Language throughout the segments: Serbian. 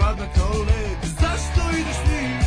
hladna kao led Zašto ideš ti?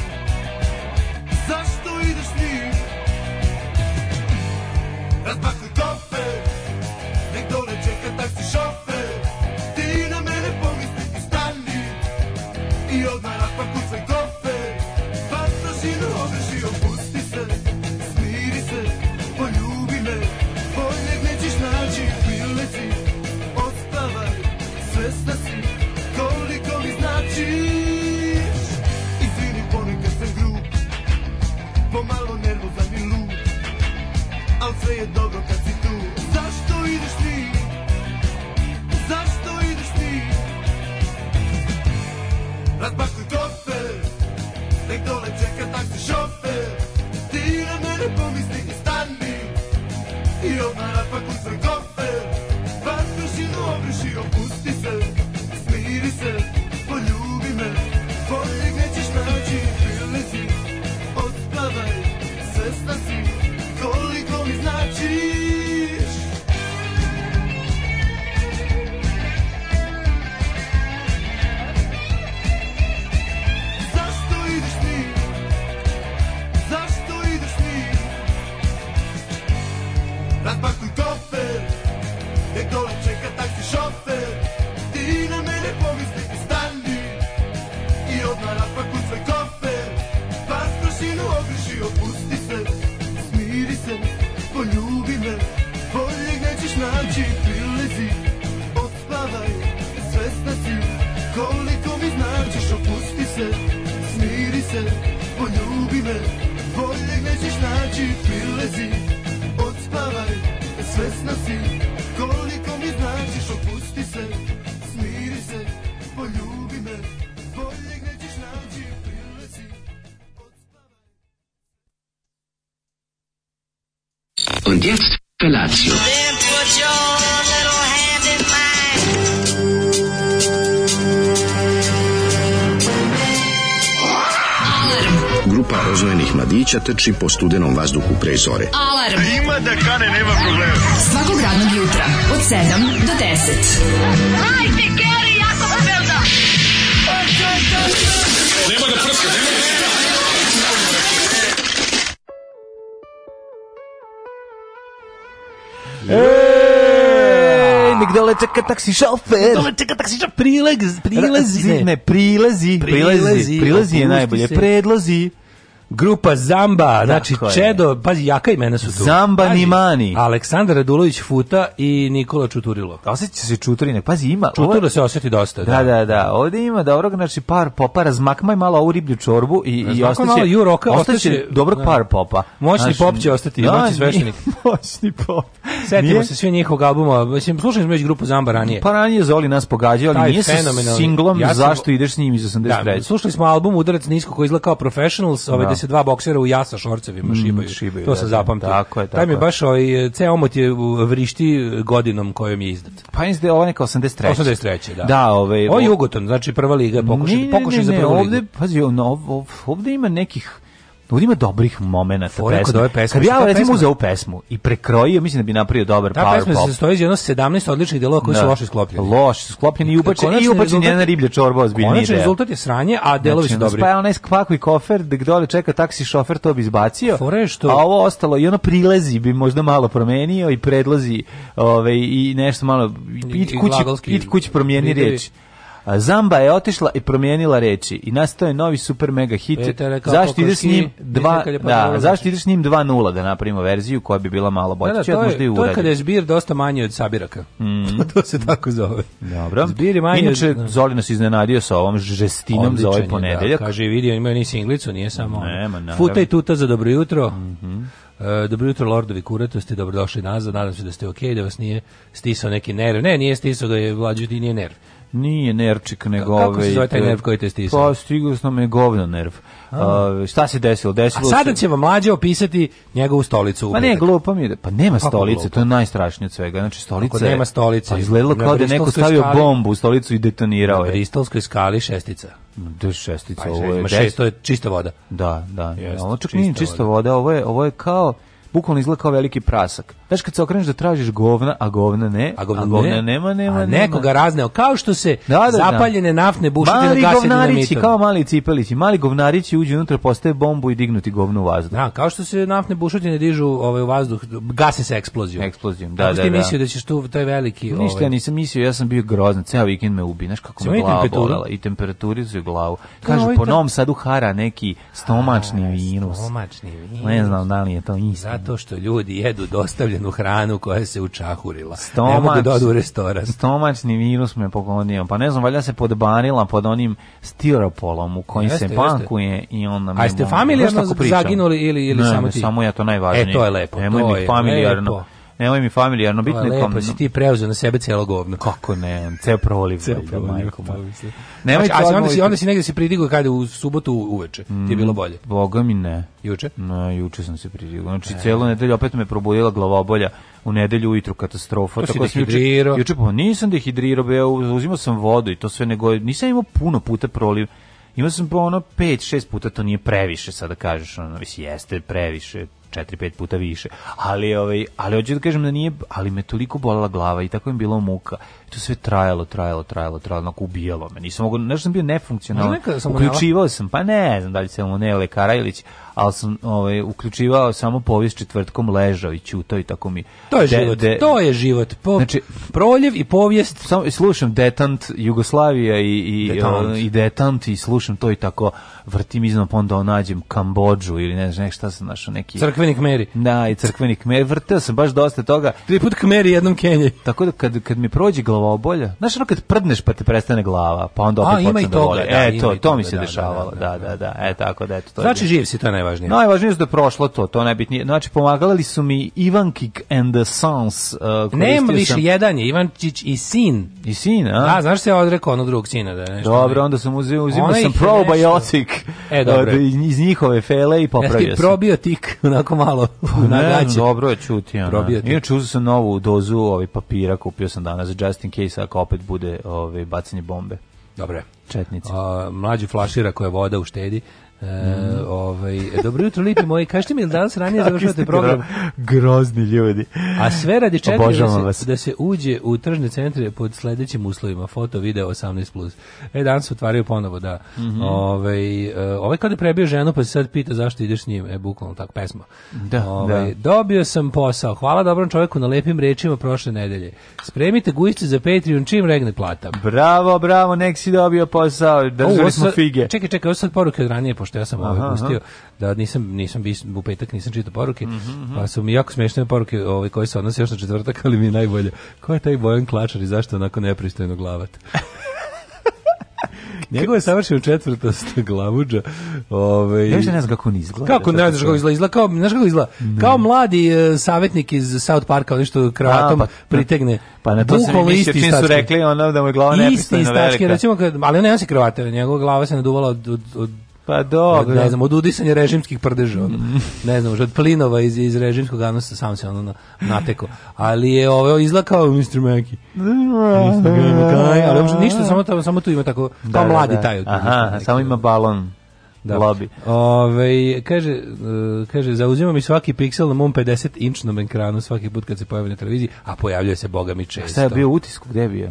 mladića trči po studenom vazduhu pre zore. Alarm! A ima da kane, nema problema. Svakog radnog jutra, od 7 do 10. Hajde, Keri, jako se velda! Nema da prska, nema da prska! Ej, migdole čeka taksi šofer. Migdole čeka taksi šofer. Prilaz, prilezi. Ne, prilezi, prilezi, prilezi, prilazi je najbolje. Predlazi. Grupa Zamba, Tako znači je. Čedo, pazi, jaka imena su tu. Zamba pazi, Nimani. Aleksandar Radulović Futa i Nikola Čuturilo. Osjeća se Čuturine, pazi, ima... Čuturilo ovo... se osjeti dosta. Da, da, da, da. ovdje ima dobrog, znači par popa, razmakmaj malo ovu riblju čorbu i, i ostaće... Malo juroka, ostaće, ostaće dobrog da. par popa. Moćni znači, pop će ostati, da, moćni sveštenik. Moćni pop. Setimo se svi njihovog albuma, mislim, slušali smo već grupu Zamba ranije. Pa ranije Zoli nas pogađao, ali nije sa singlom, ja sam... zašto ideš s njim iz 83. Da, slušali smo album Udarac nisko koji izgleda kao Professionals, ove da se dva boksera u jasa šorcevima šibaju. Mm, šibaju to da, se da. zapamti. Tako je, tako. Taj mi baš ovaj ceo omot je vrišti godinom kojom je izdat. Pa izde ovo neka 83. 83. da. Da, ovaj. Ovo je Jugoton, znači prva liga pokušaj, pokušaj za prvu ligu. Ovde, pazi, ovde ima nekih ovdje ima dobrih momenata pesma. pesme. Kad ja recimo pesma? uzeo ovu pesmu i prekrojio, mislim da bi napravio dobar ta power pop. Ta pesma se stoji iz jedno 17 odličnih delova koji da. su loše sklopljeni. Loše sklopljeni i ubačen i ubačen jedna riblja čorba ozbiljni. Konačni rezultat je sranje, a delovi znači, su dobri. Pa je onaj kvakvi kofer gde dole čeka taksi šofer to bi izbacio. Fore što a ovo ostalo i ono prilezi bi možda malo promenio i predlazi ovaj i nešto malo i kući i kući promijeni reč. Zamba je otišla i promijenila reči i nastao je novi super mega hit. E, zašto da, ideš s njim 2 da, zašto ideš s njim 2:0 da napravimo verziju koja bi bila malo bolja, da, da, možda je, i uradi. To je kad je Zbir dosta manji od Sabiraka. Mm. to se tako zove. Dobro. Zbir je manji. Inače Zoli nas iznenadio sa ovom žestinom za ovaj da. ponedeljak. Da, kaže vidio imaju ni singlicu, nije samo. Nema, Futa i tuta za dobro jutro. Mhm. Mm E, dobro jutro, lordovi ste dobrodošli nazad, nadam se da ste okej, okay, da vas nije stisao neki nerv. Ne, nije stisao da je mlađi, nije nerv. Nije nerčik, nego... Kako ove, se ovaj, zove taj e, nerv koji te stisao? Pa stigao sam je govno nerv. Uh, šta se desilo? desilo A sada će vam mlađe opisati njegovu stolicu. Pa ne, glupo mi je. Da- pa nema Kako stolice, glupo? to je najstrašnije od svega. Znači, stolice... Kako nema stolice. Pa izgledalo kao da je neko stavio skali, bombu u stolicu i detonirao na je. Na Bristolskoj skali šestica. Da je šestica, pa, ovo je... Šest, to je čista voda. Da, da. Jest, ovo čak nije čista voda, ovo je, ovo je kao... Bukvalno izgleda kao veliki prasak znaš kad se okreneš da tražiš govna, a govna ne, a govna, a govna ne. nema, nema, a nekoga razneo, kao što se da, da, da. zapaljene naftne bušotine gase dinamitom. Mali govnarići, kao mali cipelići, mali govnarići uđu unutra, postave bombu i dignuti govnu u vazduh. Da, kao što se naftne bušotine dižu ovaj, u vazduh, gase se eksplozijom. Eksplozijom, da, da, da. Kako mislio da ćeš tu, taj veliki... Ništa, ovaj... ja nisam mislio, ja sam bio grozan, ceo vikend me ubi, znaš kako me glava bolela i temperaturizuju glavu. Kažu, ovaj po Novom Sadu hara neki stomačni virus. Stomačni virus. Ne znam da li je to isto. Zato što ljudi jedu dostavljeno modernu hranu koja se učahurila. Stomač, ne mogu da u restoran. Stomačni virus me pogonio. Pa ne znam, valja se podbanila pod onim stiropolom u kojim se pankuje i on nam... A ste familijarno zaginuli ili, ili ne, samo ti? Ne, samo ja to najvažnije. E, to je lepo. Nemoj to je familijarno. Lepo. Nemoj mi familijarno, pa bitno je kom... Lepo si ti preuzeo na sebe celo govno. Kako ne, ceo proliv. Ceo proliv, majko. Nemoj znači, a onda, si, onda si negde se pridigao kad u subotu uveče, mm, ti je mm, bilo bolje. Boga mi ne. Juče? Na, juče sam se pridigao. Znači, e. celo nedelju opet me probudila glavobolja u nedelju ujutru katastrofa. To tako da si dehidrirao? Juče, pa nisam dehidrirao, be, uzimao sam vodu i to sve, nego nisam imao puno puta proliv. Imao sam pa ono 5-6 puta, to nije previše, sada da kažeš, ono, mislim, jeste previše, 4-5 puta više. Ali ovaj ali hoću da kažem da nije ali me toliko bolela glava i tako mi bilo muka. I to sve trajalo, trajalo, trajalo, trajalo, onako ubijalo me. Nisam mogao, nešto sam bio nefunkcionalan. Uključivao sam, pa ne znam da li sam u ne Karajlić, ali sam ovaj, uključivao samo povijest četvrtkom ležao i čutao i tako mi. To je de, život, de, to je život. Po, znači, proljev i povijest. Samo, slušam detant Jugoslavija i, i, detant. i detant i slušam to i tako vrtim iznad pa onda da nađem Kambodžu ili ne znam šta sam našao neki... crkvenik meri Da, i crkvenik meri Vrteo sam baš dosta toga. Tri put kmeri jednom Kenji. Tako da kad, kad mi prođe glava obolja, znaš ono kad prdneš pa ti prestane glava, pa onda opet A, ima i da toga, da, e, to, to, mi se dešavalo, da, da, da, e, tako da, eto, to znači, živ si, to je najvažnije? Najvažnije je da prošlo to, to najbitnije. Znači, pomagali su mi Ivankik and the Sons. Uh, Nema više, jedan je, Ivančić i sin. I sin, a? Da, znaš se ja odrekao onog drugog sina. Da nešto dobro, ne... onda sam uzimao, uzimao sam probiotik e, dobro. Od, iz njihove fele i popravio ja sam. probiotik, onako malo. Pa, ne, dobro je čuti. Probiotik. Inače, uzeo sam novu dozu ovaj, papira, kupio sam danas za just case, ako opet bude ovaj, bacanje bombe. Dobre. Četnici. A, mlađi flašira koja voda u štedi. E, ovaj, dobro jutro, lipi moji. Kažete mi ili danas ranije završavate program? Grozni ljudi. A sve radi četiri da, se, vas. da se uđe u tržne centre pod sledećim uslovima. Foto, video, 18+. E, danas otvaraju ponovo, da. Mm -hmm. ovaj, e, ovaj kada prebio ženu, pa se sad pita zašto ideš s njim. E, bukvalno tako, pesma. Da, ovaj, da. Dobio sam posao. Hvala dobrom čovjeku na lepim rečima prošle nedelje. Spremite gujice za Patreon čim regne plata. Bravo, bravo, nek si dobio posao. Držali smo fige. Čekaj, čekaj, ovo sad poruke od ranije, pošto što ja sam ovaj, aha, ovaj pustio, da nisam, nisam bis, u petak nisam čitao poruke, mm -hmm. pa su mi jako smešne poruke ovaj, koje se odnose još na četvrtak, ali mi je najbolje. Ko je taj Bojan Klačar i zašto onako nepristojno glavat? Njegov je savršen četvrtast glavuđa. Ovaj Ja ne znam kako on izgleda. Kako ne znaš kako izgleda? Izgleda kao, znaš kako izgleda? Kao mladi uh, e, savjetnik iz South Parka, ali što kravatom A, pa, pa, pritegne. Pa na to se mi mislio, čim su rekli ono da mu je glava nepistojno velika. Isti stački, recimo, kad, ali ne nosi kravate, njegova glava se naduvala od, od, od Pa dobro. Ne znam, od udisanja režimskih prdeža. Ono. Mm. Ne znam, od plinova iz, iz režimskog anusa sam se ono nateko. Ali je ovo izgleda kao Mr. Mackey. ali uopšte ništa, samo, samo tu ima tako, kao da, pa da, mladi da, da. taj. Aha, samo ima balon da. lobby. Ove, kaže, e, kaže, zauzima mi svaki piksel na mom 50-inčnom ekranu svaki put kad se pojavi na televiziji, a pojavljuje se, boga mi često. Šta je bio utisku, gde je bio?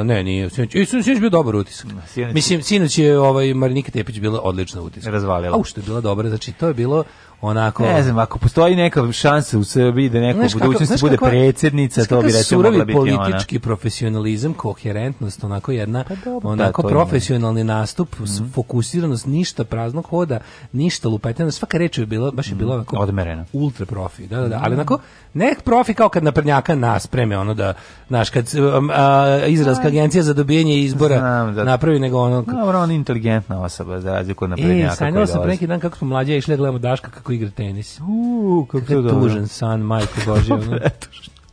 E, ne, nije. Sinoć, i, sinoć bio dobar utisak. Sinoć. Mislim, sinoć je ovaj, Marinika Tepić bila odlična utisak. Razvalila. A ušto je bila dobra, znači to je bilo onako ne znam ako postoji neka šansa u Srbiji da neko u budućnosti bude kakva, predsjednica to bi recimo mogla biti politički ona. profesionalizam koherentnost onako jedna pa dobro, onako da, profesionalni nastup mm -hmm. fokusiranost ništa praznog hoda ništa lupetanja svaka reč je bila baš je bila mhm. onako odmerena ultra profi da da, da ali mhm. onako Nek profi kao kad naprednjaka naspreme, ono da, znaš, kad um, izraelska agencija za dobijanje izbora Znam, da, napravi, nego ono... Kad... Dobro, on inteligentna osoba, za razliku od naprednjaka. E, sanjala sam dan kako smo mlađe išli, gledamo Daška kako igra tenis. U, kako, kako je tužan san, majko Bože.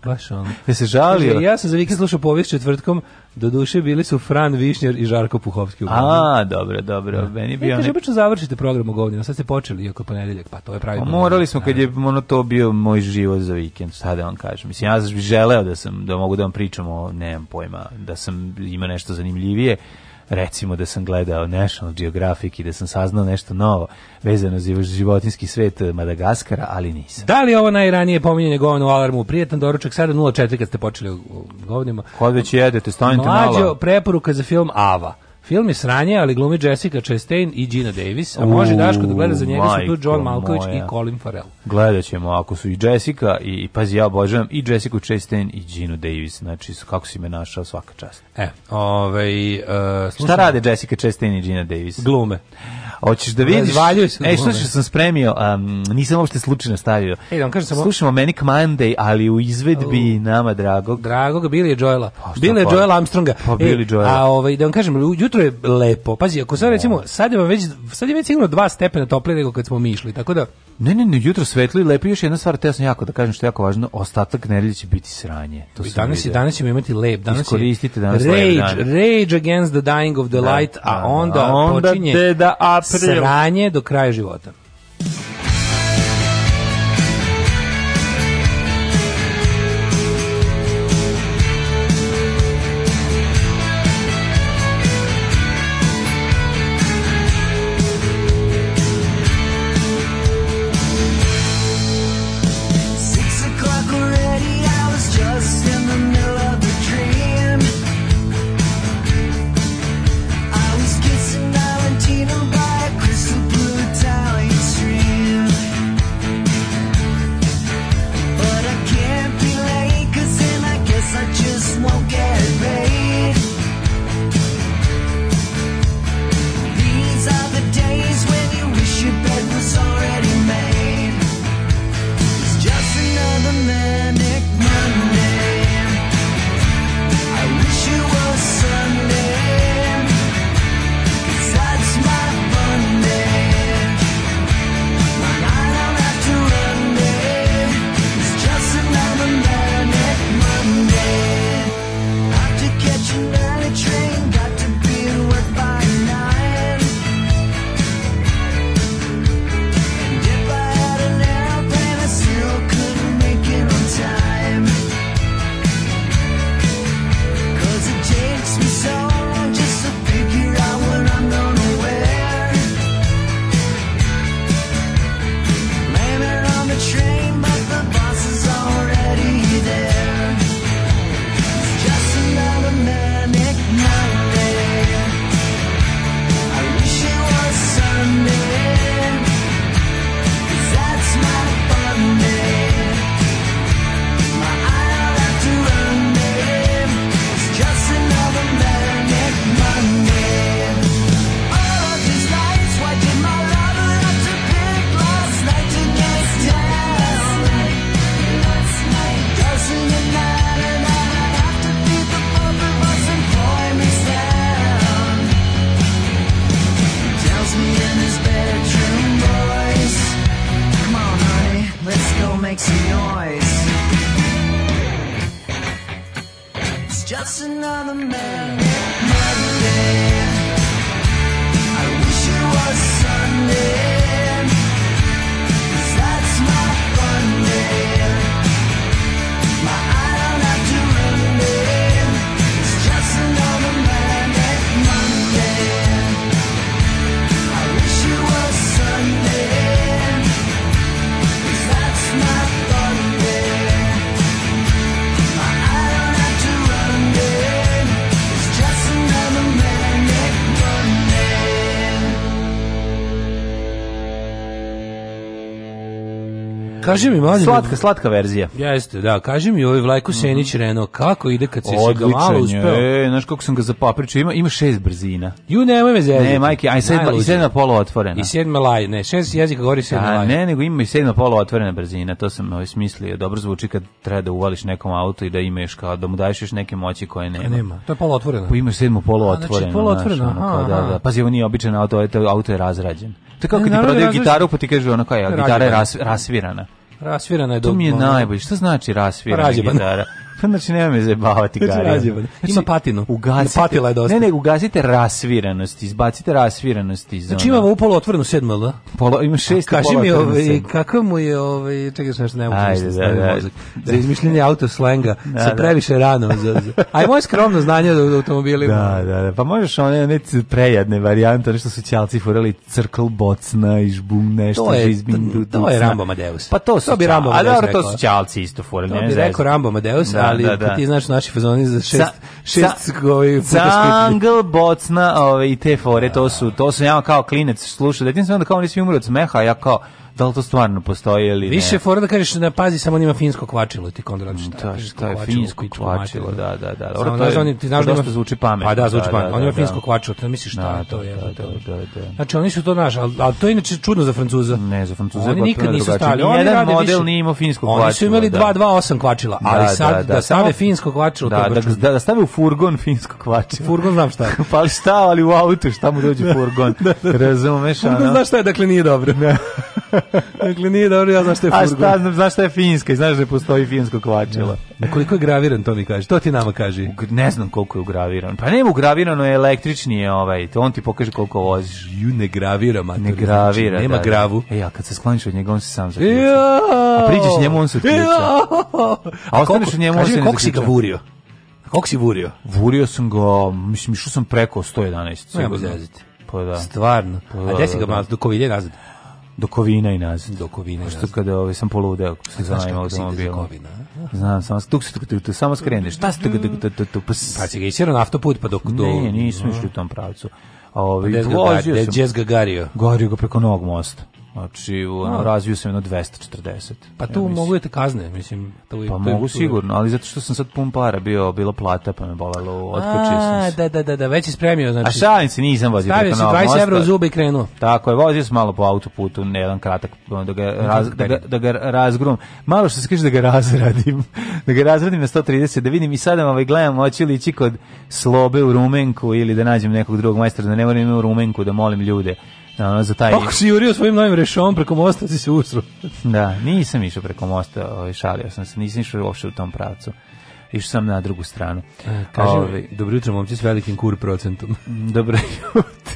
Baš on. Da se žalio. ja sam za vikend slušao povijest četvrtkom, do duše bili su Fran Višnjer i Žarko Puhovski. U A, dobro, dobro. Da. Meni bio e, kaže, obično završite program o sad ste počeli, iako ponedeljak, pa to je pravi. Pa morali smo, kad je da. ono to bio moj život za vikend, šta da vam kažem. Mislim, ja bih želeo da, sam, da mogu da vam pričam o, nemam pojma, da sam ima nešto zanimljivije recimo da sam gledao National Geographic i da sam saznao nešto novo vezano za životinski svet Madagaskara, ali nisam. Da li ovo najranije pominjanje govna u alarmu? Prijetan doručak, sada 04 kad ste počeli o govnima. Kod već jedete, stanite malo. Mlađo preporuka za film Ava. Film je sranje, ali glumi Jessica Chastain i Gina Davis, a može Daško da gleda za njega su tu John Malkovich moja. i Colin Farrell. Gledaćemo ako su i Jessica, i, i pazi ja obožavam, i Jessica Chastain i Gina Davis, znači kako si me našao svaka čast. E, ovaj, uh, Šta rade Jessica Chastain i Gina Davis? Glume. Hoćeš da vidiš? Ej, e, što sam spremio, um, nisam uopšte slučajno stavio. Ej, on da kaže samo. Slušamo Manic Monday, ali u izvedbi uh, nama dragog. Dragog Billy Joela. Pa, Billy pa? Joel Armstronga. Pa e, Billy Joel. A ovaj da vam kažem, jutro je lepo. Pazi, ako sad recimo, sad je već sad je već sigurno 2 stepena toplije nego kad smo mi išli. Tako da Ne, ne, ne, jutro svetlo i lepo. Još jedna stvar, te ja sam jako da kažem što je jako važno, ostatak nedelje će biti sranje. To I danas, i danas ćemo imati lep. Danas Iskoristite danas rage, rage against the dying of the da, light, da, a da. onda, a onda počinje da april. sranje do kraja života. Kaži mi, mlađe. Slatka, slatka verzija. Jeste, da. Kaži mi, ovaj Vlajko mhm. Senić mm -hmm. Renault, kako ide kad se ga malo uspeo? E, znaš kako sam ga zapapričio, ima, ima šest brzina. Ju, nemoj me zezati. Ne, majke, aj sedma, i sedma polo otvorena. I sedma laj, ne, šest jezika govori sedma laj. A, ne, nego ima i sedma polo otvorena brzina, to sam ovaj smislio. Dobro zvuči kad treba da uvališ nekom auto i da imaš kao, da mu daješ još neke moći koje nema. A nema, to je polo otvorena. Pa imaš sedmo polo znači, otvoreno. Znači, polo otvoreno, aha, da, da. Pazi, ovo nije običan auto, ovaj, auto je razrađen. To je kao kad ti prodaju gitaru, pa ti kaže ono kao, ja, gitara je da. rasvirana. Rasvirana je dobro. To mi je najbolje. Šta znači rasvirana gitara? znači nema me zajebavati znači, Gari. Znači, ima patinu. Ugasite, Patila je dosta. Ne, ne, ugasite rasviranost, izbacite rasviranost iz Znači imamo u polo otvorenu sedmu, da? Polo, ima šest Kaži mi, ovaj, kako mu je, ovaj, čekaj se nešto, ne mogu Ajde, da, da, da, mozak. Za izmišljenje auto da, sa da. previše rano. Za, za. A i moje skromno znanje da automobilima. Da, da, da, pa možeš one ne prejadne varijante, nešto su ćalci furali crkl bocna i žbum nešto. To je, to, to je Rambo Madeus. Pa to su, to bi Rambo Madeus dobro, to su ćalci isto furali. To bi rekao Rambo Madeus, da ali da, da. da. ti znaš naši fazoni za šest, sa, šest sa, ovaj, Zangle, bocna ove, i te fore, to su, to su ja kao klinec slušao, da ti sam onda kao nisi umro od smeha, ja kao, da li to stvarno postoji ili ne. Više fora da kažeš da pazi samo nima finsko kvačilo ti Konrad šta. Ta, da, šta je finsko kvačilo, da, da, da. Dobro, to je, oni, ti znaš da ima, zvuči pametno. Pa da, zvuči da, da, pametno. on imaju finsko kvačilo, ti misliš šta je to je. Da, da, da. Znači oni su to naš, al ali to je inače čudno za Francuza. Ne, za Francuza. Oni nikad nisu stavili. Oni jedan model nije imao finsko kvačilo. Oni su imali 228 kvačila, ali sad da stave finsko kvačilo, da, da, da stave u furgon finsko kvačilo. Furgon znam šta Pa šta, ali u auto šta mu dođe furgon. Razumeš, ona. Znaš šta je, dakle nije dobro. dakle, nije dobro, ja znam šta je furgo. A šta, znam, znaš šta je finska i znaš da je postoji finsko kvačilo. Ja. Da. Koliko je graviran, to mi kaže. To ti nama kaže. Ne znam koliko je ugraviran. Pa nema ugravirano je električni je ovaj. On ti pokaže koliko voziš. Ju ne gravira, mater. Ne znači, gravira, znači, Nema da, da. gravu. Da. E, a kad se skloniš od njega, on se sam zaključa. Ja! A priđeš njemu, on se otključa. Ja! A, a ostaneš od njemu, on se ne zaključa. Koliko si ga vurio? si vurio? Vurio sam ga, mislim, išao sam preko 111. Nema zezite. Pa da. Stvarno. Pa, da, A gde si da, ga malo, dok ovdje nazad? do Kovina i nazad. Do Kovina i nazad. kada ove, ovaj, sam poludeo, se zanajma automobilom. Znam, samo, tu, tu, tu, tu, samo skreneš. Ta ste, tu, tu, tu, pa će ga išero na autoput, pa dok... Do... Ne, nismo išli u tom pravcu. Ovi, ovaj, pa gde je Gagario? Gagario ga preko novog mosta. Znači, ono, da. razvio sam jedno 240. Pa tu ja mogu te kazne, mislim. To je, pa to mogu je... sigurno, ali zato što sam sad pun para bio, bila plata, pa me bolalo, otkočio sam se. Da, da, da, da, već je spremio, znači. A šalim se, nisam vozio preko Novog Stavio si 20 evra u zube i krenuo. Tako je, vozio sam malo po autoputu, ne jedan kratak, da ga, da, raz, da, da ga, da ga razgrum. Malo što se kaže da ga razradim, da ga razradim na 130, da vidim i sad ovaj, gledam, oći li ići kod slobe u Rumenku ili da nađem nekog drugog majstora, da ne moram u Rumenku, da molim ljude ono, za taj... Kako si jurio svojim novim rešom preko mosta, si se usro. da, nisam išao preko mosta, ovaj, šalio sam se, nisam išao uopšte u tom pravcu. Išao sam na drugu stranu. E, Kažem, ovaj- dobro jutro, momci, s velikim kur procentom. dobro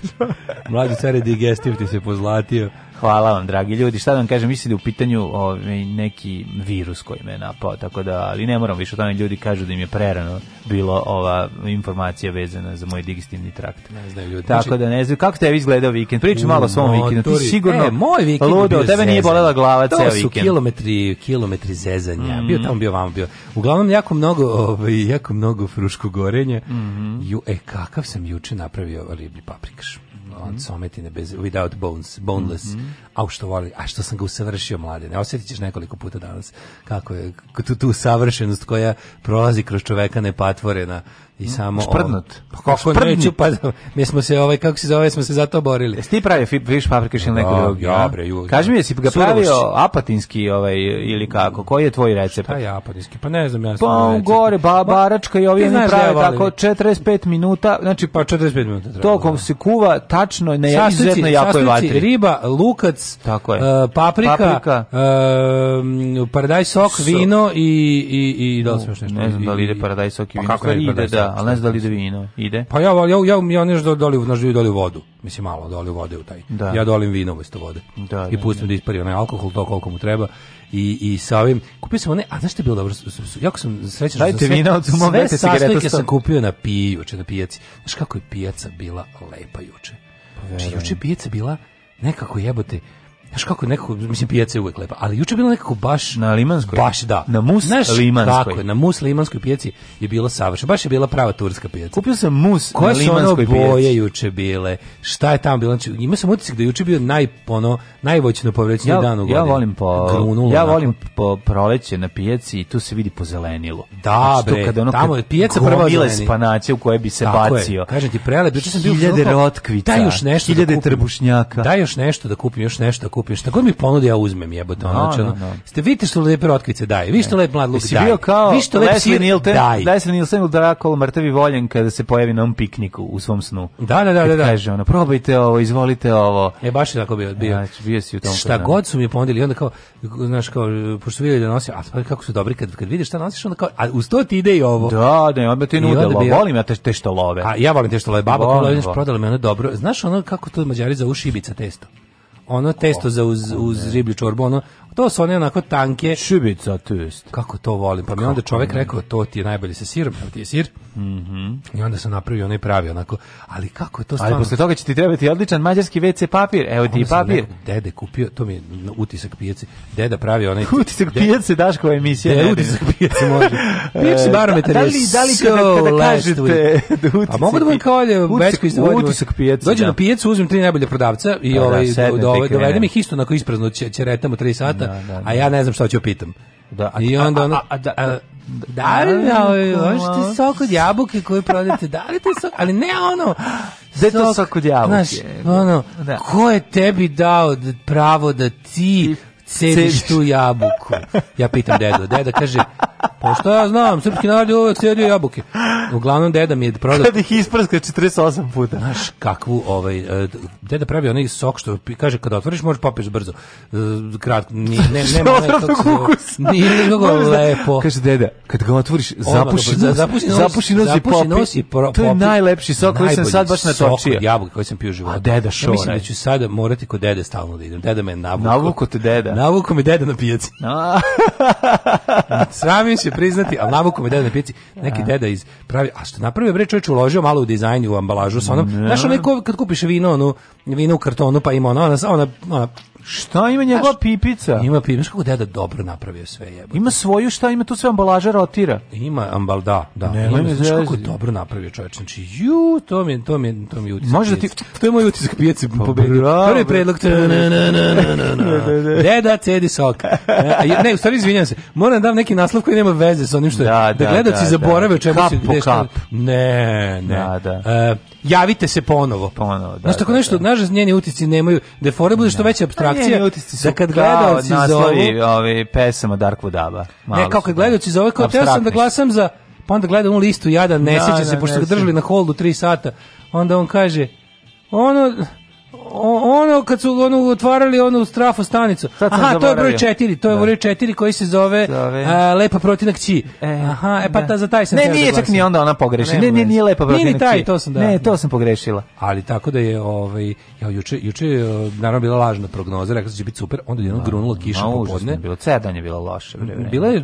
jutro. Mlađi car je digestiv, ti se pozlatio. Hvala vam, dragi ljudi. Šta da vam kažem, mislim da u pitanju ovaj, neki virus koji me je napao, tako da, ali ne moram više o tome, ljudi kažu da im je prerano bilo ova informacija vezana za moj digestivni trakt. Ne znaju ljudi. Tako znači, da ne znaju. Kako ste vi izgledao vikend? Pričaj malo o svom vikendu. Ti sigurno e, moj vikend ludo, bio tebe nije bolela glava to ceo vikend. To su kilometri, kilometri zezanja. Mm. Bio tamo, bio vamo, bio. Uglavnom, jako mnogo, ovaj, jako mnogo fruško gorenje. Mm -hmm. Ju, e, kakav sam juče napravio riblji paprikaš od mhm. sometine bez without bones, boneless. Mm -hmm. A što voli, a što sam ga usavršio mlade. Ne osjetit ćeš nekoliko puta danas kako je tu tu savršenost koja prolazi kroz čoveka nepatvorena i mm. samo šprdnut. Pa kako Šprdnut. neću, pa da, mi smo se ovaj kako se zove, smo se zato borili. Jesi ti pravio viš paprikaš ili neki da, drugi? Ja bre, ju. Kaži mi jesi ga pravio apatinski ovaj ili kako? Koji je tvoj recept? ja apatinski. Pa ne znam ja. Pa ovaj, gore babaračka i ovi ne da prave tako 45 minuta, znači pa 45 minuta treba. Tokom se kuva tačno na izuzetno jakoj vatri. Riba, lukac, tako je. E, paprika, paprika. paradajz sok, vino i i i da li se još nešto? Ne znam da li ide paradajz sok i pa vino. Kako ide, da da, ali ne znam da li ide vino. Ide. Pa ja, ja, ja, ja nešto da doli, znaš, doli vodu. Mislim, malo doli vode u taj. Da. Ja dolim vino isto vode. Da, I da, pustim da, da ispari onaj alkohol, to koliko mu treba i i sa ovim kupio sam one, a znaš što je bilo dobro? Jako sam srećan što sam sve, vina od mom sve da sastojke sam kupio na piji juče, na pijaci. Znaš kako je pijaca bila lepa juče? Pa, znači, juče pijaca bila nekako jebote, Znaš kako nekako, mislim pijaca je uvek lepa, ali juče bilo nekako baš na Limanskoj. Baš da. Na Mus Znaš, Limanskoj. Tako, na Mus Limanskoj pijaci je bilo savršeno. Baš je bila prava turska pijaca. Kupio sam Mus Koja na Limanskoj pijaci. Koje su ono boje juče bile? Šta je tamo bilo? Znači, ima sam utisak da juče bio naj ono najvoćno povrećni ja, dan u godini. Ja volim po Grunulo, Ja volim onako. po proleće na pijaci i tu se vidi po zelenilu. Da, znači, bre. Kada ono tamo je pijaca prva bile spanaće u koje bi se tako bacio. Je, kažem ti prelep, juče sam bio hiljade rotkvica. Da još nešto, da hiljade trbušnjaka. Da još nešto da kupim, još nešto da kupim kupim, šta god mi ponudi ja uzmem, jebote, no, ono, no, no. Ste vidite što lepe rotkvice daje. Vi što lep mlad luk daje. Bio kao vi što lep sir Nilten, daje. Leslie Nielsen u Drakol mrtvi voljen kada se pojavi na ovom pikniku u svom snu. Da, da, da, da, da. Kaže ona, probajte ovo, izvolite ovo. E baš je tako bio, bio. Znači, bio si u tom. Šta god su mi ponudili, onda kao, znaš kao, pošto vidjeli da nosim, a kako su dobri kad kad vidiš šta nosiš, onda kao, a uz to ti ide i ovo. Da, da, odmah ti nudelo. Volim ja te, te što love. A ja volim te što love. Baba, prodala mi ono dobro. Znaš ono kako to Mađari za uši ibica testo ono testo za uz, uz riblju čorbu, ono, To su one onako tanke. Šibica, to Kako to volim. Pa mi onda čovjek rekao, to ti je najbolje sa sirom, evo ti je sir. Mm -hmm. I onda sam napravio onaj pravi onako. Ali kako je to stvarno? Ali posle toga će ti trebati odličan mađarski WC papir. Evo ti papir. Neko, dede kupio, to mi je utisak pijace. Deda pravi onaj... Utisak pijace, Daškova emisija. De, utisak pijace može. Pijači e, barometar da je da li, da li kada, kada kažete da utisak... A pa mogu da vam kao je Bečko izdvojimo. Utisak pijace, Dođem da. na pijacu, uzmem tri najbolje prodavca i pa da, ovaj, dovedem ih isto onako isprazno čeretamo 3 sata Da, da, da, a ja ne znam šta ću pitam. Da, a, I onda ono... A, a, a, da li da, da, da ti sok od jabuke koju prodajete, da li ti sok, ali ne ono... Gde to sok od jabuke? Znaš, ono, da. ko je tebi dao pravo da ti sediš tu jabuku. Ja pitam dedu, deda kaže, pa što ja znam, srpski narod je uvek sedio jabuke. Uglavnom deda mi je prodao. Kad ih isprska 48 puta. Znaš kakvu, ovaj, e, deda pravi onaj sok što kaže, kada otvoriš možeš popiješ brzo. E, Krat, ni, ne, nema onaj kukus. Nije mnogo lepo. Kaže deda, kad ga otvoriš, zapuši nos, zapuši nos, zapuši nos, zapuši nos i popi. To je najlepši sok koji sam sad baš natočio. Jabuke koji sam pio u životu. A deda šo? Ja mislim da ću sada morati kod dede stalno da idem. Deda me navuko. Navuko te deda navuku me deda na pijaci. Sramim se priznati, ali navuku me deda na pijaci. Neki deda iz pravi, a što napravio bre čovjek uložio malo u dizajn u ambalažu sa onom. Znaš onaj kad kupiš vino, onu vino u kartonu pa ima ona ona, ona, ona Šta ima njegova pipica? Ima pipica, kako deda dobro napravio sve jebote. Ima svoju šta, ima tu sve ambalaža rotira. Ima ambal, da, da. Ne, ima, ima znači kako dobro napravio čovjek. Znači, ju, to mi, to mi, to mi utisak. Može da ti, to je moj utisak pijaci pa, pobedio. Prvi predlog. Na, na, na, na, na, na. deda cedi sok. E, ne, u stvari izvinjam se. Moram da dam neki naslov koji nema veze sa onim što je. Da, da, da gledaoci da, zaborave o da. čemu se dešava. Ne, ne. Da, da. Uh, javite se ponovo. Ponovo, da. Znaš, tako da, nešto, da. znaš, da. njeni utisci nemaju, da fore da bude što da. veća abstrakcija, da kad gledalci zovu... Naslovi ove, pesama Darkwood Abba. Ne, kao kad gledalci zovu, kao teo sam da glasam za... Pa onda gleda u listu, jada, ne da, sjeća se, pošto ga držali na holdu tri sata. Onda on kaže, ono, ono kad su ono otvarali onu strafo stanicu. Aha, to je broj 4, to je da. broj 4 koji se zove a, Lepa protinak Ći. E, Aha, e pa da. ta, za taj sam Ne, da nije čak ni onda ona pogrešila. Ne, ne, nije Lepa protinak ni taj, to sam da. Ne, to sam pogrešila. Ali tako da je, ovaj, ja, juče, juče je naravno bila lažna prognoza, rekla da će biti super, onda je jedno grunulo kiša popodne. Bilo, cedanje je bilo loše. Bila je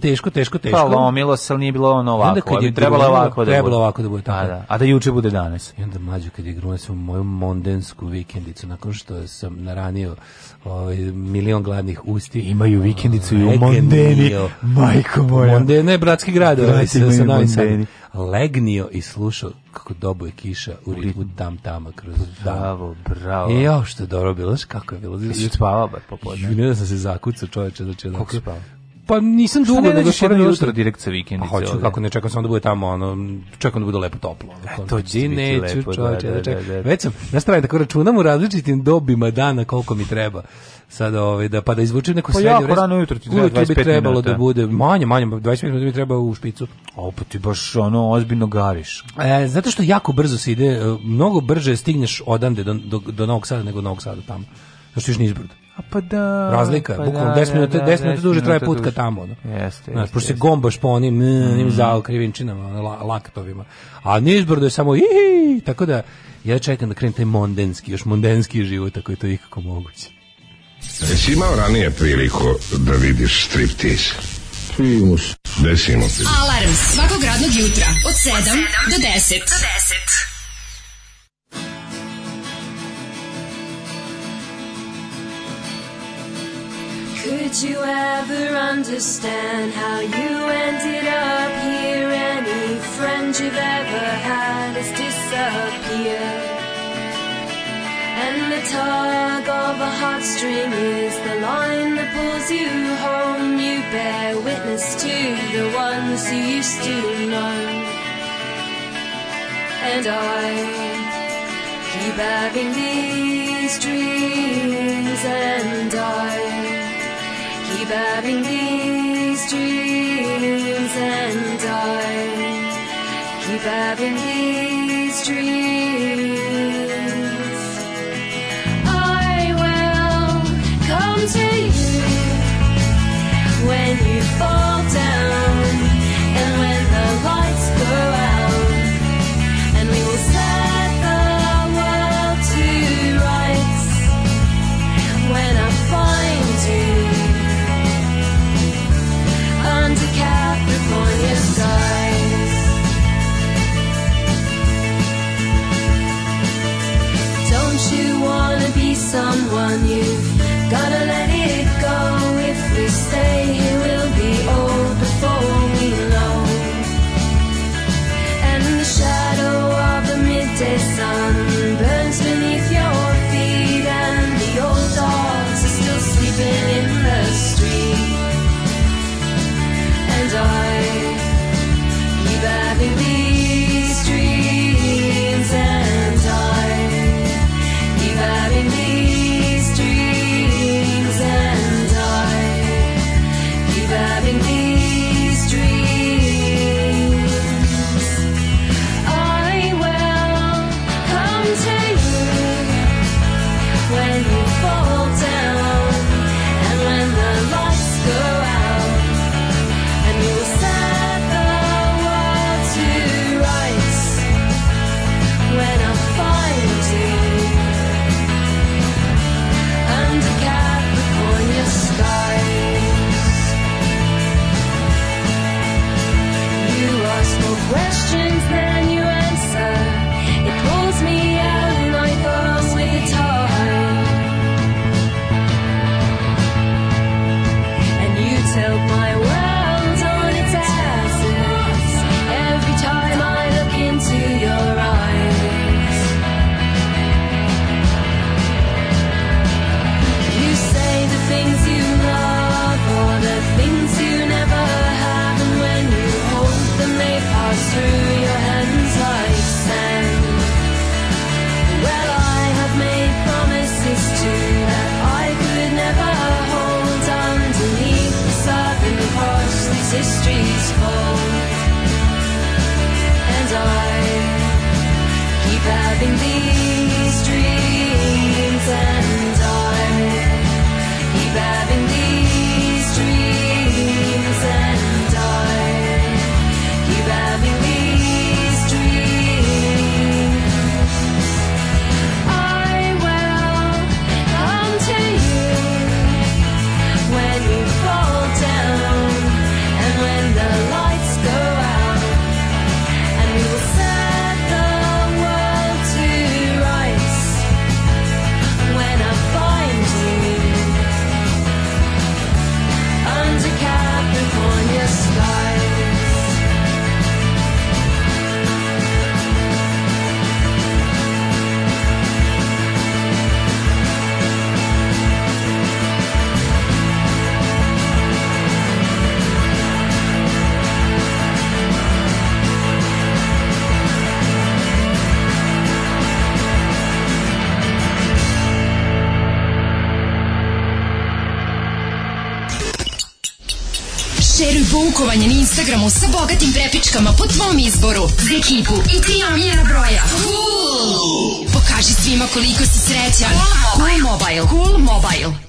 teško, teško, teško. Pa lomilo se, ali nije bilo ono ovako. Onda kad je trebalo ovako da bude. Trebalo ovako da bude. A da juče bude danas. I onda mlađu kad je grunulo moju mondensku neku vikendicu nakon što sam naranio ovaj, milion gladnih usti. Imaju vikendicu i u Mondeni, majko moja. Mondene, bratski grad, ovaj, sa, sa novim legnio i slušao kako dobuje kiša u ritmu tam tama kroz Bravo, bravo. I jo, što je dobro bilo, kako je bilo. Jesi spavao bar popodne? Ne da sam se zakucao čoveče, znači onako. Kako spavao? Pa nisam dugo, ne da nego jedno jutro direkt sa vikendice. Pa hoću, ovdje. kako ne čekam samo da bude tamo, ono, čekam da bude lepo toplo. E, to će neću, da, čovječe, da, da, da, čekam. Da, da, da. Već sam, na strani, tako računam u različitim dobima dana koliko mi treba. Sad ovaj da pa da izvučem neko pa srednje vreme. Pa jako rano jutro ti 25 bi trebalo da minuta. da bude manje, manje 25 minuta mi treba u špicu. A pa ti baš ono ozbiljno gariš. E, zato što jako brzo se ide, e, mnogo brže stigneš odande do, do, do Novog Sada nego Novog Sada tamo. Zašto još ni A pa da. Razlika, pa bukvalno 10 da, da, minuta, 10 da, minuta duže traje put ka tamo. No. Jeste. Znaš, pošto se gombaš po onim, mm, onim zaal krivinčinama, la, laktovima. A nizbrdo je samo ihi, tako da ja čekam da krenem taj mondenski, još mondenski život, ako je to ikako moguće. Jesi imao ranije priliku da vidiš striptease? Primus. Desimo. Alarm svakog radnog jutra od 7 do 10. Do 10. Did you ever understand how you ended up here? Any friend you've ever had has disappeared. And the tug of a heartstring is the line that pulls you home. You bear witness to the ones you used to know. And I keep having these dreams, and I having these dreams and I keep having these dreams. karticama po tvom izboru za ekipu i tri omljena broja. Cool! Pokaži svima koliko si srećan. Cool Mobile. Cool Mobile. Cool mobile.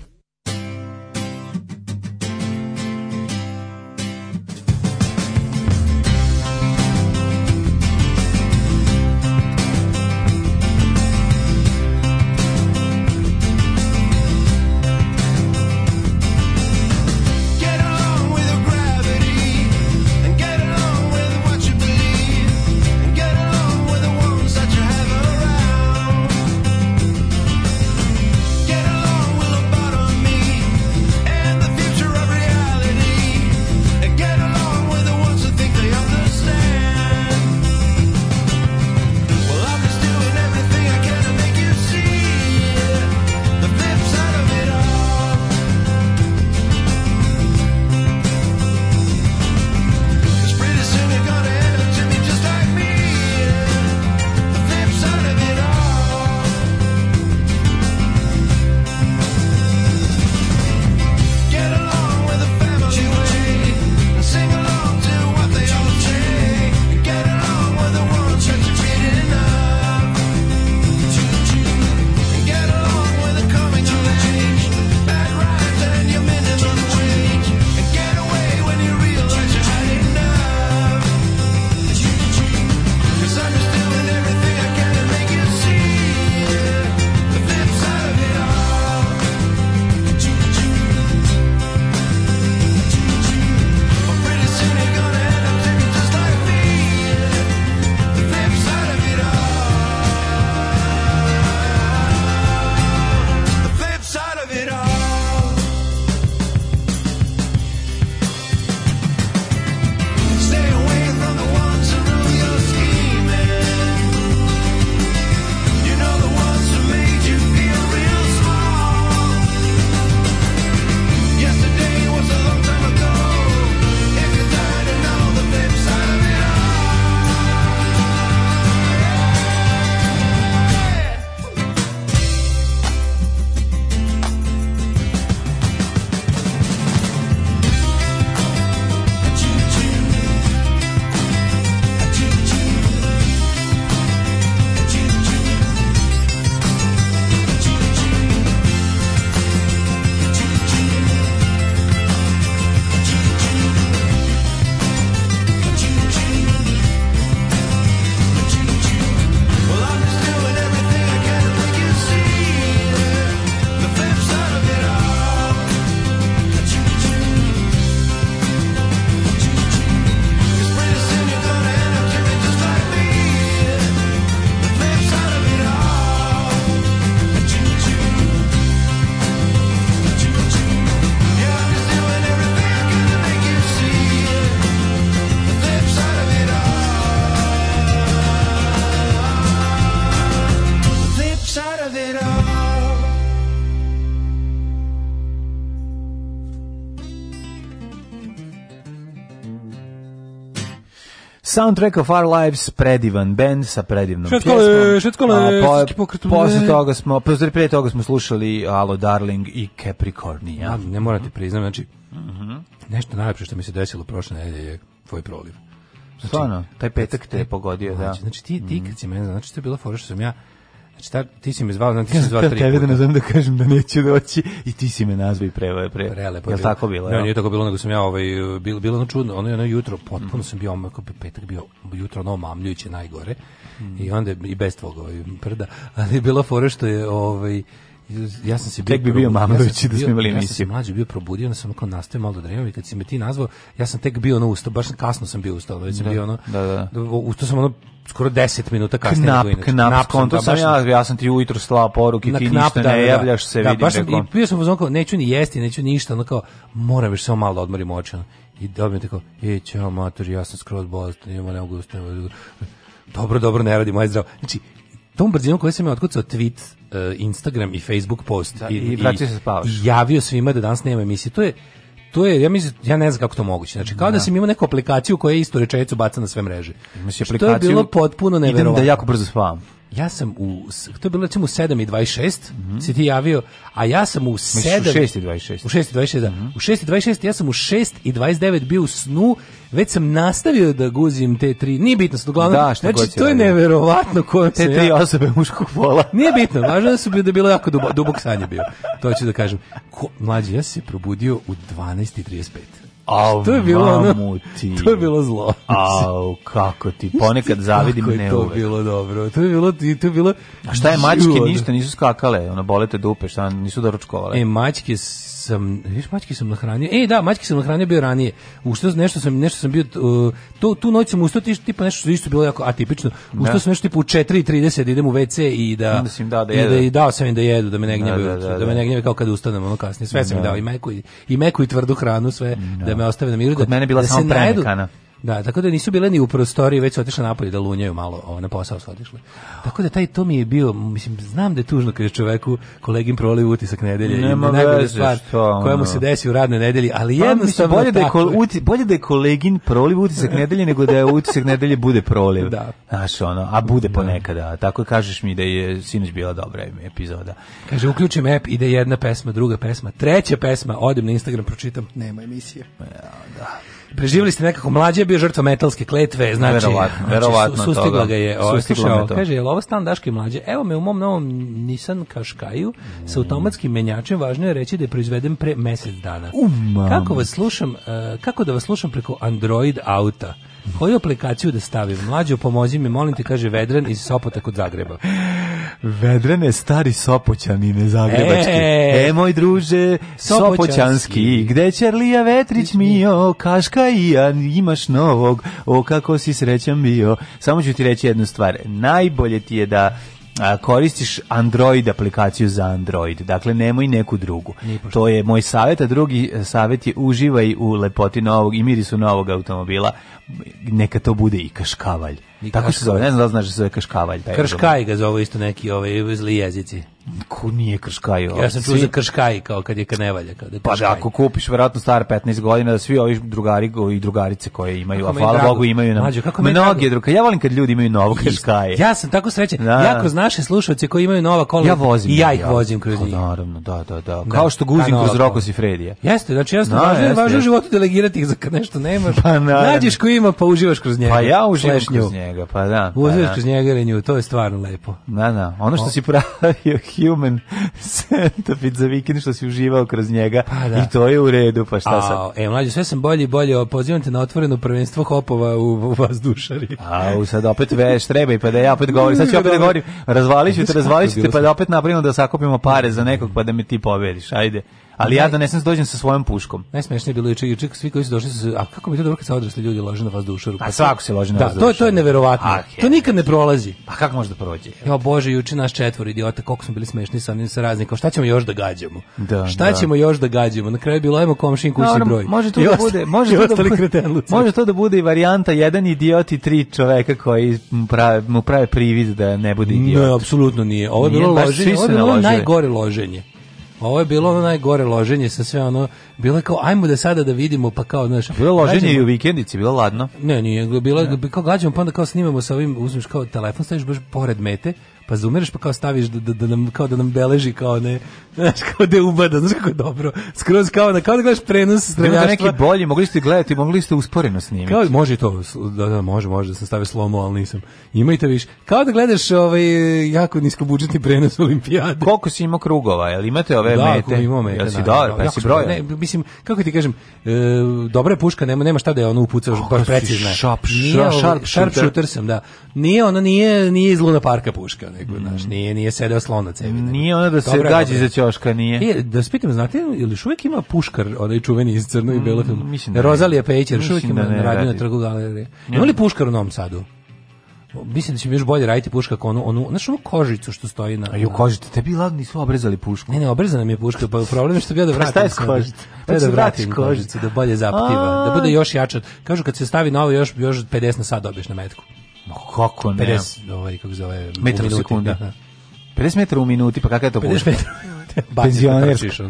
Soundtrack of Our Lives, predivan band sa predivnom pjesmom. šetkole, Šetkole, po, Posle toga smo, pozdrav, pre toga smo slušali Alo Darling i Capricornia. Ne, ne morate priznam, znači, uh mhm. -huh. nešto najlepše što mi se desilo prošle nedelje je tvoj proliv. Znači, Stvarno, taj petak te je znači, pogodio, da. znači, da. Znači, ti, ti mhm. kad si mene, znači, to je bila fora što sam ja, Šta, ti si me zvao, znam ti si zvao tri puta. Tebe da nazovem da kažem da neću doći i ti si me nazvao i prevao pre. Prelepo. Je li tako bilo? Ne, no, da, nije tako bilo, nego sam ja ovaj, bilo, bilo ono čudno, ono, ono jutro, potpuno mm. sam bio, ono, petak bio jutro ono mamljujuće najgore mm. i onda i bez tvog ovaj, prda, ali je bila fora što je ovaj, ja sam se tek bio bi bio Mamović ja da smo imali emisiju. Ja sam se mlađi bio probudio, onda sam kao nastavio malo da i kad si me ti nazvao, ja sam tek bio ono ustao, baš kasno sam bio ustao, već sam da, bio ono, da, da. ustao sam ono skoro 10 minuta kasnije knap, nego inače. Knap, knap, konto sam, da, ja, ja sam ti ujutro slao poruke, ti knap, ništa da, da ne da. javljaš se, da, vidim. Baš sam, i bio sam uzman kao, neću ni jesti, neću ništa, ono kao, moram još samo malo da odmorim oči. I dobijem tako, ej, čao mater, ja sam skroz bolestan, ne mogu ustao dobro, dobro, ne radimo, aj zdravo. Znači, tom brzinom koja sam ja otkucao tweet, eh, Instagram i Facebook post da, i, i, i, se i javio svima da danas nema emisije. To je to je ja mislim ja ne znam kako to moguće. Znači kao da, da sam imao neku aplikaciju koja je istu rečenicu baca na sve mreže. Imaš aplikaciju. Znači, to je bilo potpuno neverovatno. Idem da jako brzo spavam ja sam u, to je bilo recimo u 7 mm -hmm. si ti javio, a ja sam u 7... u 6.26. U 6 da. Mm -hmm. U 6 ja sam u 6.29 bio u snu, već sam nastavio da guzim te tri, nije bitno, sam uglavnom, da, znači to je radio. neverovatno kojom te sam tri ja... osobe muškog pola. nije bitno, važno da su bio da je bilo jako dubo, dubok sanje bio, to ću da kažem. Ko, mlađi, ja sam se probudio u 12.35. Au, to je bilo ono, to je bilo zlo. Au, kako ti, ponekad zavidim ne je to je bilo dobro, to je bilo, to je bilo... A šta je, mačke ništa nisu skakale, ono, bolete dupe, šta nisu doručkovale? E, mačke sam, viš, mački sam nahranio. E, da, mački sam nahranio bio ranije. Ušto nešto sam, nešto sam bio, uh, to, tu noć sam ustao tipa nešto što isto bilo jako atipično. Da. Ustao da. sam nešto tipa u 4.30 da idem u WC i da, da, da, da, jedu. I da i dao sam im da jedu, da me ne gnjave, da, da, da, da, me ne da. gnjave kao kad ustanem ono kasnije. Sve sam im dao i meku i, i meku i tvrdu hranu, sve, da, da me ostave na miru. Kod da, mene bila da samo najdu, Da, tako da nisu bile ni u prostoriji, već su otišle napolje da lunjaju malo, o, na posao su otišle. Tako da taj to mi je bio, mislim, znam da je tužno kada je čoveku kolegim proli utisak nedelje Nema i najbolja stvar što, koja mu se desi u radnoj nedelji, ali pa, jednostavno bolje da, je kol, uti, bolje da je kolegin proliv utisak nedelje nego da je utisak nedelje bude proliv. Da. Znaš, ono, a bude da. ponekada. Tako kažeš mi da je sinoć bila dobra epizoda. Kaže, uključim app, ide jedna pesma, druga pesma, treća pesma, odem na Instagram, pročitam, nema emisije. Ja, da preživjeli ste nekako mlađe, bio žrtva metalske kletve, znači, verovatno, znači, verovatno znači, sustigla toga. ga je, o, sustigla to. kaže, je ovo stan Daške mlađe? Evo me u mom novom Nissan Kaškaju mm. sa automatskim menjačem, važno je reći da je proizveden pre mesec dana. Um, kako vas slušam, uh, kako da vas slušam preko Android auta? Koju aplikaciju da stavim? Mlađo, pomozi mi, molim te, kaže Vedran iz Sopota kod Zagreba. Vedran je stari Sopoćanine zagrebački. E, e moj druže, Sopoćanski, Sopoćanski gde će Lija Vetrić mio, Kaška i ja, imaš novog, o kako si srećan bio. Samo ću ti reći jednu stvar, najbolje ti je da koristiš Android aplikaciju za Android. Dakle, nemoj neku drugu. To je moj savjet, a drugi savjet je uživaj u lepoti novog i mirisu novog automobila neka to bude i kaškavalj. I Tako kaškavalj. se zove, ne znam da znaš da se zove kaškavalj. Taj krškaj ga zove isto neki ovaj, zli jezici. Ko nije krškaj? Ovaj. Ja sam čuo za krškaj kao kad je kanevalja. Kad da je pa da, ako kupiš verovatno star 15 godina da svi ovi drugari i drugarice koje imaju, kako a hvala Bogu imaju nam Mađo, kako mnogi druga. Ja volim kad ljudi imaju novo krškaje. Ja sam tako srećan. Da. Ja kroz naše slušaoce koji imaju nova kola ja vozim, i ja ih ja. vozim kroz pa njih. Naravno, da, da, da. da kao što guzim kroz Rokos i Fredija. Jeste, znači jasno, da, važno je u životu delegirati ih za kad nešto nemaš. Pa, nađeš koji ima pa uživaš kroz njega. Pa ja uživam Lešnju. kroz njega, pa da. Pa uživaš da. kroz njega renju, to je stvarno lepo. Da, da. Ono što o. si pravio human centipede za vikend što si uživao kroz njega pa, da. i to je u redu, pa šta sad? E, mlađe, sve sam bolje i bolje, pozivam te na otvoreno prvenstvo hopova u, u vazdušari. A, u sad opet veš, treba i pa da ja opet govorim, sad ću da, opet da, da, da. govorim, razvaliću te, razvaliću te, pa da opet napravimo da sakupimo pare za nekog, pa da me ti pobediš, ajde ali ja donesem da da dođem sa svojom puškom. Najsmešnije bilo juče, juče svi koji su došli su a kako mi to dobro kad se odrasli ljudi lože na vas dušaru. A pa svako se loži na da, vas Da, to je to je neverovatno. to nikad ne prolazi. Pa kako može da prođe? Jo bože, juče nas četvoro idiota, koliko smo bili smešni sa onim saraznikom. Šta ćemo još da gađamo? Da, šta da. ćemo još da gađamo? Na kraju bilo ajmo komšin kući no, broj. Može to da bude, može to da bude. Može to da bude i varijanta jedan idiot i tri čoveka koji prave, mu prave privid da ne bude idiot. Ne, apsolutno nije. Ovo je bilo loženje, ovo je bilo najgore loženje. Ovo je bilo ono najgore loženje sa sve ono, bilo je kao ajmo da sada da vidimo pa kao znaš. Bilo loženje gađamo, i u vikendici, bilo ladno. Ne, nije, bilo ne. kao gađamo pa onda kao snimamo sa ovim, uzmeš kao telefon, staviš baš pored mete pa zumeš pa kao staviš da, da, da, nam, kao da nam beleži kao ne, znaš, kao da je ubada, znaš kako je dobro, skroz kao da, kao da gledaš prenos da streljaštva. neki bolji, mogli ste gledati, mogli ste usporeno snimiti. Kao, može to, da, da, može, može da se stavi slomo, al nisam. imate viš Kao da gledaš ovaj, jako niskobudžetni prenos olimpijade. Koliko si ima krugova, jel imate ove da, mete? Da, imamo mete. Jel si dobar, pa jesi brojan? Ne, mislim, kako ti kažem, e, dobra je puška, nema, nema šta da je ona upucaš, baš precizna. Šap, šap, šarp, šarp, šarp, šarp, šarp, šarp, nije šarp, šarp, šarp, šarp, šarp, šarp, nego mm. naš, nije, nije sedeo slon na cevi. Nije ona da se gađa za ćoška, nije. I, e, da spitam znate, ili još uvijek ima puškar, onaj čuveni iz crno i belo mm, film? Mm, mislim da Rozalija Pejić, još uvijek da ima da radnju na trgu galerije. Ima li puškar u Novom Sadu? mislim da će mi još bolje raditi puška kao onu, onu, znaš onu kožicu što stoji na... A ju kožicu, te bila nisu obrezali pušku. Ne, ne, obrezana mi je puška, pa problem je što bi ja da pa vratim. šta je s kožicom? Pa, pa da vratim kožicu, da bolje zaptiva, da bude još jača. Kažu kad se stavi novo, još, još 50 na sad dobiješ na metku. Ma kako ne? 50, ovaj, kako zove, metara u sekundi. Da. 50 metara u minuti, pa kakav je to 50 metara penzionerska.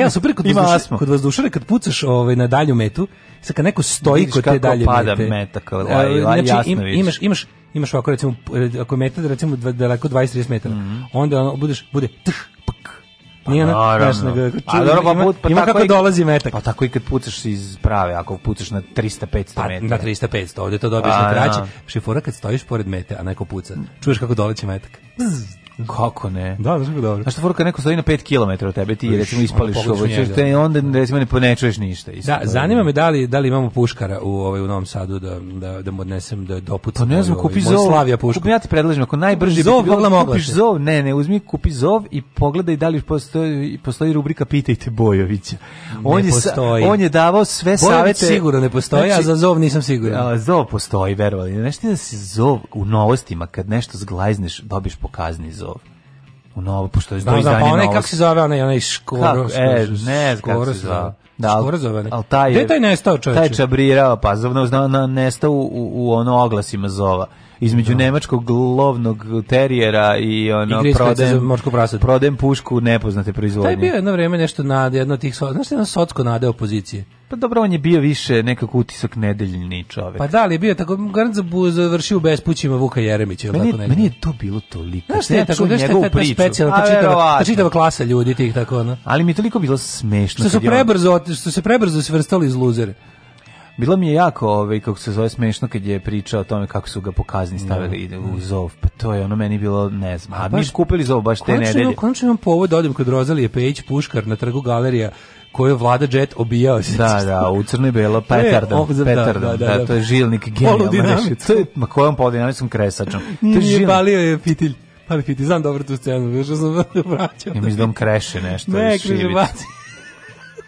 Ja super kod vas kod vas kad pucaš ovaj na dalju metu, sad kad neko stoji kod te dalje pada mete. meta kao znači, jasno im, vidiš. imaš imaš imaš ovako recimo ako meta da recimo daleko 20 30 metara. Mm -hmm. Onda ono, budeš bude tch Pa Nije na, naš, ga ču, a dobro, pa, put, pa ima tako kako i, dolazi metak. Pa tako i kad pucaš iz prave, ako pucaš na 300-500 pa, metara. Na 300-500, ovdje to dobiješ a, pa, na kraće. Da. Šifora kad stojiš pored mete, a neko puca, čuješ kako dolazi metak. Bzz. Kako ne? Da, znaš dobro. A što forka neko stoji na 5 km od tebe, ti Iš, recimo ispališ ovo, ćeš te onda recimo ne ponečuješ pa ništa. Isto. Da, zanima me da li, da li imamo puškara u, ovaj, u Novom Sadu da, da, da mu odnesem da dopucam. Pa ne znam, da ovaj, kupi ovaj, zov. Slavija puška. Kupi, ja ti predlažem, ako najbrže zov, bi bilo, kupiš zov, ne, ne, uzmi, kupi zov i pogledaj da li postoji, postoji rubrika Pitajte Bojovića. On ne je, postoji. On je davao sve Bojović savete. sigurno ne postoji, znači, a za znači, zov nisam siguran. A, zov postoji, verovali. Znaš ti da si zov u novostima, kad nešto zglajzneš, dobiš pokazni zov nov. U novo, pošto je da, izdanje da, pa onaj, kako se zove, onaj, onaj škoro, skoro, e, ne, skoro se zove. Da, Skoro zove. Al taj je, Gde taj nestao čovječe? Taj čabrirao, pa zove, na, nestao u, u, u ono oglasima zova između da. nemačkog lovnog terijera i ono prodajem prodajem pušku nepoznate proizvodnje. Taj bio jedno vreme nešto nad jedno tih znaš na socsko nade opozicije. Pa dobro, on je bio više nekako utisak nedeljni čovek. Pa da, ali je bio tako, garant za završio bez bespućima Vuka Jeremića. Ili meni, tako meni je to bilo toliko. Znaš, ja tako, znaš, njegovu priču. Specijalno, ta, čitava, ta čitava klasa ljudi tih tako, ono. Ali mi je toliko bilo smešno. Što, su prebrzo, što se prebrzo svrstali iz luzere. Bilo mi je jako, ovaj, kako se zove, smešno kad je pričao o tome kako su ga pokazni kazni mm. stavili no. u zov. Pa to je ono meni bilo, ne znam. A, a mi skupili zov baš te nedelje. Imam, konačno imam povod da odem kod Rozalije Pejić Puškar na trgu galerija je Vlada Jet obijao da, se. Da, da, u crno i belo petardom, petardom. Da, da, da, da, to je žilnik genijalno. To je ma kojom polodinamičkom kresačom. To je žilnik. palio je fitilj. Pali fitilj, znam dobro tu scenu, više sam vraćao. Ja mislim da, da on kreše nešto. Ne, kreše baci.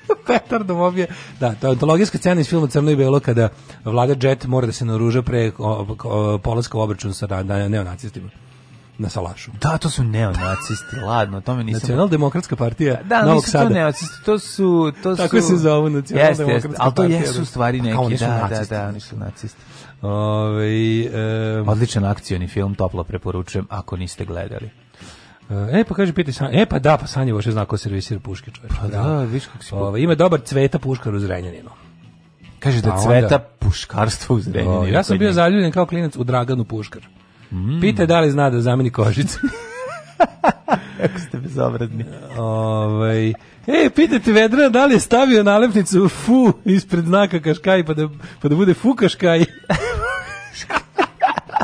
petardom da obje. Da, to je antologijska scena iz filma Crno i belo kada vlada Jet mora da se naruža pre polaska u obračun sa da, da, neonacistima na Salašu. Da, to su neonacisti, ladno, to me nisam... Nacionaldemokratska partija da, Novog Sada. Da, nisu to neonacisti, to su... To Tako su... se zovu Nacionaldemokratska jeste, jeste, ali to jesu da. stvari neki, oni da, da, da, oni su nacisti. Ove, ovaj, um... Odličan akcioni film, toplo preporučujem ako niste gledali. E, pa kaže, piti Sanja, e pa da, pa Sanje voše znako servisira puške čoveč. Pa da, viš kako si... Ove, ovaj, ima dobar cveta puškar u Zrenjaninu. Kaže da pa cveta onda... puškarstvo u Zrenjaninu. ja sam bio zaljubljen kao klinac u Draganu puškar. Mm. Pita da li zna da zameni kožicu. Kako ste bezobradni. Ove, ovaj, e, pitajte Vedra da li je stavio nalepnicu fu ispred znaka Kaškaj pa da, pa da bude fu Kaškaj.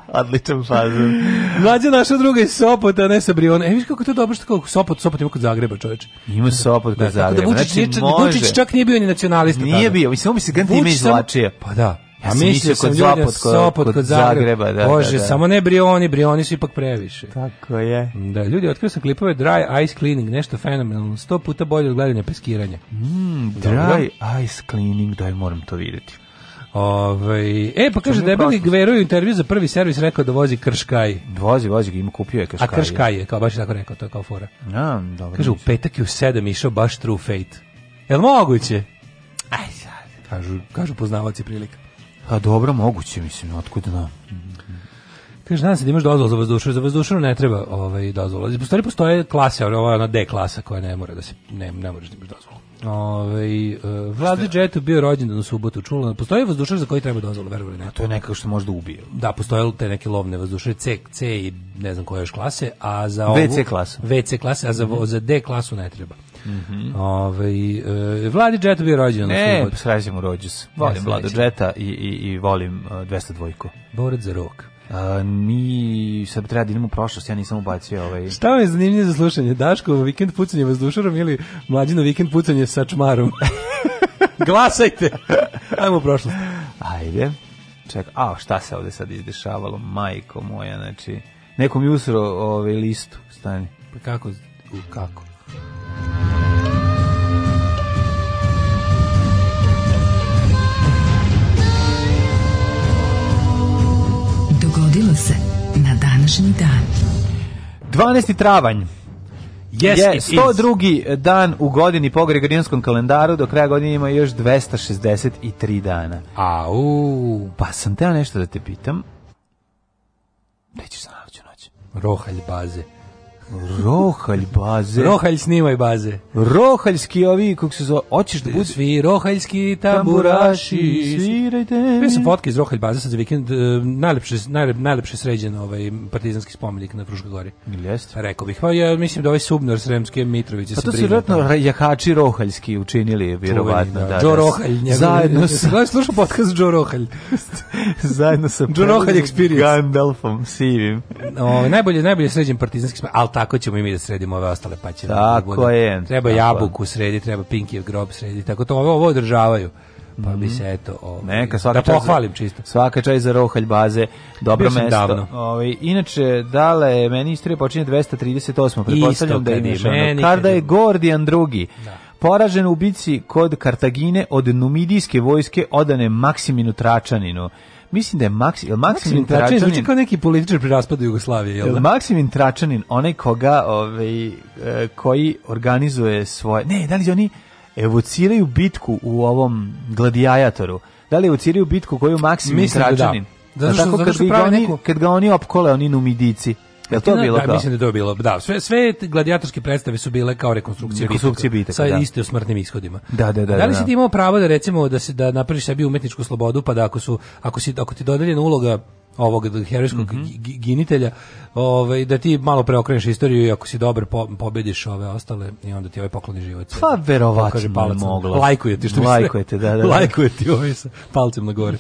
Odličan fazon. Mlađa naša druga iz Sopota, ne sa Briona. E, viš kako to dobro što kako Sopot, Sopot ima kod Zagreba, čoveče. Ima Sopot kod da, da Zagreba. Da Vučić, znači, nije, Vučić čak nije bio ni nacionalista. Nije tada. bio, mislim, mi se Gant ime izvlačio. Pa da. Ja mislio sam ljudi kod, Sopot kod, kod Zagreba. Zagreba da, Bože, da, da. samo ne Brioni, Brioni su ipak previše. Tako je. Da, ljudi, otkrio sam klipove Dry Ice Cleaning, nešto fenomenalno, sto puta bolje od gledanja peskiranja. Mm, dry Dobro. Ice Cleaning, daj moram to videti. Ovaj e pa kaže debeli Gvero u intervju za prvi servis rekao da vozi Krškaj. Vozi, vozi, ima kupio je Krškaj. A Krškaj je, kao baš tako rekao, to je kao fora. Ja, dobro. Kaže u petak je u 7 išao baš True Fate. Jel moguće? Aj sad, kažu, kažu poznavaoci prilika. A dobro, moguće, mislim, otkud na... Da? Kaže, nadam se da imaš dozvolu za vazdušnu, za vazdušnu ne treba ovaj, dozvola. Postoje, postoje klase, ova je ona D klasa koja ne mora da se, ne, ne moraš da imaš dozvolu. Ovaj e, Vlade Jetu bio rođendan u subotu, čula. Postoji vazdušar za koji treba dozvola, verovali ne. A to je nekako što možda ubije. Da, postoje te neke lovne vazdušare C, C i ne znam koje još klase, a za ovu VC klasu. VC klase, a za mm -hmm. za D klasu ne treba. Mhm. Mm ovaj uh, Vladi Jet bio rođen ne, na subotu. Ne, rođus. Volim Vladu Džeta i i i volim uh, e, 202-ku. Borac za rok. Uh, mi sad treba da idemo u prošlost, ja nisam ubacio ovaj. Šta vam je zanimljivo za slušanje? Daško vikend pucanje vazdušarom ili mlađino vikend pucanje sa čmarom? Glasajte. Ajmo u prošlost. Ajde. Ček, a šta se ovde sad izdešavalo? Majko moja, znači neko mi usro ovaj listu, stani. Pa kako? U, kako? dogodilo se na današnji dan. 12. travanj. Yes, yes 102. dan u godini po Gregorijanskom kalendaru, do kraja godine ima još 263 dana. Au. Pa sam teo nešto da te pitam. sa sam noć. Rohalj baze. Rohalj baze. Rohalj snimaj baze. Rohaljski ovi, kako se zove, hoćeš da budu... Svi rohaljski tamburaši. Svirajte mi. Ja sam fotke iz Rohalj baze sad za vikend. E, najlepše, najlep, najlepše sređen ovaj partizanski spomenik na Fruškoj gori. Jeste. Rekao bih. Pa ja mislim da ovaj Subnar Sremske Mitrovića pa se brinu. Pa to su vjerojatno jahači rohaljski učinili, vjerovatno. Da. da, da, Joe Rohalj. Njegov, zajedno sam... Znaš, slušao podcast Joe Rohalj. zajedno sam... Joe Rohalj Experience. Gandalfom, sivim. O, ovaj, najbolje, najbolje sređen partizanski spomenik tako ćemo i mi da sredimo ove ostale paćene. Da tako bude. je. Treba tako jabuku sredi, treba Pinkijev grob srediti, tako to ovo, ovo održavaju pa bi mhm. se eto ovaj, neka da svaka da pohvalim čisto svaka čaj za rohalj baze dobro mesto ovaj inače dale meni istorija počinje 238 pretpostavljam da je meni kada je Gordijan drugi da. poražen u bici kod Kartagine od numidijske vojske odane Maksiminu Tračaninu mislim da je Maksi, jel Maksimin Tračanin, Tračanin kao neki političar pri raspadu Jugoslavije, jel, jel da? Maksimin Tračanin, onaj koga, ovaj, e, koji organizuje svoje, ne, da li oni evociraju bitku u ovom gladijatoru, da li evociraju bitku koju Maksimin da da. Tračanin, da. Zato što, zato što, zato što kad, ga oni, neku... kad ga oni opkole, oni numidici. Jel to da, bilo da, kao? mislim da je to bilo. Da, sve sve gladijatorske predstave su bile kao rekonstrukcije rekonstrukcije bitaka, sa da. isto smrtnim ishodima. Da, da, da. Da li da, si da. ti imao pravo da recimo da se da napraviš sebi umetničku slobodu pa da ako su ako si ako ti dodeljena uloga ovog herojskog mm -hmm. ginitelja, ovaj, da ti malo preokreneš istoriju i ako si dobar po, pobediš ove ostale i onda ti ovaj pokloni život. Pa verovatno je moglo. Lajkuje što Lajkuje te, da, da, da. Lajkuje ti ovaj sa palcem na gore.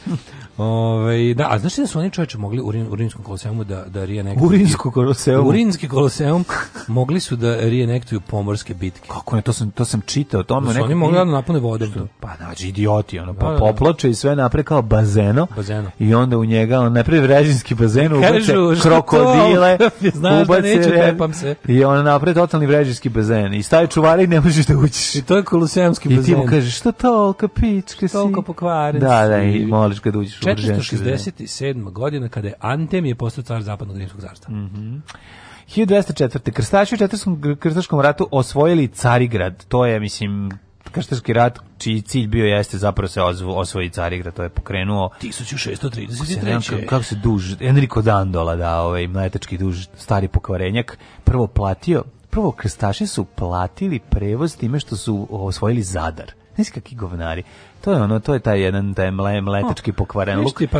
Ove, ovaj, da, a znaš da su oni čoveče mogli u, urinskom koloseumu da, da rije nekto... Rimskom koloseum? Urinski koloseum mogli su da rije rijenektuju pomorske bitke. Kako ne, to sam, to sam čitao. To ono da su oni mogli da napune vodom. Pa znači, idioti, ono, pa da, pa poplače i sve napre kao bazeno. Bazeno. I onda u njega, on najprej naprave vrežinski bazen, ubace krokodile, znaš ubace da neću, tepam se. I ona napravi totalni vrežinski bazen i staje čuvari i ne možeš da uđeš. I to je koloseumski bazen. I ti mu kažeš šta tolka pička si. Tolko pokvaren Da, da, i moliš kad da uđeš u vrežinski bazen. 467. godina kada je Antem je postao car zapadnog rimskog carstva. Mhm. Mm 1204. Krstaši u Četvrtskom krstaškom ratu osvojili Carigrad. To je, mislim, krštarski rat čiji cilj bio jeste zapravo se osvoji Carigrad, da to je pokrenuo 1633. Kako se duž, Enrico Dandola, da, ovaj mletački duž, stari pokvarenjak, prvo platio, prvo krstaši su platili prevoz time što su osvojili Zadar. Znaš kakvi govnari. To je ono, to je taj jedan taj mle, mletački pokvaren luk. Pa,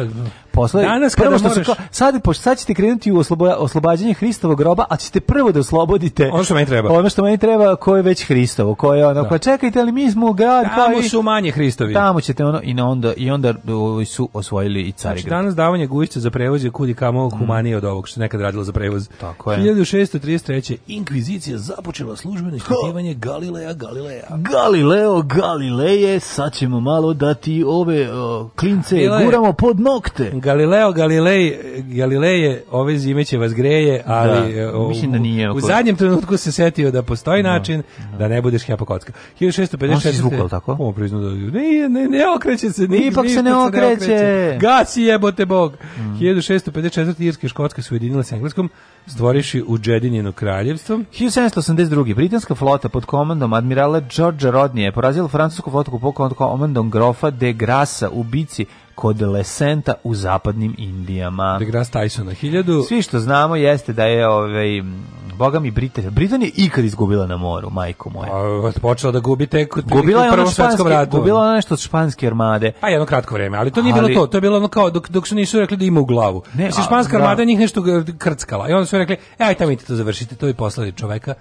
Posle, danas kada prvo moraš... Su, sad, pošto sad ćete krenuti u oslobo, oslobađanje Hristovog groba, a ćete prvo da oslobodite... Ono što meni treba. Ono što meni treba, ko je već Hristovo, ko je ono, da. čekajte, ali mi smo grad... Pa Tamo su manje Hristovi. Tamo ćete ono, i onda, i onda ovaj, su osvojili i cari Znači, danas davanje gušća za prevoz je kudi kamo mm. humanije od ovog što nekad radilo za prevoz. Tako je. 1633. Inkvizicija započela službeno ispitivanje Galileja Galileja. Galileo Galileje, sad ćemo malo da ti ove o, klince Galileo, guramo pod nokte. Galileo Galilei Galileje ove zime će vas greje, da. ali da, o, mislim da nije. U, u zadnjem trenutku se setio da postoji no, da. način no. Da. da ne budeš hepakotska. 1656 On priznao da ne, ne, ne okreće se, ni ipak se ne okreće. Se ne okreće. Gasi jebote bog. Mm. 1654 irske škotska su ujedinile sa engleskom stvoriši u Džedinjeno kraljevstvo. 1782 britanska flota pod komandom admirala Georgea Rodnije porazila francusku flotu pod komandom komandom grofa de Grasa u bici kod Lesenta u zapadnim Indijama. De Tyson na 1000. Svi što znamo jeste da je ovaj Boga mi Britanija. Britanija ikad izgubila na moru, majko moje. A, počela da gubi tek u gubila je prvom svetskom ratu. Gubila ona nešto od španske armade. Pa jedno kratko vreme, ali to nije ali... bilo to. To je bilo ono kao dok, dok su nisu rekli da ima u glavu. Ne, Mislim, španska da. armada njih nešto krckala. I onda su rekli, e, aj tamo idite to završite, to i poslali čoveka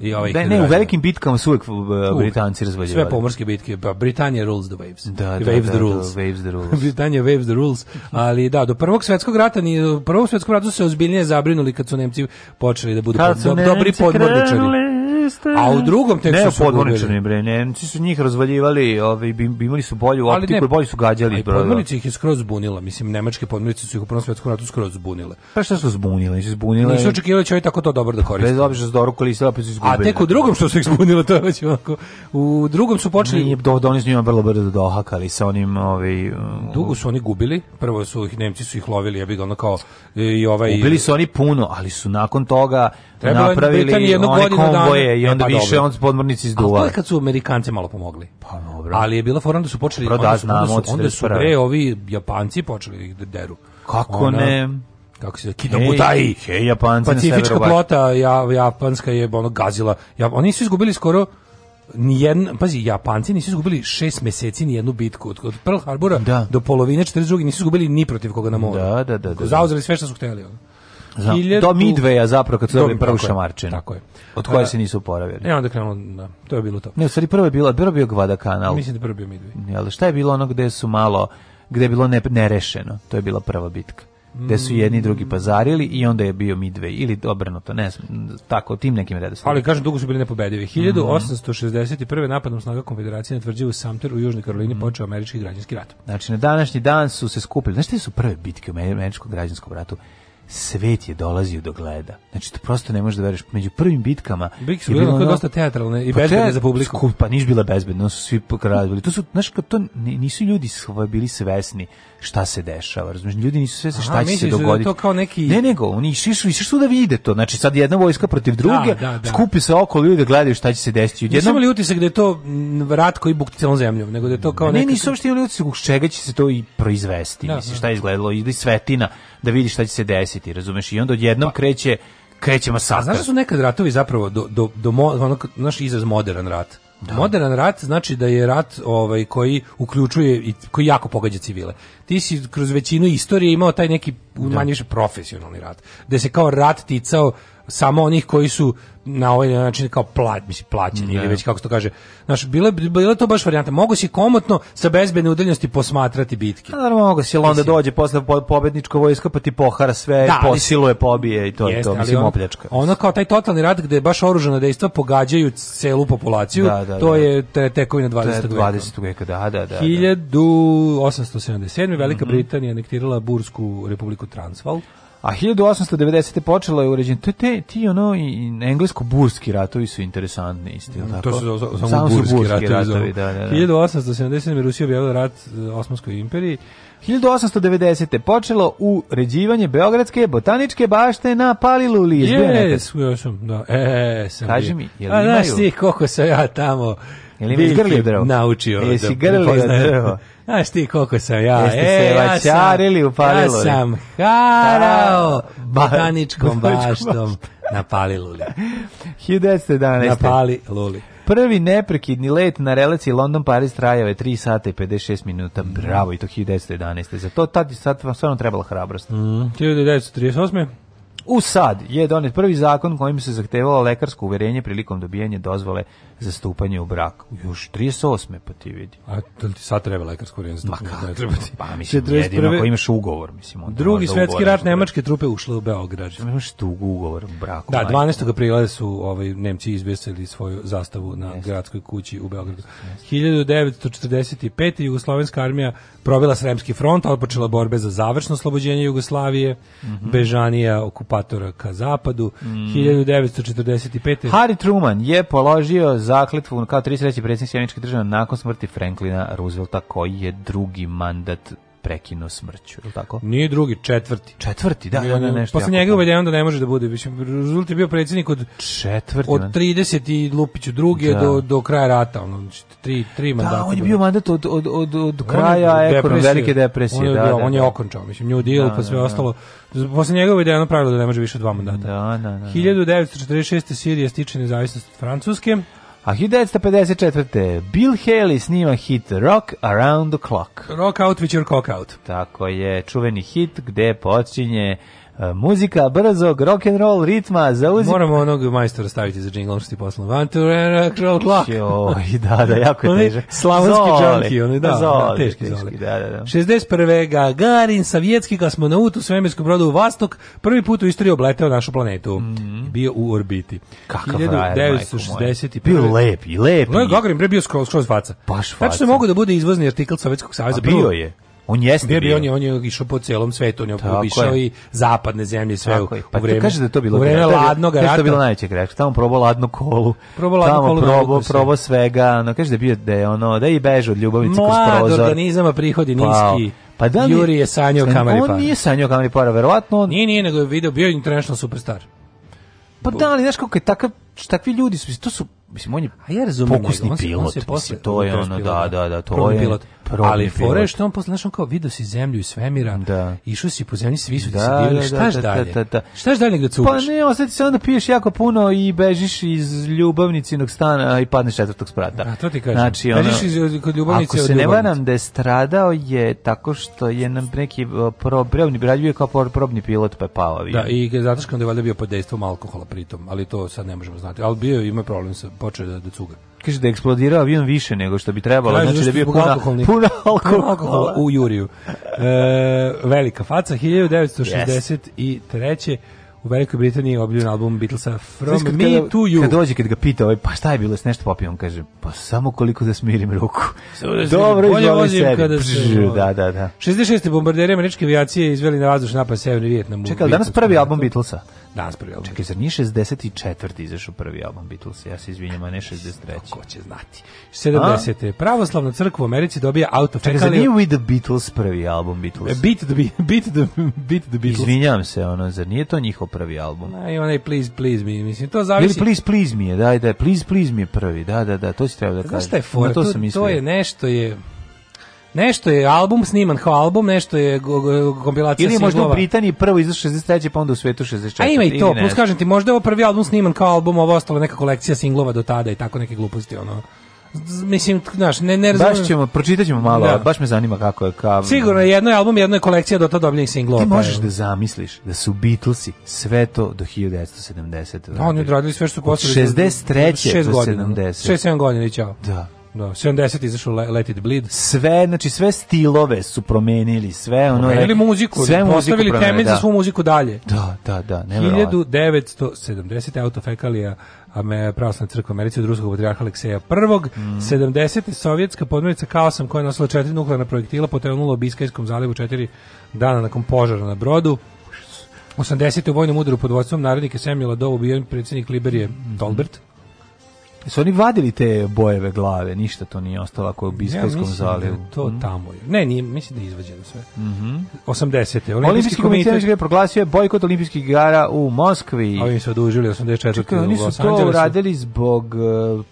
i ovaj ne, ne, u velikim bitkama su uvek uh, Britanci razvaljivali. Sve pomorske bitke, pa Britanija rules the waves. Da, da, waves, da, the da, rules. waves the rules. Britanija waves the rules, ali da, do prvog svetskog rata ni do prvog svetskog rata su se ozbiljnije zabrinuli kad su Nemci počeli da budu pod, dobri podmorničari jeste. A u drugom tekstu su podmorničari bre, Nemci su njih razvaljivali, ovaj imali su bolju optiku, ali ne, bolji su gađali bre. Podmornice ih je skroz zbunila, mislim nemačke podmornice su ih u Prvom svetskom ratu skroz zbunile. Pa šta su zbunile? Nisu zbunile. Nisu očekivali da će tako to dobro da koriste. Bez obzira što dorukali se opet su pa izgubili. A tek u drugom što su ih zbunile, to je već ovako. U drugom su počeli nije do oni su njima vrlo brzo dohakali sa onim ovaj um, dugo su oni gubili. Prvo su ih Nemci su ih lovili, ja bih ono kao i ovaj Ubili su oni puno, ali su nakon toga Trebalo napravili je jedno one godinu dana. i e, onda pa više on podmornici izduva. duva. to je kad su Amerikanci malo pomogli. Pa dobro. Ali je bila fora da su počeli Dobro, onda da, su, onda su, onda su bre ovi Japanci počeli ih da deru. Kako Ona, ne? kako se Kidobutai. Hej, hej Japanci Pacifička na plota ja, japanska je ono gazila. Ja, oni su izgubili skoro ni jedan, pazi, Japanci nisu izgubili šest meseci ni jednu bitku od, od Pearl Harbora da. do polovine 42. nisu izgubili ni protiv koga na moru. Da, da, da, da. da. Zauzeli sve što su hteli. Ono. Znam, do Midveja zapravo kad su dobili prvu šamarčinu. Tako je. Od koje e, se nisu oporavili. Ja e, onda krenuo, da, to je bilo to. Ne, u stvari prvo je bilo, da prvo bio Gvadakanal. Mislim da prvo bio Midvej. Ali šta je bilo ono gde su malo, gde je bilo ne, nerešeno? To je bila prva bitka gde su jedni i mm. drugi pazarili i onda je bio Midway ili obrnuto, ne znam, tako, tim nekim redosledom. Ali kažem, dugo su bili nepobedivi. 1861. Mhm. napadom snaga konfederacije na tvrđavu Samter u Južnoj Karolini mhm. počeo američki građanski rat. Znači, na današnji dan su se skupili. Znaš, te su prve bitke u američkom građanskom ratu? svet je dolazio do gleda. Znači, to prosto ne možeš da veriš. Među prvim bitkama... Bitke su bile ono, dosta teatralne i pa bezbedne za publiku. Skup, pa niš bila bezbedna, su svi pokradili. To su, znaš, to nisu ljudi ovaj, bili svesni šta se dešava. Razumiješ, ljudi nisu svesni šta Aha, će se da dogoditi. to kao neki... Ne, nego, oni su, šišu, su da vide to. Znači, sad jedna vojska protiv druge, da, da, da. skupi se oko ljudi da gledaju šta će se desiti. Jednom... Nisu li utisak da je to mm, rat koji bukti celom zemljom, nego da je to kao ne, nekako... Ne, nisu uopšte imali utisak čega će se to i proizvesti. Da, mislim, da. šta je izgledalo, ili svetina da vidi šta će se desiti, razumeš? I onda odjednom pa. kreće kreće masakr. A znaš da su nekad ratovi zapravo do, do, do ono, naš izraz modern rat? Da. Modern rat znači da je rat ovaj koji uključuje i koji jako pogađa civile. Ti si kroz većinu istorije imao taj neki da. manje više profesionalni rat, da se kao rat ticao samo onih koji su na ovaj način kao plać, mislim, plaćeni ne. ili da. već kako se to kaže. Znaš, bila, bila to baš varijanta. Mogu si komotno sa bezbedne udaljenosti posmatrati bitke. A pa naravno mogu si, ali onda dođe posle po, pobedničko vojska pa ti pohara sve, da, posiluje, pobije i to jeste, to, mislim, on, opljačka. Ono kao taj totalni rat gde baš oružana dejstva pogađaju celu populaciju, da, da, da. to je te, tekovina 20. 20. veka. Da, da, da. 1877. Da. Velika mm -hmm. Britanija anektirala Bursku republiku Transvaal. A 1890. počelo je uređenje. To je te, ti ono i englesko-burski ratovi su interesantni isti, mm, To su o, samo, samo burski, burski ratovi. ratovi da, da, da. 1877. Rusija objavila rat e, Osmanskoj imperiji. 1890. počelo uređivanje Beogradske botaničke bašte na Palilu Yes, još da. E, e, e, sam Kaži bio. mi, je li A, imaju? Znaš ti koliko sam ja tamo Ili mi grlio drvo? Naučio. Da Jesi grlio drvo? Znaš ti koliko sam ja. Jeste e, se vaćarili, ja upalilo. Ja sam harao botaničkom baštom na Pali Luli. 1911. Na Pali Luli. Prvi neprekidni let na relaciji London-Paris trajao je 3 sata i 56 minuta. Bravo, i to 1911. Za to tad, sad vam stvarno trebala hrabrost. Mm, 1938. U sad je donet prvi zakon kojim se zahtevalo lekarsko uverenje prilikom dobijanja dozvole za stupanje u brak. Još 38. pa ti vidi. A da ti sad treba lekarsko uverenje za stupanje? Ma treba ti. Pa mislim, 41. jedino ako imaš ugovor. Mislim, onda Drugi svetski rat nemačke trupe ušle u Beograd. Imaš tugu ugovor u braku. Da, 12. aprila su ovaj, Nemci izbjesili svoju zastavu na yes. gradskoj kući u Beogradu. Yes. 1945. Jugoslovenska armija provela Sremski front, otpočela borbe za završno oslobođenje Jugoslavije. Mm -hmm. Bežanija okupacija okupatora ka zapadu. Mm. 1945. Harry Truman je položio zakletvu kao 33. predsjednik Sjeničke države nakon smrti Franklina Roosevelta koji je drugi mandat prekinuo smrću, je tako? Nije drugi, četvrti. Četvrti, da, da, da Posle njega uvedeno da ne može da bude, mislim rezultat je bio predsjednik od četvrti od 30 i Lupiću drugi da. do do kraja rata, ono znači tri tri da, mandata. Da, on je bio mandat od od od od kraja ekonomske velike depresije, on je, da, da, on je da. okončao, mislim New Deal da, pa sve ostalo. Posle njega uvedeno pravilo da ne može više dva mandata. Da, da, da. 1946. Sirija stiče nezavisnost od Francuske. A 1954. Bill Haley snima hit Rock Around the Clock. Rock out with your cock out. Tako je, čuveni hit gde počinje E, muzika, brzog, rock and roll ritma, zauzim. Moramo onog majstora staviti za jingle što ti poslao. One to rock roll clock. Joj, da, da, jako je težak. Slavonski džanki, on da, zoli, da, teški, teški zoli. Da, da, da. 61. Gagarin, savjetski kosmonaut u svemirskom brodu u Vastok, prvi put u istoriji obleteo našu planetu. Mm -hmm. Bio u orbiti. Kakav frajer, Bio lep i lep. Gagarin pre bio skroz, skroz faca. Baš faca. Znači što mogu da bude izvozni artikl Sovjetskog saveza. Bio je. On jeste bio. bio. On je, on je išao po celom svetu, on je obišao i zapadne zemlje sve Tako u, pa u vreme. kaže da to bilo u vreme ladnog da rata. To je bilo najveće greška. Tamo probao ladnu kolu. Probao ladnu tamo kolu. Probao, probao svega. No kaže da je bio da je ono da je i beže od ljubavnice kroz prozor. Mlad organizama prihodi pa, niski. Pa. Pa da li, Juri je sanjao kamari para. On nije sanjao kamari para, verovatno. On... Nije, nije, nego je video, bio je international superstar. Pa da, ali znaš kako je takav, takvi ljudi su, to su mislim on je a ja razumem pokusni njega. pilot se, on se posle, mislim, to je ono da da da to je pilot probni ali fore što on posle našao kao video si zemlju i svemira da. išao si po zemlji svi su da, ti se divili da, da šta da, dalje da, da, da. šta dalje ga cupaš pa ne oseti se onda piješ jako puno i bežiš iz ljubavnicinog stana i padneš četvrtog sprata a to ti kažem znači, ono, bežiš iz, kod ljubavnice ako se ne varam da je stradao je tako što je nam neki e, probni braljuje kao probni pilot pa je pao da i zato što je valjda bio pod dejstvom alkohola pritom ali to sad ne možemo znati al bio ima problem sa počeo da, da cuga kaže da je eksplodirao avion više nego što bi trebalo, Traži, znači da je bio puna, puno alkohola u Juriju. E, velika faca 1963. U Velikoj Britaniji je album Beatlesa From Znaš, Me kada, to You. Kad dođe, kad ga pita, ovaj, pa šta je bilo, s nešto popio, on kaže, pa samo koliko da smirim ruku. da Dobro, izvoli sebi. Kada se, Pžu, da, da, da. 66. bombarderi američke avijacije izveli na vazdušni napad Severni Vijetnam. Čekaj, danas prvi album Beatlesa. Danas prvi album. Čekaj, zar nije 64. izašao prvi album Beatles? Ja se izvinjam, a ne 63. Ko će znati? 70. A? Pravoslavna crkva u Americi dobija auto. Čekaj, zar nije With the Beatles prvi album Beatles? E, beat the, beat the, beat the Beatles. Izvinjam se, ono, zar nije to njihov prvi album? Da, i onaj Please, Please Me, mislim, to zavisi. Ili Please, Please Me je, da, da, Please, Please Me je prvi, da, da, da, to si treba da kažem. Znaš šta je for? to, to, to je nešto je Nešto je album sniman, ho album, nešto je kompilacija singlova. Ili je možda u Britaniji prvo izašao 63, pa onda u svetu 64. A ima i to, plus kažem ti, možda je ovo prvi album sniman kao album, ovo ostalo neka kolekcija singlova do tada i tako neke gluposti, ono mislim, znaš, ne, ne razumijem. Baš ćemo, pročitat ćemo malo, da. baš me zanima kako je. Ka... Sigurno, jedno je album, jedno je kolekcija do to dobljenih singlova. Ti pa možeš da zamisliš da su Beatlesi sve to do 1970. Da, oni odradili sve što su poslali. 63. do 70. 67 godina i čao. Da. Da, 70 izašao Let It Bleed. Sve, znači sve stilove su promenili, sve ono. je... Promenili muziku, sve postavili temelj za da. svu muziku dalje. Da, da, da, ne 1970 autofekalija a me pravoslavna crkva Americi od ruskog patrijarha Alekseja I. Mm. 70. sovjetska podmornica Kaosam koja je nosila četiri nuklearna projektila potonula u Biskajskom zalivu četiri dana nakon požara na brodu. 80. u vojnom udaru pod vodstvom narodnike Samuela Dovo bio predsjednik Liberije Dolbert. Mhm. Su oni vadili te bojeve glave, ništa to nije ostalo ako u Biskajskom ja, da zalivu. Da to mhm. tamo je. Ne, nije, mislim da je izvađeno sve. Mm -hmm. 80. Olimpijski, Olimpijski komitet je proglasio je bojkot olimpijskih igara u Moskvi. A oni su odužili 84. Čekaj, oni su to radili zbog uh,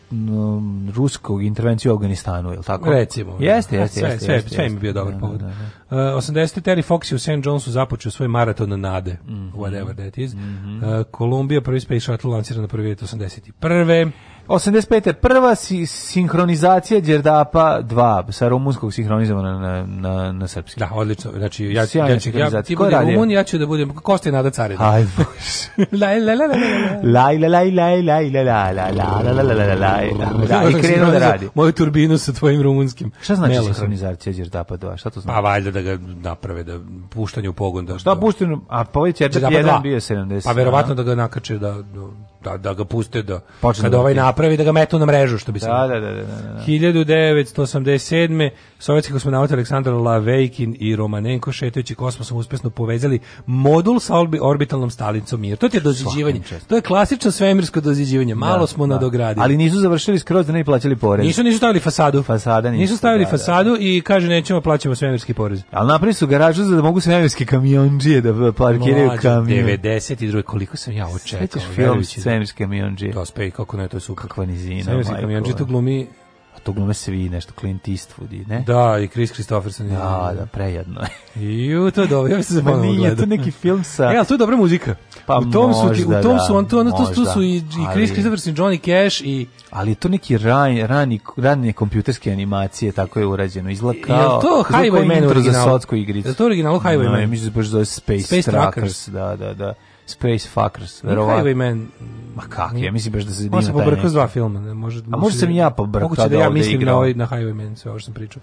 ruskog intervencije u Afganistanu, je tako? Recimo. Da. Jeste, jeste, jeste. Sve, jeste, sve im je bio dobar da, povod. Da, da. Uh, da. eh, 80. Terry Fox je u St. Johnsu započeo svoj maraton na nade, mm -hmm. whatever that is. Mm -hmm. uh, Kolumbija, prvi space shuttle lanciran na prvi 81. 85. prva si, sinhronizacija Đerdapa 2 sa rumunskog sinhronizovana na, na, na srpski. Da, odlično. Znači, ja, ja, ja, ja ti budem Rumun, ja ću da budem Kosti Nada Care. Aj, laj, laj, laj, laj, laj, laj, laj, laj, laj, laj, laj, laj, da, i krenu da radi. Moju turbinu sa tvojim rumunskim. Šta znači sinhronizacija Đerdapa 2? Šta to znači? Pa valjda da ga naprave, da puštanje u pogon. Da, šta puštanje? A pa ovaj Đerdap 1 bio 70. Pa verovatno da ga nakače da da, da ga puste da Počne kada da ovaj napravi da ga metu na mrežu što bi se. Da, da, da, da, da. 1987. Da. sovjetski kosmonaut Aleksandar Lavejkin i Romanenko šetajući kosmosom uspešno povezali modul sa orbitalnom stalicom Mir. To je doziđivanje. To je klasično svemirsko doziđivanje. Malo da, smo da. nadogradili. Ali nisu završili skroz da ne plaćali porez. Nisu nisu stavili fasadu. Fasada nisu. Nisu stavili da, da fasadu i kaže nećemo plaćamo svemirski porez. Al napravili su garažu za da mogu svemirski kamiondžije da parkiraju kamion. 92 koliko sam ja očekao. Film Svemirski kamionđi. To da, spej, kako ne, to je super. Kakva nizina. Svemirski kamionđi, to glumi a to glume svi nešto Clint Eastwood i ne? Da, i Chris Christopherson. Da, da, prejedno je. Ju, to je dobro, ja sam da se ponovno gledao. to neki film sa... E, ali to je dobra muzika. Pa u tom možda, su, ti, u tom da, su, on, to, ono, možda, tu su i, i Chris ali, Christopherson, Johnny Cash i... Ali je to neki ran, rani, ranije kompjuterske animacije, tako je urađeno. Izgleda kao... Je to Highwayman original? Za socku igricu. Je to original Highwayman? No, mislim se baš zove Space, Space Trackers. Trackers. Da, da, da. Space Fuckers, verovatno. Highway Man. Ma kako, ja mislim baš da se divno taj. On se pobrkao s dva filma, ne može. A možda sam i da- ja pobrkao da, da ja mislim igrao. na ovaj na Highway Man, sve ovo što sam pričao.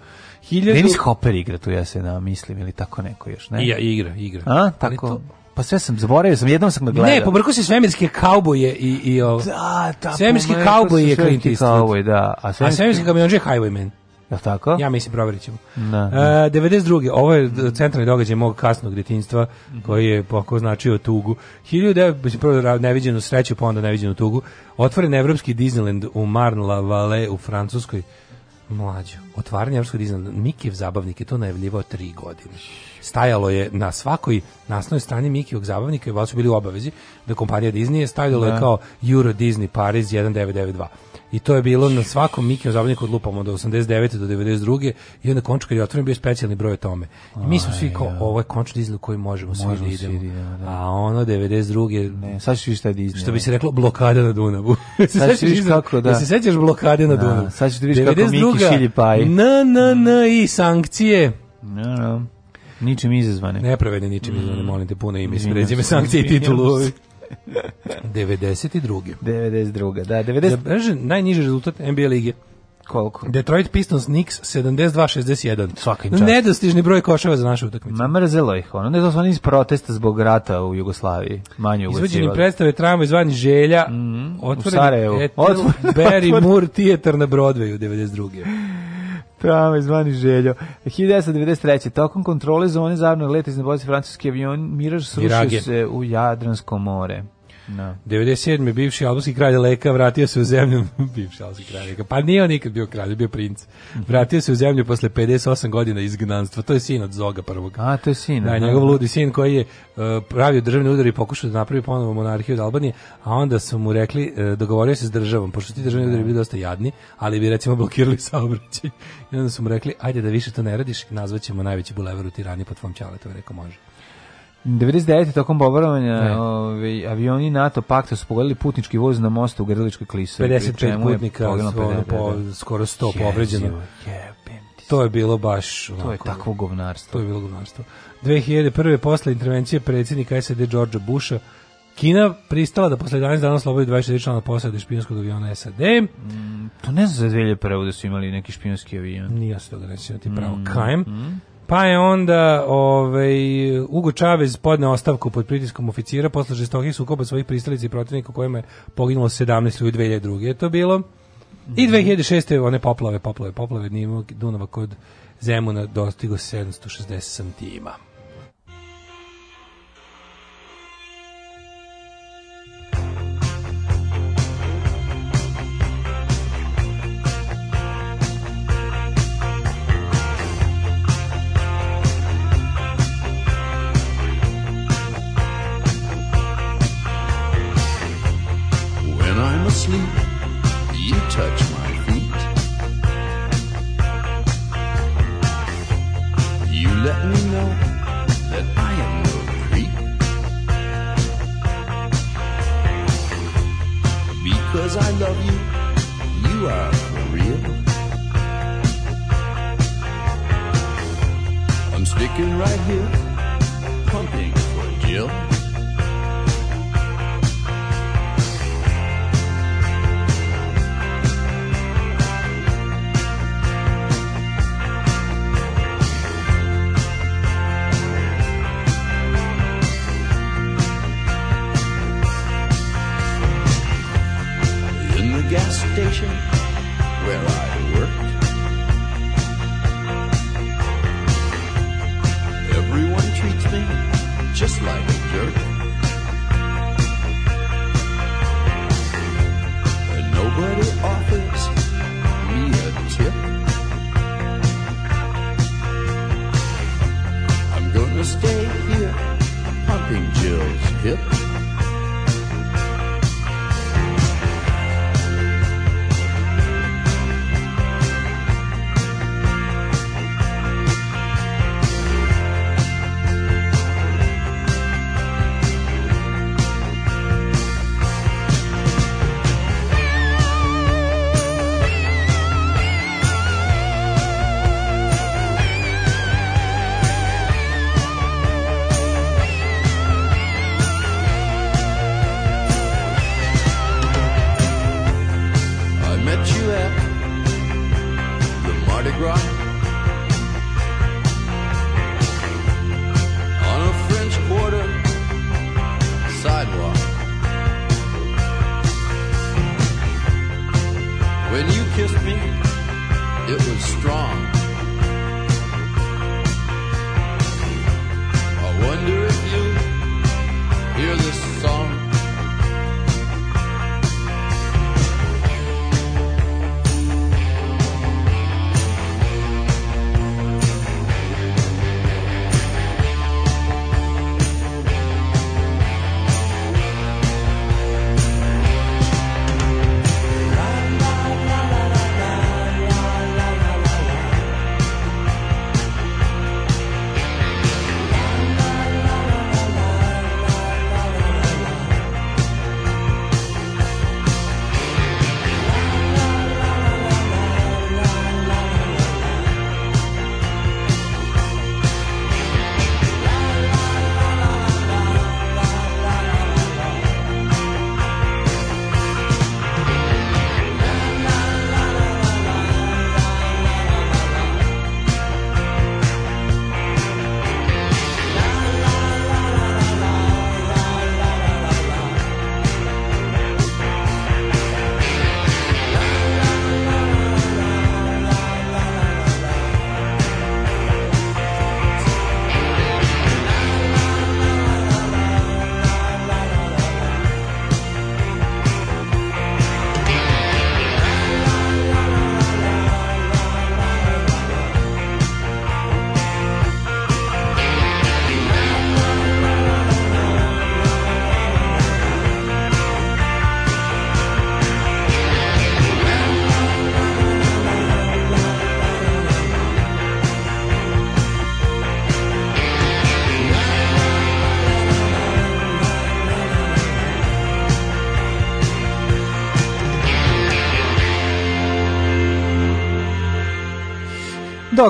1000 Dennis Hopper igra tu ja se na mislim ili tako neko još, ne? I ja igra, igra. A, tako. Pa sve sam zaboravio, sam jednom sam ga gledao. Ne, pobrkao se svemirske kauboje i i o. Da, da. Svemirski kauboj je Clint Eastwood. Da, a svemirski, svemirski kamion je Highwayman. Jel tako? Ja mislim proverit ćemo. Da, e, da. uh, 92. Ovo je centralni događaj mog kasnog detinjstva, mhm. koji je poko značio tugu. 1900, prvo neviđenu sreću, pa onda neviđenu tugu. Otvoren evropski Disneyland u Marne-la-Vallée u Francuskoj. Mlađo, otvaranje evropskog Disneylanda. Mikijev zabavnik je to najavljivao tri godine stajalo je na svakoj nasnoj strani Mikijog zabavnika i vas su bili u obavezi da kompanija Disney je stavljala je da. kao Euro Disney Paris 1992. I to je bilo na svakom Mikijevom zabavniku od lupama od 89. do 92. I onda končno kad je otvoren bio specijalni broj o tome. I mi smo svi kao, da. ovo je končno Disney u koji možemo, možemo svi da idemo. Svi, da, da. A ono 92. Ne, sad ću šta Disney. Što bi se reklo, blokada na Dunavu. sad ću viš kako, da. Da se sećaš blokade na da, Dunavu. Sad ću da viš kako Miki šilji paj. Na, na, na, i sankcije. Na, na. Ničim izazvane. Nepravedne ničim izazvane, mm. molim te, puno ime, spređime sankcije i titulu. 92. 92. Da, 90... Zabržen da, najniži rezultat NBA lige. Koliko? Detroit Pistons Knicks 72-61. Svaka im čast. Nedostižni broj koševa za našu utakmicu. Ma mrzelo ih ono. Ne znam su oni iz protesta zbog rata u Jugoslaviji. Manje u Izvođeni predstave tramvaj izvan Želja. Mm -hmm. Otvoren u Sarajevu. Etel, Otvoren, Barry Moore Theater na Broadwayu 92. Trama izvani željo. 1993. Tokom kontrole zone zabrane leta iz nebojci francuski avion Mirage srušio se u Jadransko more. No. Da. 97. bivši albanski kralj Leka vratio se u zemlju, bivši albanski kralj Leka, pa nije on nikad bio kralj, bio princ. Vratio se u zemlju posle 58 godina izgnanstva, to je sin od Zoga prvog. A, to je sin. Da, njegov ludi sin koji je e, pravio državni udar i pokušao da napravi ponovo monarhiju od Albanije, a onda su mu rekli, e, dogovorio se s državom, pošto ti državni udari da. bili dosta jadni, ali bi recimo blokirali saobraćaj. I onda su mu rekli, ajde da više to ne radiš, nazvaćemo najveći bulevar u tirani po tvom čaletu, rekao može. 99. tokom bombardovanja ovaj, avioni NATO pakta su pogodili putnički voz na mostu u Grličkoj klisi. 55 putnika, je skoro 100 povređeno. To je bilo baš... To je takvo govnarstvo. To je bilo govnarstvo. 2001. posle intervencije predsjednika SAD Georgea Busha Kina pristala da posle 11 dana slobodi 24 člana posade špijunskog aviona SAD. Mm, to ne znam za 2001. da su imali neki špijunski avion. Nije se toga neće imati pravo. Mm. Kajem. Mm. Pa je onda ovaj, Ugo Čavez podneo ostavku pod pritiskom oficira posle žestokih sukoba svojih pristalica i protivnika kojima je poginulo 17 ljudi 2002. Je to bilo. I 2006. Mhm. one poplave, poplave, poplave, nije Dunava kod Zemuna dostigo 760 santima. sleep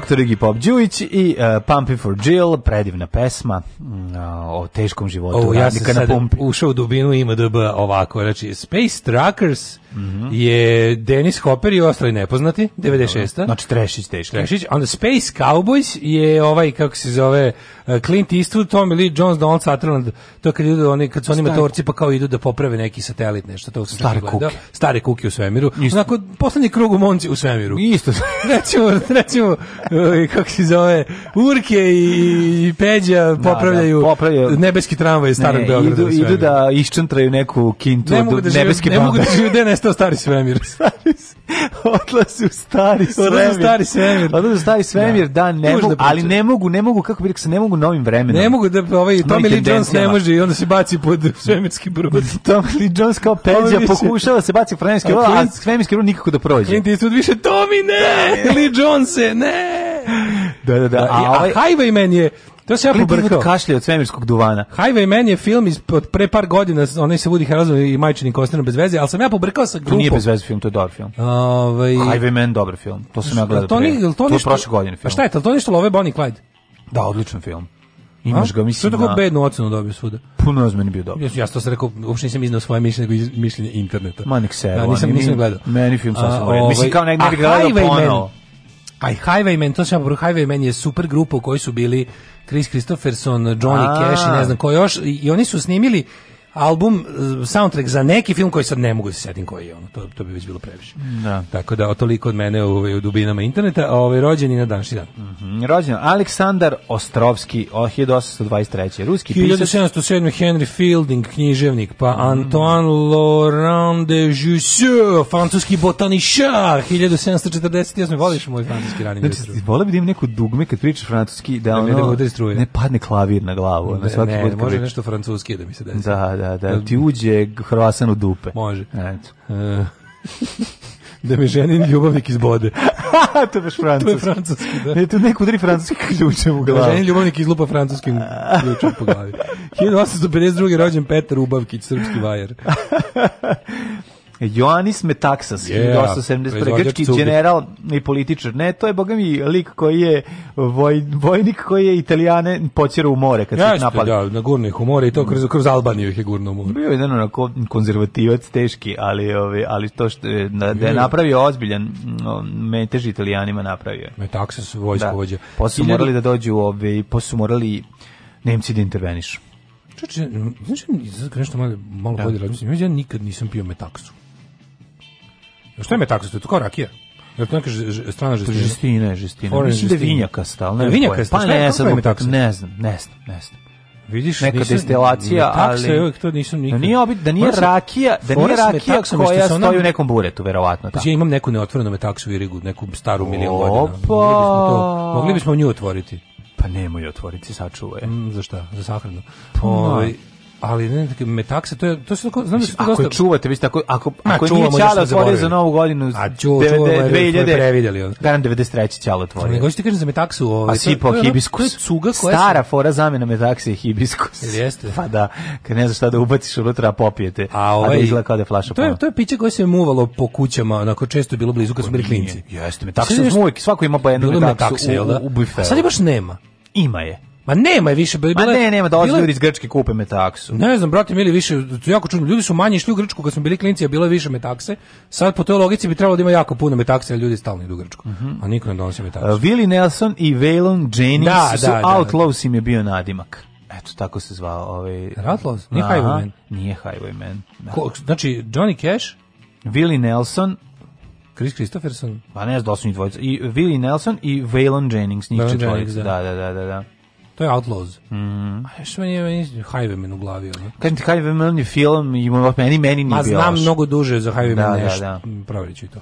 Doktor Iggy Pop Đujić i uh, e, Pumping for Jill, predivna pesma uh, o teškom životu o, ja sam na ušao u dubinu IMDB ovako, znači Space Truckers, mm je Denis Hopper i ostali nepoznati, 96. Znači Trešić teški. Trešić, onda Space Cowboys je ovaj, kako se zove, eh, Clint Eastwood, Tommy Lee Jones, Donald Sutherland, to kad idu oni, kad su oni motorci pa kao idu da poprave neki satelit, nešto, to sam Stare kuke. Stare kuke u svemiru. Isto. Onako, poslednji krug u Monci u svemiru. Isto. recimo, recimo, eh, kako se zove, Urke i Peđa popravljaju, da, da, popravljaju. nebeski tramvaj Starog ne, Beograda. Idu, idu da iščantraju neku kintu ne od da nebeske Ne mogu da žive, gde nestao stari svemir. Stari, odlazi u stari svemir. Odlazi u stari svemir. Odlazi u stari svemir, da, ne, mogu, da ali ne mogu, ne mogu, kako bih rekao, ne mogu novim vremenom. Ne mogu da, ovaj, Tommy Lee Jones ne može i onda se baci pod svemirski brod. Tommy Lee Jones kao peđa pokušava se baci freneski brod, a svemirski brod nikako da prođe. Clint Eastwood više, Tommy, ne! Lee Jones, ne! Da, da, da. da a, a, ovaj... a Highwayman je To se ja pobrkao. kašlje od svemirskog duvana. Highway Man je film iz pre par godina, onaj se Woody Harrelson i Majčini Kostinom bez veze, ali sam ja pobrkao sa grupom. To nije bez veze film, to je dobar film. Ovaj Highway Man dobar film. To sam ja gledao. To nije, to, to je prošle godine film. Pa šta je, to nešto love Bonnie Clyde. Da, odličan film. Imaš ga, mislim. Što tako bednu ocenu dobio svuda? Puno je meni bio dobro. Ja, ja se rekao, uopšte nisam iznao svoje mišljenje, nego iz, mišljenje interneta. Ma nek se, da, nisam, nisam gledao. Meni film sasvim Mislim, ovaj- kao nek ne bi gledao ponovo. A Highwaymen, to sam Highwaymen je super grupa u kojoj su bili Chris Christopherson, Johnny Cash i ne znam ko još. I oni su snimili album, e, soundtrack za neki film koji sad ne mogu da se setim koji je ono, to, to bi već bilo previše. Da. Tako da, toliko od mene u, u dubinama interneta, a ovaj rođeni na danšnji dan. Mm Rođen, Aleksandar Ostrovski, 1823. Ruski pisac. 1707. Henry Fielding, književnik, pa mhm. Antoine mm. Laurent de Jussieu, francuski botaničar 1748. Voliš moj francuski ranim znači, Vola bi da im neku dugme kad pričaš francuski, da, da ono, ne, ne padne klavir na glavu. Ne, na svaki ne, može nešto francuski da mi se desi. Da, da, da, da ti uđe Hrvasan u dupe. Može. Eto. E, da mi ženin ljubavnik izbode. to je baš francuski. to je francuski, da. E, to neko udari francuskim ključem u glavu. Da, ženin ljubavnik izlupa francuskim ključem po glavi. 1852. rođen Petar Ubavkić, srpski vajer. Joannis Metaxas, yeah, 1871. Grčki general i političar. Ne, to je, boga mi, lik koji je voj, vojnik koji je Italijane pocjerao u more kad ja, su napali. Ja, Da, na gurne ih u more i to kroz, kroz Albaniju ih je gurno u more. Bio je jedan onako konzervativac teški, ali, ovi, ovaj, ali to što je, da, da je napravio ozbiljan no, metež Italijanima napravio. Metaxas, vojskovođa. Da. Pa su morali da dođu ovi, ovaj, posle pa morali Nemci da intervenišu. znači, znači, nešto malo, malo da. bolje razmišljam, ja nikad nisam pio metaksu. Šta je metaksost? To kao rakija. Jel to neka strana žestina? Žestina, žestina. Mislim da je vinjakasta, ali ne vinjakasta, pa ne, sad, ne znam, ne znam, ne znam. Vidiš, neka nisam, destilacija, ali se, uvijek to nisam da nikad. Da nije obit, da nije rakija, da nije rakija koja stoji u nekom buretu, verovatno tako. Ja imam neku neotvorenu metaksu virigu, neku staru milion godina. Mogli bismo to, mogli bismo nju otvoriti. Pa nemoj otvoriti, sačuvaj. Mm, za šta? Za sahranu. Pa, ovaj, ali ne me takse to je to se tako znam da se to dosta... je čuvate vi tako ako a, ako nije ćala otvorio za novu godinu a ču, 2000 prevideli garant 93 ćalo otvorio nego što kažem za me taksu ovaj a sipo hibiskus cuga koja stara fora zamena me takse hibiskus ili jeste pa da kad ne znaš šta da ubaciš unutra popijete a ovaj a da ovaj- izgleda kao da je flaša to je to je piće koje se muvalo po kućama onako često je bilo blizu kad smo pa bili klinci jeste me taksu svako ima pa jednu taksu u, da? bufetu sad baš nema ima je Ma nema je više. Bila, Ma ne, nema, dolazi bila... ljudi iz Grčke kupe metaksu. Ne znam, brate, mili više, jako čudno, ljudi su manje išli u Grčku kad smo bili klinci, a bilo je više metakse. Sad po toj logici bi trebalo da ima jako puno metakse, ali ljudi stalno idu u Grčku. Mm -hmm. A niko ne donosi metakse. Uh, Willie Nelson i Waylon Jennings da, su da, da, da, Outlaws im je bio nadimak. Eto, tako se zvao ovaj... Outlaws? Nije Aha, Highwayman? Nije Highwayman. Da. Ko, znači, Johnny Cash? Willie Nelson, Chris Christopherson? Pa ne znam da su njih dvojica. I Willie Nelson i Waylon Jennings, njih četvorica. Da. da, da, da, da. da. To je Outlaws. Mhm. A što meni je u glavi, ono. Kažem ti Highwayman je film i meni, meni nije Ma, bio. Ma znam loš. mnogo duže za Highwayman da, da nešto. Da, da. Provjerit ću to.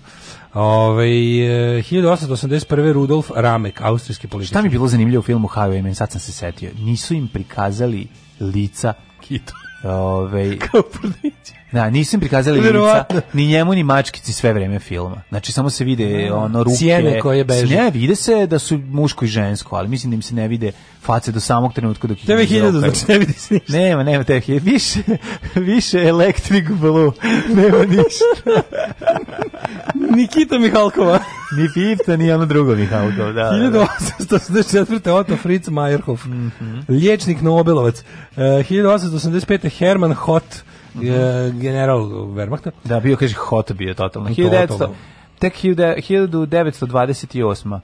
Ove, ovaj, e, 1881. Rudolf Ramek, austrijski političar. Šta mi je bilo zanimljivo u filmu Highwayman, sad sam se setio. Nisu im prikazali lica Kito. Ove, ovaj, Kao prlići. Da, nisam prikazali lica, ni njemu ni mačkici sve vreme filma. Znači samo se vide da, ono ruke, sjene koje beže. Ne, vide se da su muško i žensko, ali mislim da im se ne vide face do samog trenutka dok ih Tebe hiljadu, znači ne vidi se ništa. Nema, nema te hiljadu. Više, više Electric Blue. Nema ništa. Nikita Mihalkova. ni Pipta, ni ono drugo Mihalkova, da. 1884. Da, da. Otto Fritz Meyerhof. Mm -hmm. Liječnik Nobelovac. E, uh, 1885. Herman Hott mm general Wehrmachta. Da, bio, kaže, hot bio totalno. Tek 1928.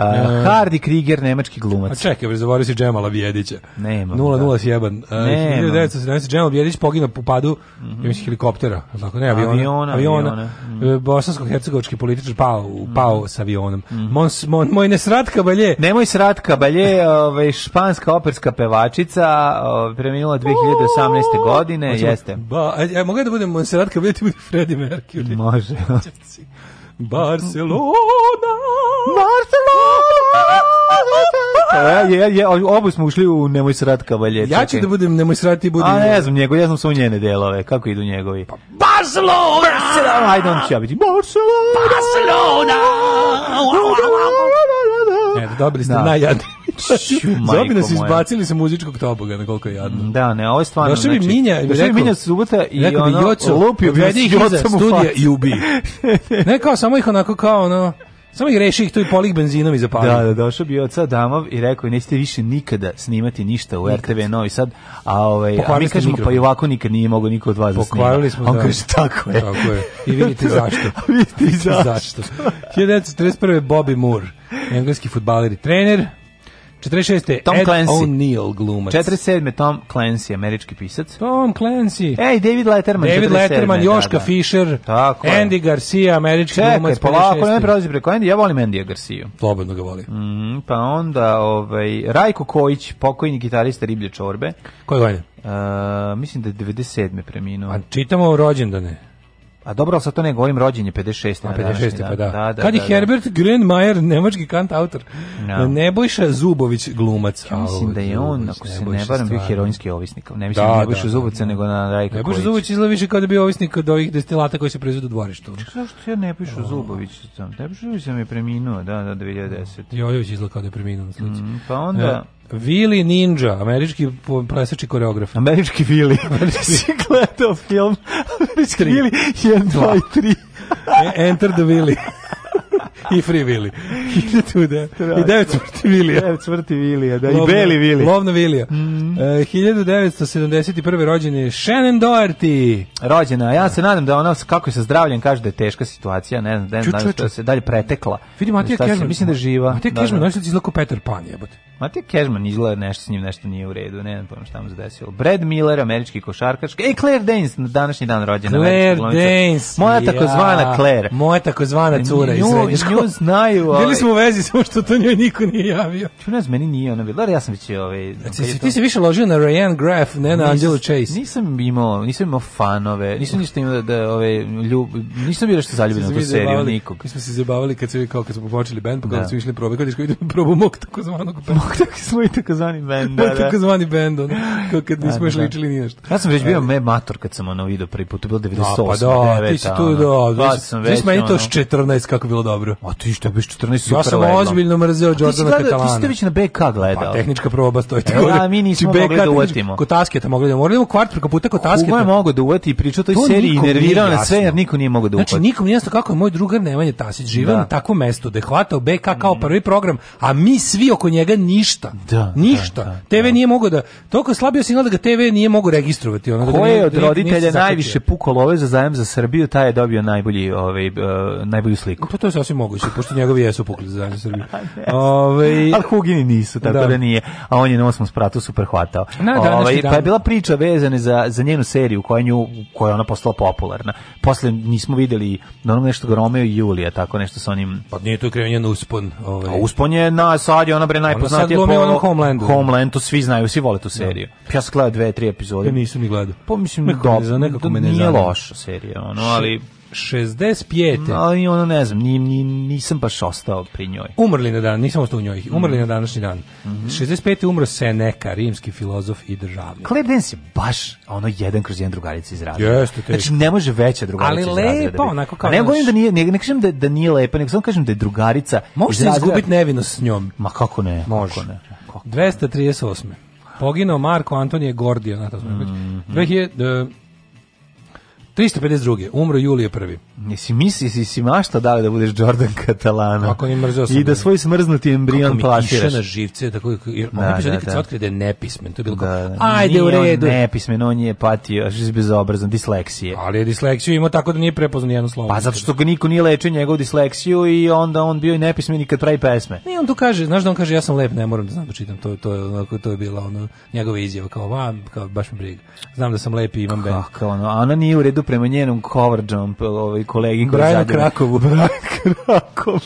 Uh, Hardy Krieger, nemački glumac. A čekaj, bre, zaboravio si Džemala Vjedića. Nema. 0-0 sjeban. Uh, 1917. Džemal Vjedić pogina po padu mm -hmm. helikoptera. Tako, ne, aviona. Aviona. aviona. aviona. Mm. E, bosansko hercegovački političar pao, mhm. pao mm. s avionom. Mm. Mon, mon, moj nesratka balje. Nemoj sratka balje, ovaj španska operska pevačica, ove, ovaj, preminula 2018. O, godine. Možemo, jeste. Ba, a, e, a, e, mogu da budem Monserrat Caballé, ti budi Freddie Mercury. Može. Barcelona Marcelo! E, je, je, je, obu smo ušli u Nemoj srat kavalje. Ja ću da budem Nemoj srat i budem... A ne znam njegov, ja znam samo njene delove, kako idu njegovi. Pa, Barcelona! Barcelona! Ajde, on će ja biti Barcelona! Barcelona! Eto, dobili ste da. najjadni. Zobi nas izbacili sa muzičkog toboga, na koliko je jadno. Da, ne, ovo je stvarno... Došao bi znači, Minja, došao bi Minja subota i rekao, ono, Joco, lupio bi, studija i ubi. ne, kao, samo ih onako kao, ono, Samo ih reši ih tu i polih benzinom i zapali. Da, da, došao bi od Sadamov i rekao je nećete više nikada snimati ništa u nikad. RTV Novi Sad, a, ovaj, a mi kažemo mikrofon. pa i ovako nikad nije mogao niko od vas da snima. Pokvarili smo. On da. kaže tako je. Tako je. I vidite zašto. vidite zašto. 1941. Bobby Moore, engleski futbaler i trener. 46. Tom Ed Clancy. O'Neill glumac. 47. Tom Clancy, američki pisac. Tom Clancy. Ej, David Letterman. David 47. Letterman, da, Joška da, da. Fischer, Tako je. Andy Garcia, američki Čekaj, glumac. Čekaj, polako, ne prelazi preko Andy, ja volim Andy Garcia. Slobodno ga volim. Mm, pa onda, ovaj, Rajko Kojić, pokojni gitarista Riblje Čorbe. Koje godine? Uh, mislim da je 97. preminuo. A čitamo o rođendane. A dobro, ali sad to ne govorim, rođen je 56. A, 56. pa da. da, da Kad je da, da. Herbert Grönmeier, nemački kant autor, no. Nebojša Zubović glumac. Ja mislim da je on, ako se ne varam, bio heroinski ovisnik. Ne mislim da, na Nebojša da, da Zubovica, da. nego na Rajka Nebojša Zubović izgleda više kao da bio ovisnik od ovih destilata koji se proizvode u dvorištu. Zašto što ja Nebojša Zubović? Nebojša Zubović sam je preminuo, da, da, 2010. Jojović izgleda kao da je preminuo na slici. Mm, pa onda... Ja. E, Vili Ninja, američki plesači koreograf. Američki Vili. Si gledao film Američki Vili 1, 2 i 3. E, Enter the Vili. i Free Willy. I 9 cvrti Vilija. 9 cvrti Vilija, da, lovna, i Beli Vilija. Lovna Vilija. Mm -hmm. uh, 1971. rođeni je Shannon Doherty. Rođena, ja se nadam da ona, kako je sa zdravljem, kaže da je teška situacija, ne znam, ne znam ču, da ču, se dalje pretekla. Vidi, Matija Kežman, mislim da je živa. Matija da, Kežman, da. on se izgleda kao Peter Pan, jebote. Matija Kežman izgleda nešto s njim nešto nije u redu, ne znam pojma šta mu se desilo. Brad Miller, američki košarkaš. Ej, Claire Danes na današnji dan rođena. Claire Danes. Moja takozvana Claire. Moja takozvana cura iz nju znaju. Ovaj. Bili smo u vezi, samo što to njoj niko nije javio. Ču ne znam, meni nije ona bila, ja sam već... Ovaj, znači, ti si više ložio na Ryan Graff, ne na Angelu Chase. Nisam imao, nisam imao fanove, nisam ništa imao da, da ove, ovaj, ljub, nisam bio što zaljubljen u tu seriju nikog. Mi smo se zabavili kad, se, kao, kad smo počeli band, pa kad da. smo išli probe, kad išli probu mog takozvanog benda. Mog takozvani, takozvani bend, da, da. takozvani bend, ono, kao kad da, nismo da, još ličili nije nešto. Ja sam već bio me mator kad sam ono video prvi put, to bilo 98, 9, pa da, ti si tu, da, da, da, da, da, da, da, da, da, da, da, da, da, dobro. A ti što biš 14 super. Ja sam ozbiljno mrzeo Đorđana Catalana. Ti si već na BK gledao. Pa, tehnička proba stoji te gore. Da, mi nismo znači, mogli da uvatimo. Kod tasketa mogli da morali u kvart preko puta kod tasketa. Ko je mogao da uvati i pričao toj to seriji i nervirao na sve jer niko nije mogao da uvati. Znači nikom nije jasno kako je moj drugar Nemanja Tasić živeo da. na takvom mestu da je hvatao BK kao mm. prvi program, a mi svi oko njega ništa. Da, da ništa. Da, da, TV nije mogao da toliko slabio signal da ga TV nije mogao registrovati. Ono, Ko je od roditelja najviše pukalo ove za zajem za Srbiju, taj je dobio najbolji, ovaj, e, najbolju sliku. To, to je sasvim moguće, pošto njegovi jesu pukli za danje Srbije. Ove... Ali Hugini nisu, tako da. da. nije. A on je na osmom spratu super hvatao. Na, Ove, ovaj, Pa je bila priča vezane za, za njenu seriju koja, nju, koja je ona postala popularna. Posle nismo videli na onom nešto Romeo i Julija, tako nešto sa onim... Pa nije to krenuo njen uspon. Ovaj. A uspon je na sad je ona bre najpoznatija ona po... Ono Homelandu. Homeland, to svi znaju, svi vole tu da. seriju. Da. Ja sam gledao dve, tri epizode. Ja nisam ni gledao. Pa mislim, Neko dobro, ne zna, nekako me ne zanima. Nije loša serija, ono, ali 65. ali ono ne znam, ni, ni, nisam baš ostao pri njoj. Umrli na dan, nisam ostao u njoj, umrli mm. na današnji dan. Mm -hmm. 65. umro Seneca, rimski filozof i državnik. Claire Danes je baš ono jedan kroz jedan drugarica iz razreda. Jeste, teško. Znači ne može veća drugarica ali iz da lepa, da bi... onako kao... Ne naš... govorim da nije, ne, ne kažem da, da nije lepa, nego samo kažem da je drugarica Možeš izrazira... izgubiti nevinost s njom. Ma kako ne? Može. Kako ne? Kako 238. Poginuo Marko Antonije Gordio, na to smo mm -hmm. 2000, 352. Umro Julije prvi. Jesi misli, jesi si mašta dali da budeš Jordan Catalano? Ako ni mrzio sam. I da svoj smrznuti embrion plaširaš. Kako mi na živce, tako, da jer da, on da, da. se otkrije da. da je nepismen. To je bilo da, kao, da. ajde u redu. On nepismen, on je patio, još je bezobrazan, disleksije. Ali je disleksiju imao tako da nije prepoznan jedno slovo. Pa zato što ga niko nije lečio njegovu disleksiju i onda on bio i nepismen i kad pravi pesme. Ne, on tu kaže, znaš da on kaže, ja sam lep, ne moram da znam da čitam. To, to, je, to je bila ono, njegova izjava, kao, va, kao, baš mi briga. Znam da sam lep i imam bend. Kako ono, ona nije u redu prema njenom cover jump ovaj, kolegi. koji Brian Krakovu. Brian Krakov.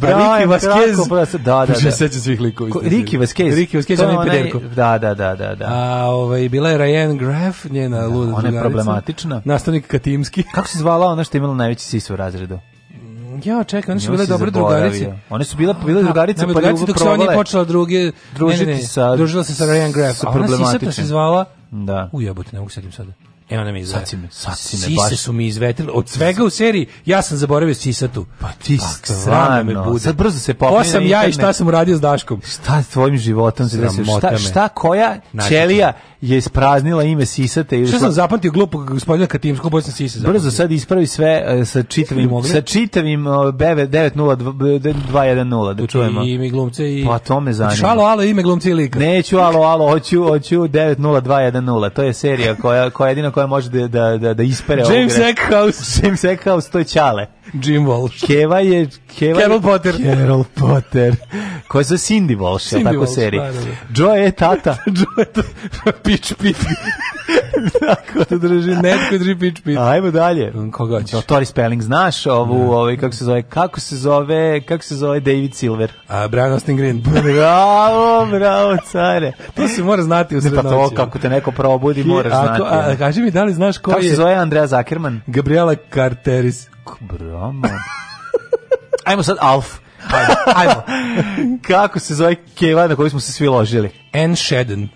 Da, Brian Vasquez. Da, da, da. Više sećam svih likova. Riki Vasquez. Riki Vasquez, on je pederko. Da, da, da, da. da. A, ovaj, bila je Ryan Graf, njena da, luda Ona je problematična. Nastavnik Katimski. Kako se zvala ona što je imala najveći sis u razredu? Ja, čekaj, one su bile dobre drugarice. One su bile bile da, drugarice, pa ljubav dok se oni počela druge družiti sa družila se sa Ryan Graf. Sa problematičnim. Ona se zvala. Da. U jebote, ne mogu setim sada. E ona mi izve. Sacime, sacime, Sise baš. su mi izvetrile. Od svega u seriji, ja sam zaboravio sisatu. Pa ti pa, srana me bude. Sad brzo se popne. Ko sam ja i šta sam uradio s Daškom? Šta s tvojim životom se desilo? Šta, šta koja Način, ćelija je ispraznila ime Sisate. ili Što sam zapamtio glupog gospodina Katimskog, bolje sam Brzo sad ispravi sve e, sa čitavim, sa čitavim uh, 90210 da čujemo. I ime glumce i... Pa to me zanima. Šalo, alo, ime glumce i lika. Neću, alo, alo, hoću, hoću 90210. To je serija koja, koja jedina koja može da, da, da, da ispere James Eckhouse. James Eckhouse, to je Čale. Jim Walsh. Keva je... Keva Carol Potter. Carol Potter. Koja se Cindy Walsh, Cindy tako Walsh, seri. Da, da, da. Joe je tata. Joe je tata. Pitch Pit. tako da drži, netko drži Pitch Pit. Ajmo dalje. Mm, koga ćeš? Tori Spelling, znaš ovu, mm. ovaj, kako se zove, kako se zove, kako se zove David Silver? A, Brian Austin Green. bravo, bravo, care. To se mora znati u srednoći. Pa to, kako te neko probudi, moraš znati. A, kaži mi, da li znaš ko kako je... Kako se zove Andrea Zakerman? Gabriela Carteris. Bromo. Ajmo sad Alf. Ajmo. kako se zove keva na koju smo se svi ložili? N. Shedden.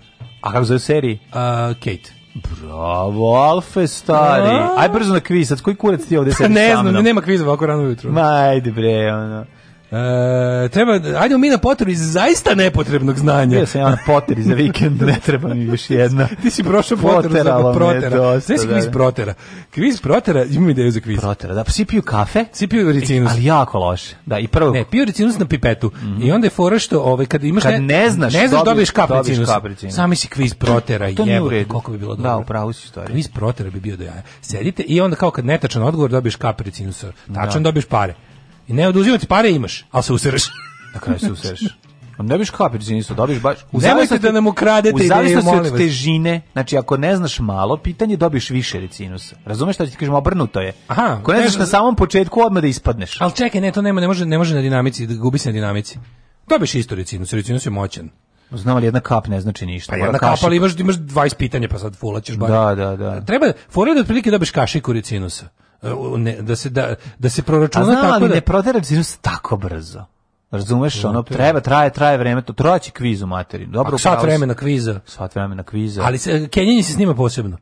A kako se zove seriji? Uh, Kate. Bravo, Alfe, stari. Aj brzo na kviz, sad koji kurac ti ovde sediš sa mnom? Ne znam, nema kviza ovako rano ujutru. Ma, ajde bre, ono. E, treba, ajde mi na potrebu iz zaista nepotrebnog znanja. Ja sam ja na potrebi za vikend, ne treba mi još jedna. Ti si prošao potrebu za protera. Dosta, Sve si da. kviz protera. Kviz protera, imam ideju za kviz. Protera, da, svi piju kafe. Svi piju e, ricinus. Ali jako loše. Da, i prvo... Ne, piju ricinus na pipetu. Mm -hmm. I onda je fora što, ovaj, kad imaš... Kad ne znaš, ne znaš dobiješ kapricinus. Kapricinu. Sami si kviz protera. To, to nije u Koliko bi bilo da, dobro. Da, upravo si istorija. Kviz protera bi bio do da jaja. Sedite i onda kao kad netačan odgovor dobiješ kapricinusa. Tačan da. dobiješ pare. I ne oduzimati pare imaš, ali se usereš. Na kraju se usereš. Ne biš kapir zinisto, dobiš baš... U Nemojte da nam ukradete ideje, molim vas. U zavisnosti od težine, znači ako ne znaš malo, pitanje dobiš više recinusa. Razumeš šta ti kažemo, obrnuto je. Aha. Ako ne znaš na samom početku, odmah da ispadneš. Ali čekaj, ne, to nema, ne može, ne može na dinamici, da gubi se na dinamici. Dobiš isto ricinus, ricinus je moćan. Znam li jedna kap ne znači ništa. Pa jedna kap, ali imaš, imaš 20 pitanja, pa sad fulaćeš. Da, da, da. Treba, fora da otprilike dobiš kašiku ricinusa ne, da se da, da se proračuna tako ali da ne proderaš virus tako brzo. Razumeš, ono treba traje, traje vreme, to troći kviz u materiju. Dobro, sat vremena kviza. Sat vremena kviza. Ali se Kenjini se snima posebno.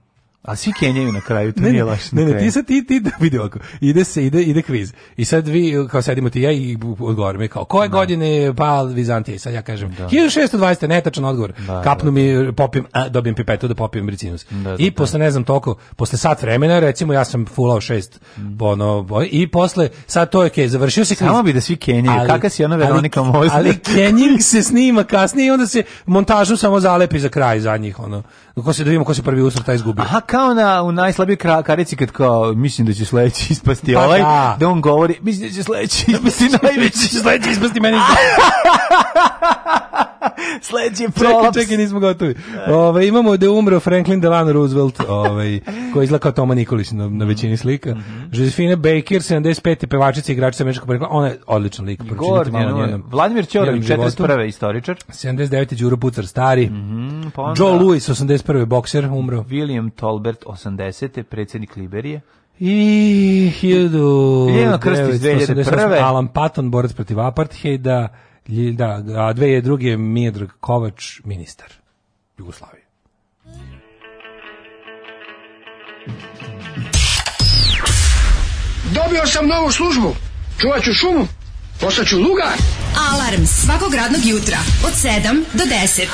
A svi kenjaju na kraju, to ne, nije laš. Ne, ne, ti sad ti, ti da vidi ovako, ide se, ide, ide kviz. I sad vi, kao sedimo ti ja i odgovorim, kao, koje da. godine je pal Vizantija? I sad ja kažem, da. 1620, netačan odgovor. Da, da Kapnu da. mi, popim, a, dobijem pipetu da popijem ricinus. I posle, ne znam, toliko, posle sat vremena, recimo, ja sam fulao šest, mm. ono, i posle, sad to je, okay, završio se kviz. Samo bi da svi kenjaju, kakav si ona Veronika Mozart. Ali, ali kenjing se snima kasnije i onda se montažom samo zalepi za kraj, za njih, ono. Ko se, da vidimo ko se prvi usrta izgubio. Aha, kao na u najslabijoj karici kad kao mislim da će sledeći ispasti pa ovaj, da. da on govori mislim da će sledeći da ispasti najveći, sledeći ispasti meni. Sledeći je prolaps. Čekaj, čekaj, nismo gotovi. E. Ove, ovaj, imamo da je umro Franklin Delano Roosevelt, ove, ovaj, koji izgleda kao Toma Nikolić na, na većini slika. Mm -hmm. Josefina Baker, 75. pevačica i igračica američkog porekla. Ona je odličan lik. Pročinite malo njenom. Vladimir Ćorin, 41. istoričar. 79. Đuro Pucar, stari. Mm -hmm, pa onda... Joe Louis, 81. bokser, umro. William Tolbert, 80. predsednik Liberije. I 1981. Alan Patton, borac protiv apartheida. Da, a dve je drugi Mijedrag Kovač, ministar Jugoslavije. Dobio sam novu službu. Čuvat ću šumu. Postaću lugar. Alarm svakog radnog jutra od 7 do 10.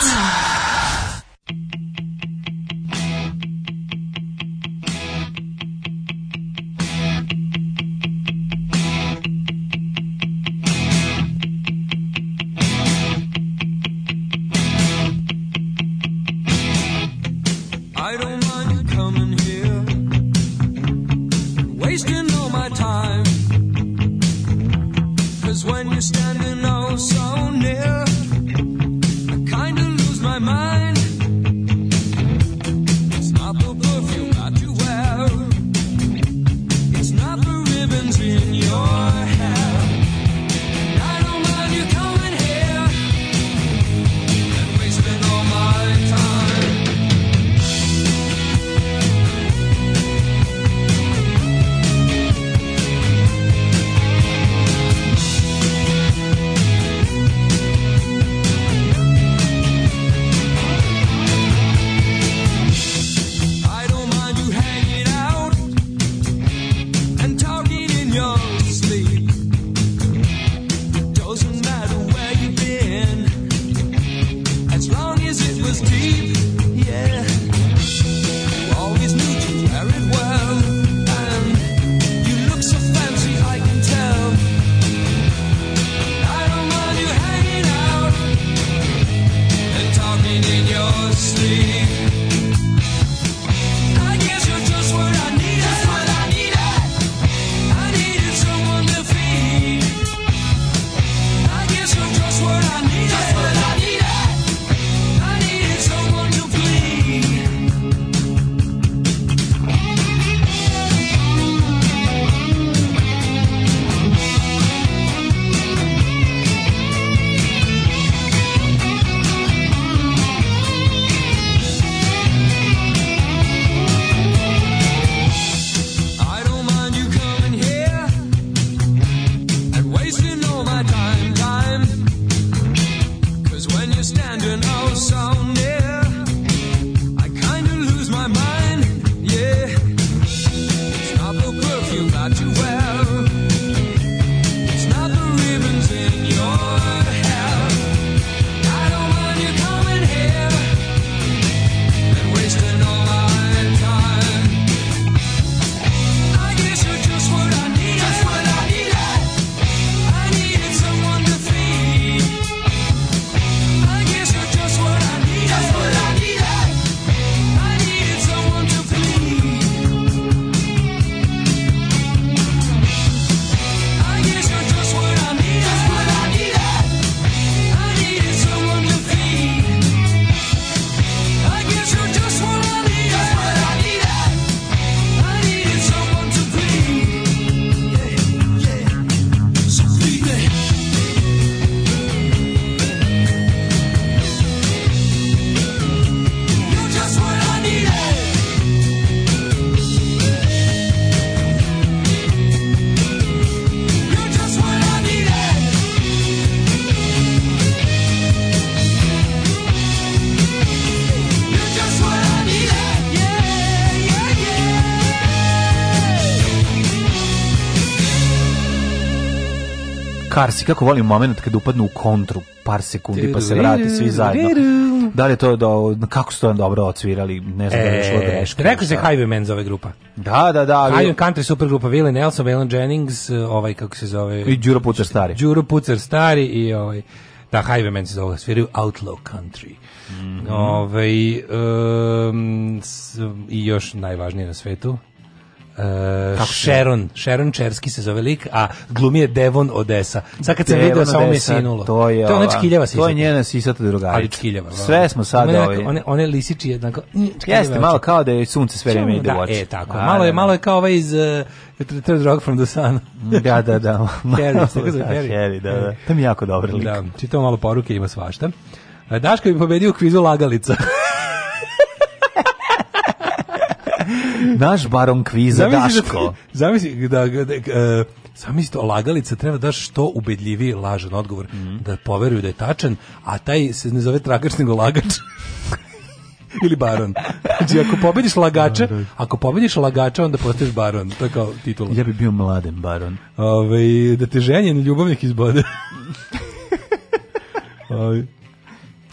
Parsi, kako volim moment kada upadnu u kontru par sekundi pa se vrati svi zajedno. Da li je to do, kako su to dobro ocvirali, ne znam da e, da, da je šlo greška. Rekao se Highwaymen za ove grupa. Da, da, da. Highway Country supergrupa Willie Nelson, Waylon Jennings, ovaj kako se zove. I Đuro Pucer stari. Đuro Pucer stari i ovaj da Highwaymen se zove, sviraju Outlaw Country. Mm -hmm. Ove, ovaj, um, s, I još najvažnije na svetu, Uh, Sharon, Sharon Čerski se zove lik, a glumi je Devon Odessa. Sad kad sam Devon vidio, samo mi je sinulo. To je, to ona čkiljava sisata. To je njena sisata drugarica. Ali čkiljava. Sve smo sad one, ovaj. One, one lisiči jednako. Mm, Jeste, malo kao da je sunce sve vreme ide da? u oči. E, tako. A, malo, je, malo je kao ovaj iz uh, Third Rock from the Sun. Mm, da, da, da. Harry, se zove da, Harry. da, da. E. To mi jako dobro da, lik. Da, čitao malo poruke, ima svašta. Daško bi pobedio u kvizu lagalica. naš baron kviza da Daško. Zamisli da, da, da, da e, Zamislite, lagalica treba daš što ubedljiviji lažan odgovor, mm -hmm. da poveruju da je tačan, a taj se ne zove tragač nego lagač. ili baron. Znači, ako pobediš lagača, da, da, ako pobediš lagača, onda postaješ baron. To je kao titula. Ja bi bio mladen baron. Ove, ovaj, da te ženjen ljubavnik izbode. Ove, ovaj,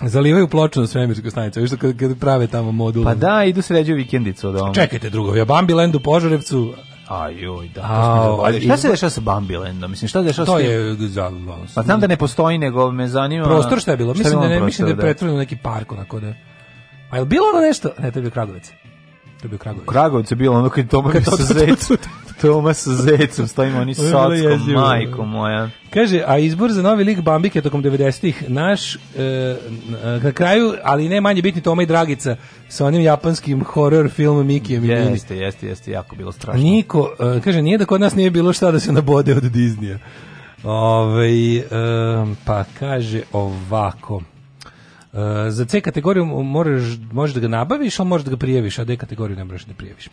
Zalivaju ploču na svemirsku stanicu, viš da kad, kad prave tamo modul. Pa da, idu sređuju vikendicu od ovom. Čekajte drugovi, ja Bambiland u Požarevcu, Ajoj, da. A, a, šta se dešava sa Bambilendom? Mislim, šta dešava to s tim? je za, Pa znam da ne postoji, nego me zanima... Prostor šta je bilo? Šta mislim, je da ne, prostor, mislim da je da. pretvoreno neki park onako da... A je bilo ono nešto? Ne, to je bio Kragovic. To je bio Kragovic. Kragovic je bilo ono kad Toma kad sa zecom. Toma sa zecom, stojimo oni sockom, majko moja. Kaže, a izbor za novi lik Bambike tokom 90-ih, naš, e, na kraju, ali ne manje bitni Toma i Dragica, sa onim japanskim horror filmom Mikijem. Jeste, jeste, jeste, jako bilo strašno. Niko, e, kaže, nije da kod nas nije bilo šta da se nabode od Diznija. Ove, e, pa kaže ovako... Eh, za C kategoriju moraš, možeš da ga nabaviš, ali možeš da ga prijaviš, a D kategoriju ne možeš da prijaviš.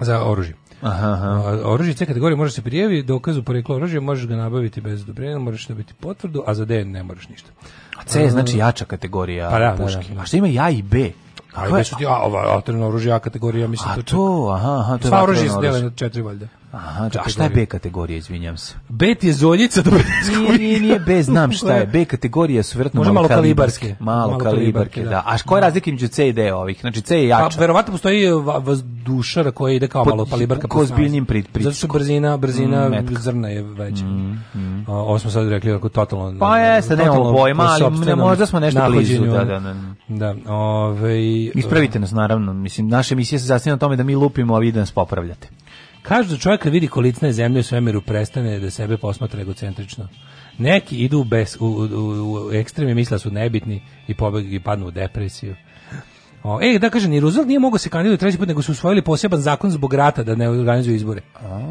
Za oružje. Aha, aha. Eh, oružje C kategorije možeš da se prijaviti, dokazu poreklo oružja, možeš ga nabaviti bez odobrenja, možeš da biti potvrdu, a za D ne moraš ništa. A C je eh, znači jača kategorija pa da, da puške. Da, da. A što ima ja i B? A i B su ti, a, ova, oružja, kategorija, mislim, a to, to aha, aha, to Sva je oružje se dele na četiri valjda. Aha, kategorija. a šta je B kategorija, izvinjam se? Bet je zoljica do Nije, nije, nije B, znam šta je. B kategorija su vjerojatno malo, malo kalibarske. Malo, malo kalibarke, da. da. A koja je razlika između C i D ovih? Znači, C je pa, jača. Pa, verovatno postoji e, vazdušara koja ide kao Pod, malo kalibarka. Ko zbiljnim pritiskom. Zato što brzina, brzina mm, zrna je veća. Mm, mm. A, ovo smo sad rekli ako totalno... Pa jeste, nemamo pojma, ali ne, možda smo nešto blizu. Da, da, da, da. da ove, ovaj- Ispravite nas, naravno. Mislim, naša emisija se zasnije na tome da mi lupimo, a vi da nas popravljate. Kažu da čovjek kad vidi kolicne zemlje u svemiru prestane da sebe posmatra egocentrično. Neki idu bez, u, u, u ekstreme, misle da su nebitni i pobeg i padnu u depresiju. O, e, da kažem, ni Roosevelt nije mogao se kandidati treći put, nego su usvojili poseban zakon zbog rata da ne organizuju izbore.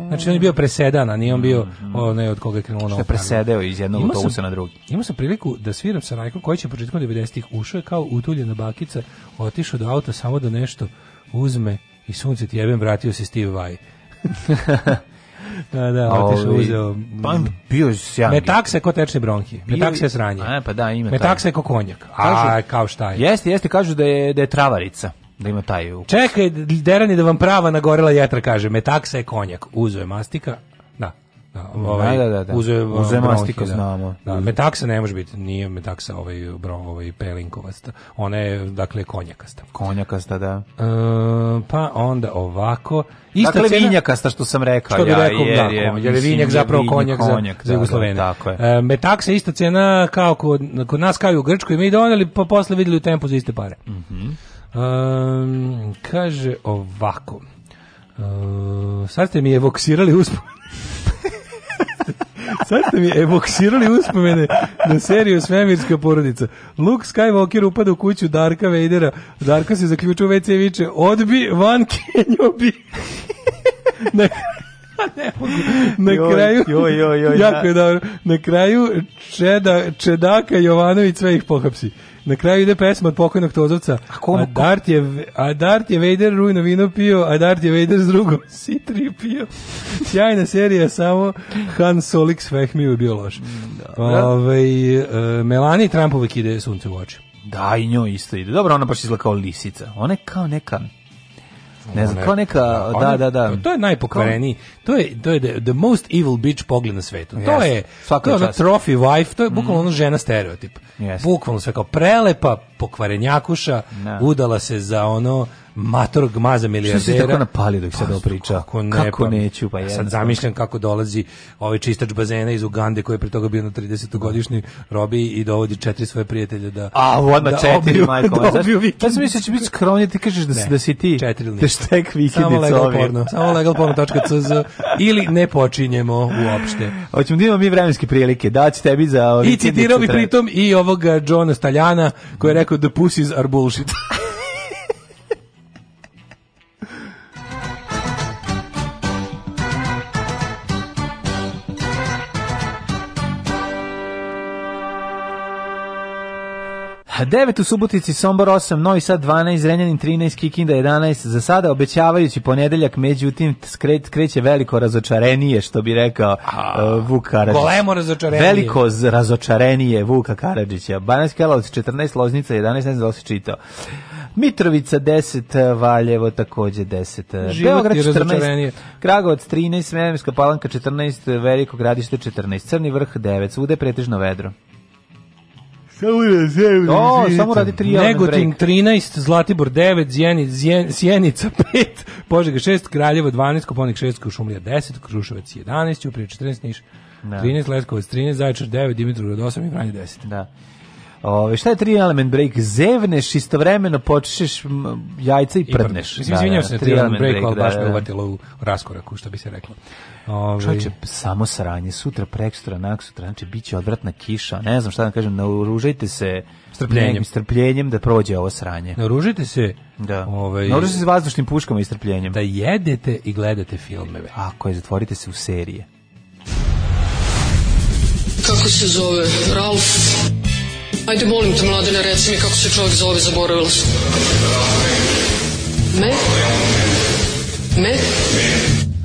Znači, on je bio presedan, a nije on bio mhm. onaj od koga je krenuo na Što je presedeo iz jednog autobusa na drugi. Imao sam priliku da sviram sa Rajkom, koji će početkom 90-ih ušao je kao utuljena bakica, otišao do auta samo da nešto uzme i sunce ti jebem, vratio se Steve Vai. da, da, otišao uzeo. Pa bio sjajan. Metakse je ko bronhi. Metakse je sranje. A, pa da, ima. Metakse je konjak. a, kao šta je. Jeste, jeste, kažu da je, da je travarica. Da ima taj ukus. Čekaj, derani da vam prava nagorela jetra, kaže. Metakse je konjak. Uzo je mastika. Da, Da, da, ovaj, da, da, da. Uzeo uze mastiko, da. znamo. Da, metaksa ne može biti, nije metaksa ovaj, bro, ovaj pelinkovasta. Ona je, dakle, konjakasta. Konjakasta, da. E, pa onda ovako... Ista dakle, vinjakasta, što sam rekao. Što bi ja, rekao, jer, da, jer je vinjak zapravo konjak, konjak za, za da, da, Jugoslovene. Da, tako E, metaksa ista cena kao kod, kod nas, kao i u Grčkoj. Mi doneli, pa posle videli u tempu za iste pare. Mhm. Mm Um, kaže ovako. E, sad ste mi evoksirali uspomenu. Sad ste mi evoksirali uspomene na seriju Svemirska porodica. Luke Skywalker upada u kuću Darka Vadera. Darka se zaključuje u WC i viče odbi van Kenjobi. na, ne Na kraju, joj, joj, joj, jako je dobro. Na kraju Čeda, Čedaka Jovanović sve ih pohapsi. Na kraju ide pesma od pokojnog Tozovca. A, ko, a, Dart je, a Dart je Vader rujno vino pio, a Dart je Vader s drugom C3 pio. Sjajna serija, samo Han Solix Fehmiju je bio loš. Da. Ove, ovaj, e, Melani Trump uvijek ide sunce u oči. Da, i njoj isto ide. Dobro, ona baš izgleda kao lisica. Ona je kao neka Ne znam, kao neka, da, da, da. da. To je najpokvareniji, to je, to je the most evil bitch pogled na svetu. Yes. To je, Svaka to je trophy wife, to je mhm. bukvalno mm. ono žena stereotip. Yes. Bukvalno sve kao prelepa pokvarenjakuša, no. Da. udala se za ono mator gmaza milijardera. Što si tako napali dok pa, se priča? Kako, ne, kako pa, neću, pa jedno. Sad zamišljam kako dolazi ovaj čistač bazena iz Ugande koji je pre toga bio na 30-godišnji robi i dovodi četiri svoje prijatelje da... A, odmah da četiri, obiju, majko. Da obiju vikend. Ja sam mislio da će biti skrovnje, ti kažeš da, ne, da si ti. Četiri ili ništa. Teštek vikendic Samo legal porno. Samo legalporno.cz ili ne počinjemo uopšte. Hoćemo da imamo mi vremenske prilike. Da će tebi za... I citirao bi pritom i ovog Johna Staljana koji je rekao The pussies are bullshit. 9 u Subotici, Sombor 8, Novi Sad 12, Zrenjanin 13, Kikinda 11. Za sada obećavajući ponedeljak, međutim skret, kreće veliko razočarenije, što bi rekao A, uh, Vuk Karadžić. Golemo razočarenije. Veliko razočarenije Vuka Karadžića. Bananski Kelovac 14, Loznica 11, ne znam da li si čitao. Mitrovica 10, Valjevo takođe 10. Beograd 14, Kragovac 13, Smerenska palanka 14, Veliko gradište 14, Crni vrh 9, svude pretežno vedro. Samo da se o, samo radi tri Negotin 13, Zlatibor 9, Zjeni, Zjen, Sjenica 5, Požega 6, Kraljevo 12, Koponik 6, Kušumlija 10, Kruševac 11, Uprije 14, Niš da. 13, Leskovac 13, Zaječar 9, Dimitrovgrad 8 i Vranje 10. Da. Ove, šta je tri element break? Zevneš, istovremeno počneš jajca i prdneš. Mislim, da, izvinjam da, se na tri element break, break ali da, baš da, me uvatilo u raskoraku, što bi se reklo. Ovaj Čoveče, samo sranje, sutra prekstra, naksutra, znači biće odvratna kiša. Ne znam šta da kažem, naoružajte se strpljenjem, strpljenjem da prođe ovo sranje. Naoružajte se da. Ovaj Naoružajte se vazdušnim puškama i strpljenjem. Da jedete i gledate filmove. Ako je zatvorite se u serije. Kako se zove? Ralf. Ajde, molim te, mladine, reci mi kako se čovjek zove, zaboravila sam. Me? Me? Me?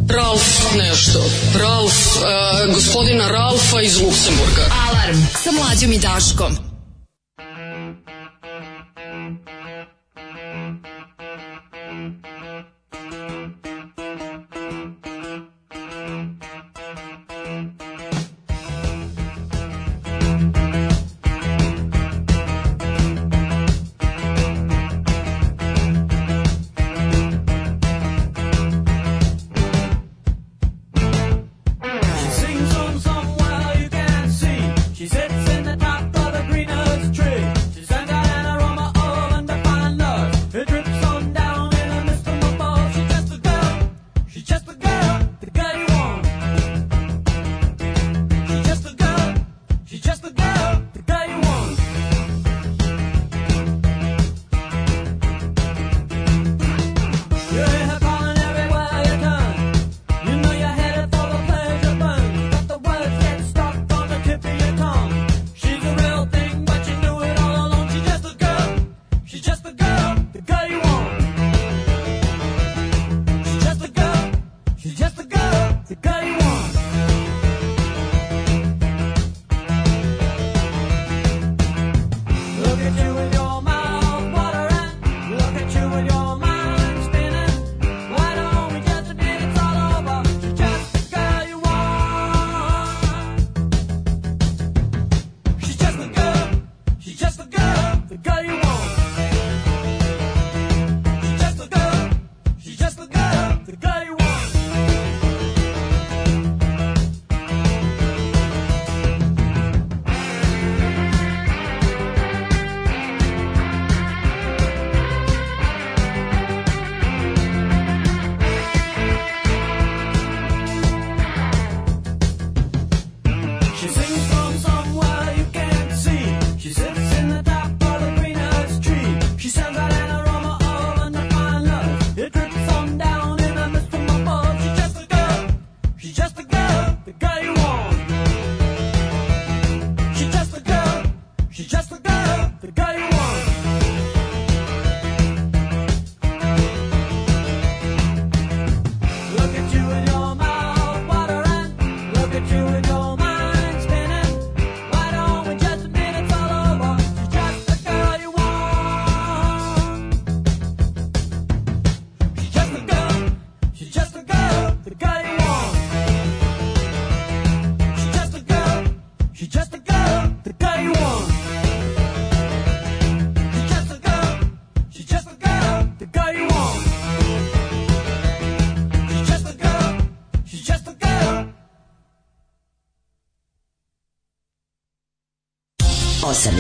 Ralf nešto. Ralf, uh, gospodina Ralfa iz Luksemburga. Alarm sa mlađom i Daškom.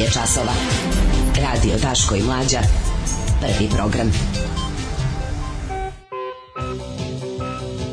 je časova. Radio Daško i Mlađa. Prvi program.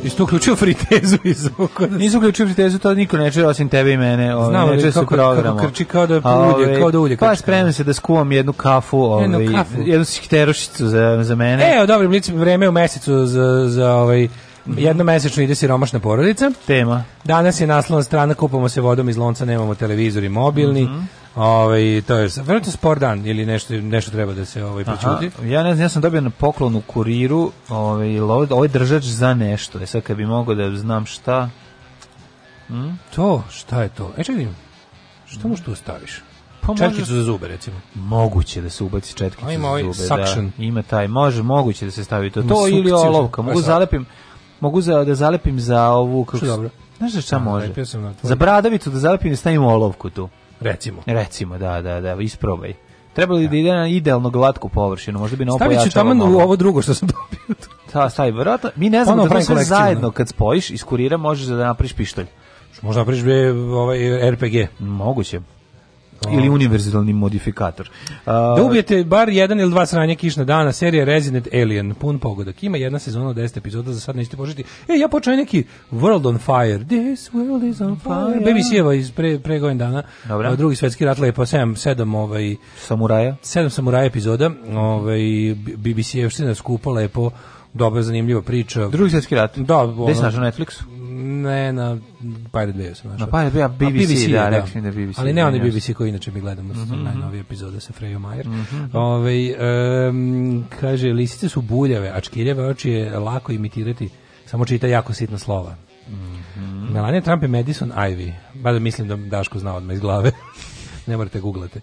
Isto uključio fritezu i zvuk. Nisam uključio fritezu, to niko ne čuje osim tebe i mene. Ovaj Znam, ne čuje se Kako krči kao da je ulje, kao da ulje. Pa spremam se da skuvam jednu kafu, ovaj jednu, kafu. jednu skiterušicu za za mene. Evo, dobro, blic vreme u mesecu za za ovaj Jedno mesečno ide siromašna porodica. Tema. Danas je naslovna strana kupamo se vodom iz lonca, nemamo televizor i mobilni. Mm -hmm. Ovaj to je verovatno da spor dan ili nešto nešto treba da se ovaj poćuti. Ja ne znam, ja sam dobio na poklonu kuriru, ovaj ovaj držač za nešto. E sad kad bi mogao da znam šta. Hm? To, šta je to? E čekaj. Šta mu što ostaviš? Pa četkicu može... za zube recimo. Moguće da se ubaci četkicu za ovaj zube. Da. Suction. Da, ima taj, može, moguće da se stavi to. To Sukciju. ili olovka, e mogu zalepim. Mogu za, da zalepim za ovu kako. Što dobro. Znaš šta može? Za bradavicu da zalepim i da stavim olovku tu. Recimo. Recimo, da, da, da, isprobaj. Trebalo li da ide na idealno glatku površinu, možda bi na opojačalo. Stavit ću tamo ovo drugo što sam dobio. da, stavi, verovatno. Mi ne znamo da to sve zajedno kad spojiš, iskurira, možeš da napriš pištolj. Možda napriš ovaj RPG. Moguće ili univerzalni modifikator. A, da ubijete bar jedan ili dva sranja kišna dana, serija Resident Alien, pun pogodak. Ima jedna sezona od 10 epizoda, za sad nećete početi. E, ja počeo neki World on Fire. This world is on fire. BBC-eva iz pre, pre gojen dana. Dobra. Drugi svetski rat, lepo, 7, 7 ovaj, samuraja. 7 samuraja epizoda. Ovaj, BBC-evština je skupa, lepo, dobra, zanimljiva priča. Drugi svetski rat? Da. Ona, Gde se na Netflixu? Ne, na Pirate Bay sam našao. Na Pirate Bay, BBC, BBC, da, da. rekli da BBC. Ali ne onaj da, BBC koji inače mi gledamo, mm -hmm. najnovije mhm. epizode sa Frejo Majer. Mm -hmm. Ove, ovaj, um, kaže, lisice su buljave, a čkiljeve oči je lako imitirati, samo čita jako sitna slova. Mm -hmm. Melania Trump je Madison Ivy. Bada mislim da Daško zna odmah iz glave. ne morate googlati.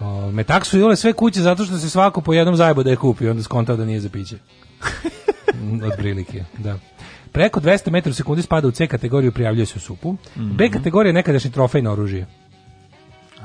O, me taksu jule sve kuće zato što se svako po jednom zajebo da je kupio, onda skontao da nije za piće. Od prilike, da. Preko 200 metara u sekundi spada u C kategoriju, prijavljuje se u supu. Mm -hmm. B mhm. kategorija je nekadašnji trofejno oružje.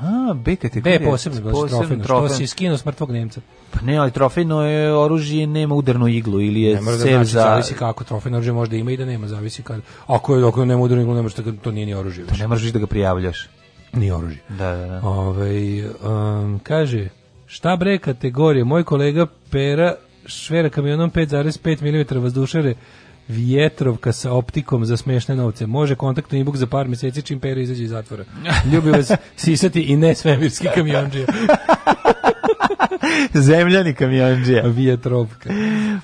A, B kategorija. B je posebno, posebno trofejno, trofejno. što si skinuo s Nemca. Pa ne, ali trofejno je oružje, nema udarnu iglu ili je ne mora da znači, za... zavisi kako, trofejno oružje možda ima i da nema, zavisi kad... Ako je dok nema udarnu iglu, nema da što, to nije ni oružje. Pa više. To ne možeš da ga prijavljaš. Ni oružje. Da, da, da. Ove, ovaj, um, kaže, šta bre kategorije, moj kolega Pera švera kamionom 5,5 mm vazdušare vjetrovka sa optikom za smešne novce. Može kontaktno inbox za par meseci čim Pero izađe iz zatvora. Ljubi vas sisati i ne svemirski kamionđija. Zemljani kamionđija. Vjetrovka.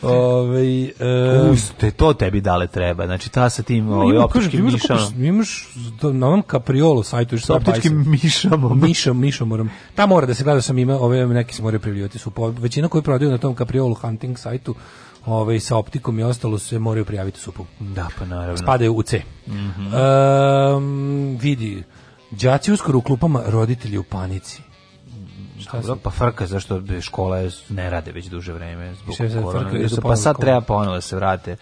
Ove, e, Uste, to tebi dale treba. Znači, ta sa tim ovaj, ima, optičkim kažem, mišama. Imaš, imaš na onom kapriolu sajtu. Sa optičkim mišama. Mišom, mišom moram. Ta mora da se gleda sam ima, ove neki se moraju privljivati. Su većina koji prodaju na tom kapriolu hunting sajtu ovaj, sa optikom i ostalo se moraju prijaviti u supu. Da, pa naravno. Spadaju u C. Mm -hmm. um, vidi, đaci uskoro u klupama, roditelji u panici. Šta Dobro, pa frka zašto škola ne rade već duže vreme zbog korona. Pa sad treba ponovo da se vrate.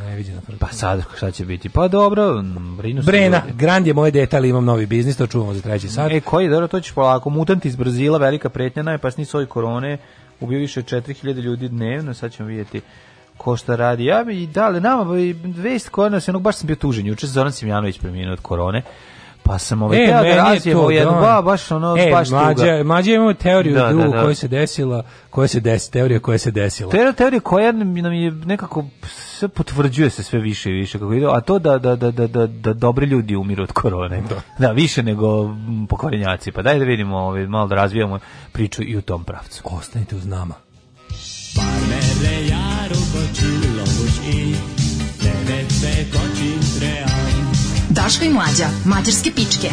Ne vidim na Pa sad šta će biti? Pa dobro, brinu se. Brena, ljudi. Grand je moje dete, imam novi biznis, to čuvamo za treći sad. E, koji, dobro, to ćeš polako. Mutant iz Brazila, velika pretnja, najopasniji soj korone, ubio više od 4000 ljudi dnevno, sad ćemo vidjeti ko šta radi. Ja bi da, i dale nama vest koja nas baš sam bio tužen juče, Zoran Simjanović preminuo od korone. Pa sam ovaj e, teo da razvijem ovu jednu, da. ba, baš ono, e, baš mlađa, tuga. Mlađa imamo teoriju da, drugu da, da. koja se desila, koja se desi, teorija koja se desila. Teorija, teorija koja nam je nekako, sve potvrđuje se sve više i više, kako ide, a to da, da, da, da, da, da dobri ljudi umiru od korone. Da, da više nego pokvarenjaci. Pa daj da vidimo, ovaj, malo da razvijamo priču i u tom pravcu. Ostanite uz nama. Parmele, ja kocsi, lovos ég, nevetve kocsin trean. Daško i mlađa, mađarske pičke.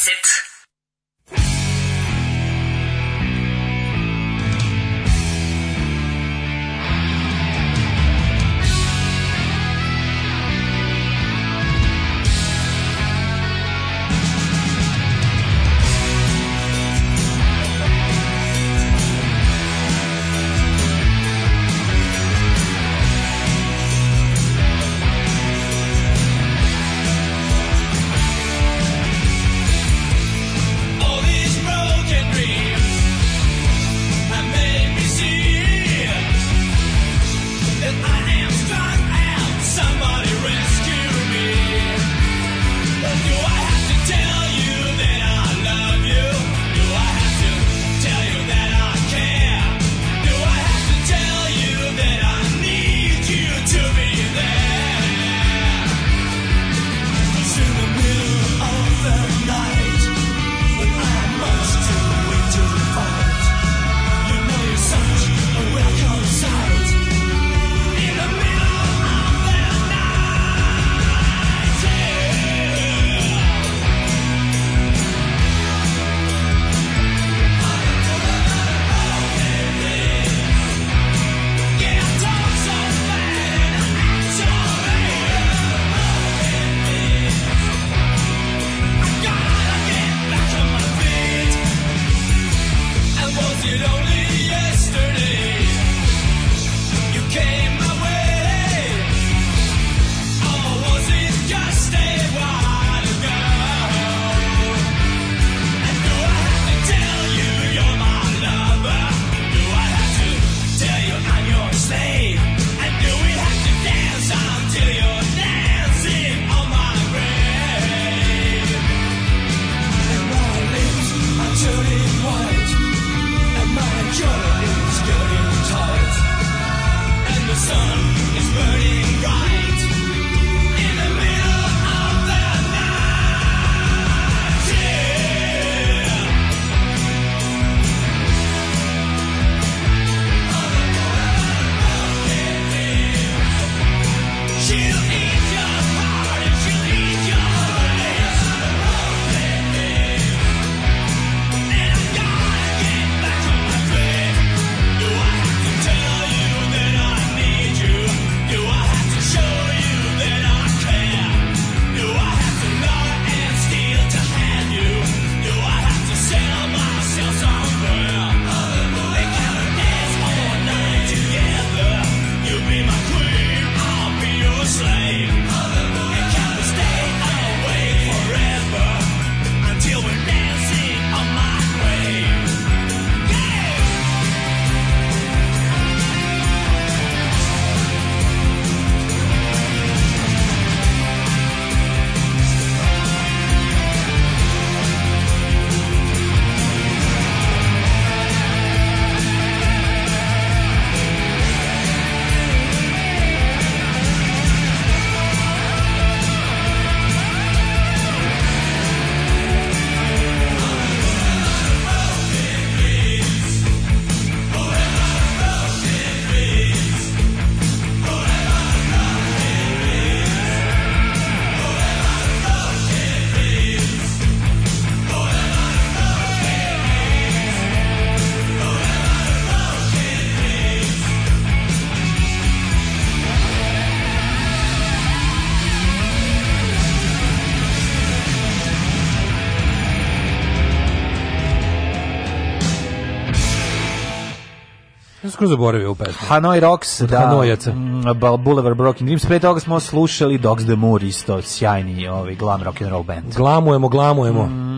skroz zaboravio ovu pesmu. Hanoi Rocks, Od da. Hanoijaca. Mm, Boulevard Broken Dreams. Pre toga smo slušali Dogs the Moor, isto sjajni ovaj, glam rock and roll band. Glamujemo, glamujemo. Mm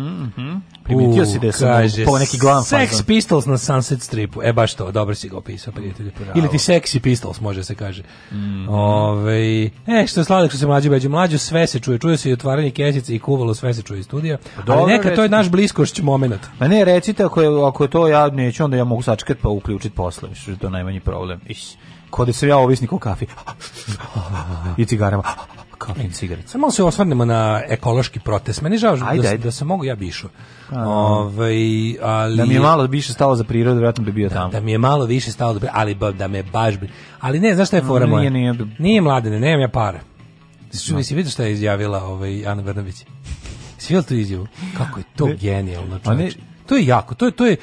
primetio si da sam po neki glavni Sex fazon. Pistols na Sunset Stripu. E baš to, dobro si ga opisao, prijatelju. Ili ti Sexy Pistols, može se kaže. Mm. Ove, e, što je sladak što se mlađe beđe mlađo, sve se čuje. Čuje se i otvaranje kesice i kuvalo, sve se čuje iz studija. Pa dobro, Ali neka, to je naš bliskošć moment. Ma ne, recite, ako je, ako je to ja neću, onda ja mogu sačekati pa uključiti posle. što je to najmanji problem. Iš, kod sam ja ovisnik o kafi. I cigarama kao e, cigaret. Samo se osvrnemo na ekološki protest. Meni žao ajde, da, ajde. da se mogu ja bi išao. Pa, ovaj ali da mi je malo više stalo za prirodu, verovatno bi bio da, tamo. Da mi je malo više stalo, ali ba, da me baš bi. Ali ne, znaš šta je fora moja? Nije, nije, nije mladene, nemam ja pare. Svi no. se vidi šta je izjavila ovaj Ana Brnabić. Svi tu izjavu. Kako je to genijalno, čoveče. To je jako, to je to je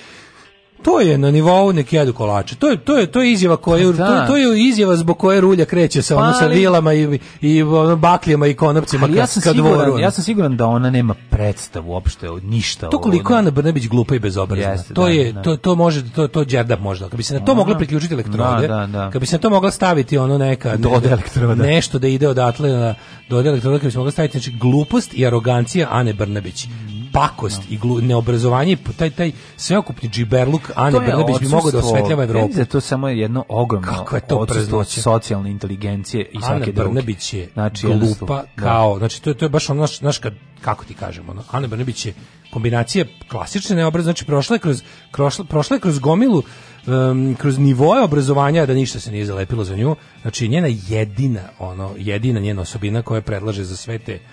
To je na nivou neki jedu kolače. To je to je to je izjava koja to, pa da. to, je izjava zbog koje rulja kreće sa pa, ono sa vilama i i ono, baklijama i konopcima ka, ja sam ka siguran, dvoru. Ja sam siguran da ona nema predstavu uopšte od ništa. To koliko Ana Brnabić glupa i bezobrazna. Jeste, to da, je da. to to može to to đerdap možda. Kad bi se na to ona, moglo priključiti elektrode, da, da, da, kad bi se na to mogla staviti ono neka do da elektroda. Nešto da ide odatle na do elektroda, kad bi se mogla staviti znači glupost i arogancija Ane Brnabić pakost no. i glu, neobrazovanje, taj, taj sveokupni džiberluk Ane Brnabić bi mogao da osvetljava Evropu. Za da to samo jedno ogromno Kako je to socijalne inteligencije i Ana svake Brnabić je znači, glupa da. kao, znači to, to je baš ono, naš, naš kad, kako ti kažemo, ono, Ana Brnabić je kombinacija klasične neobraz, znači prošla je kroz, krošla, prošla je kroz gomilu um, kroz nivoe obrazovanja da ništa se nije zalepilo za nju. Znači njena jedina ono jedina njena osobina koja predlaže za svete te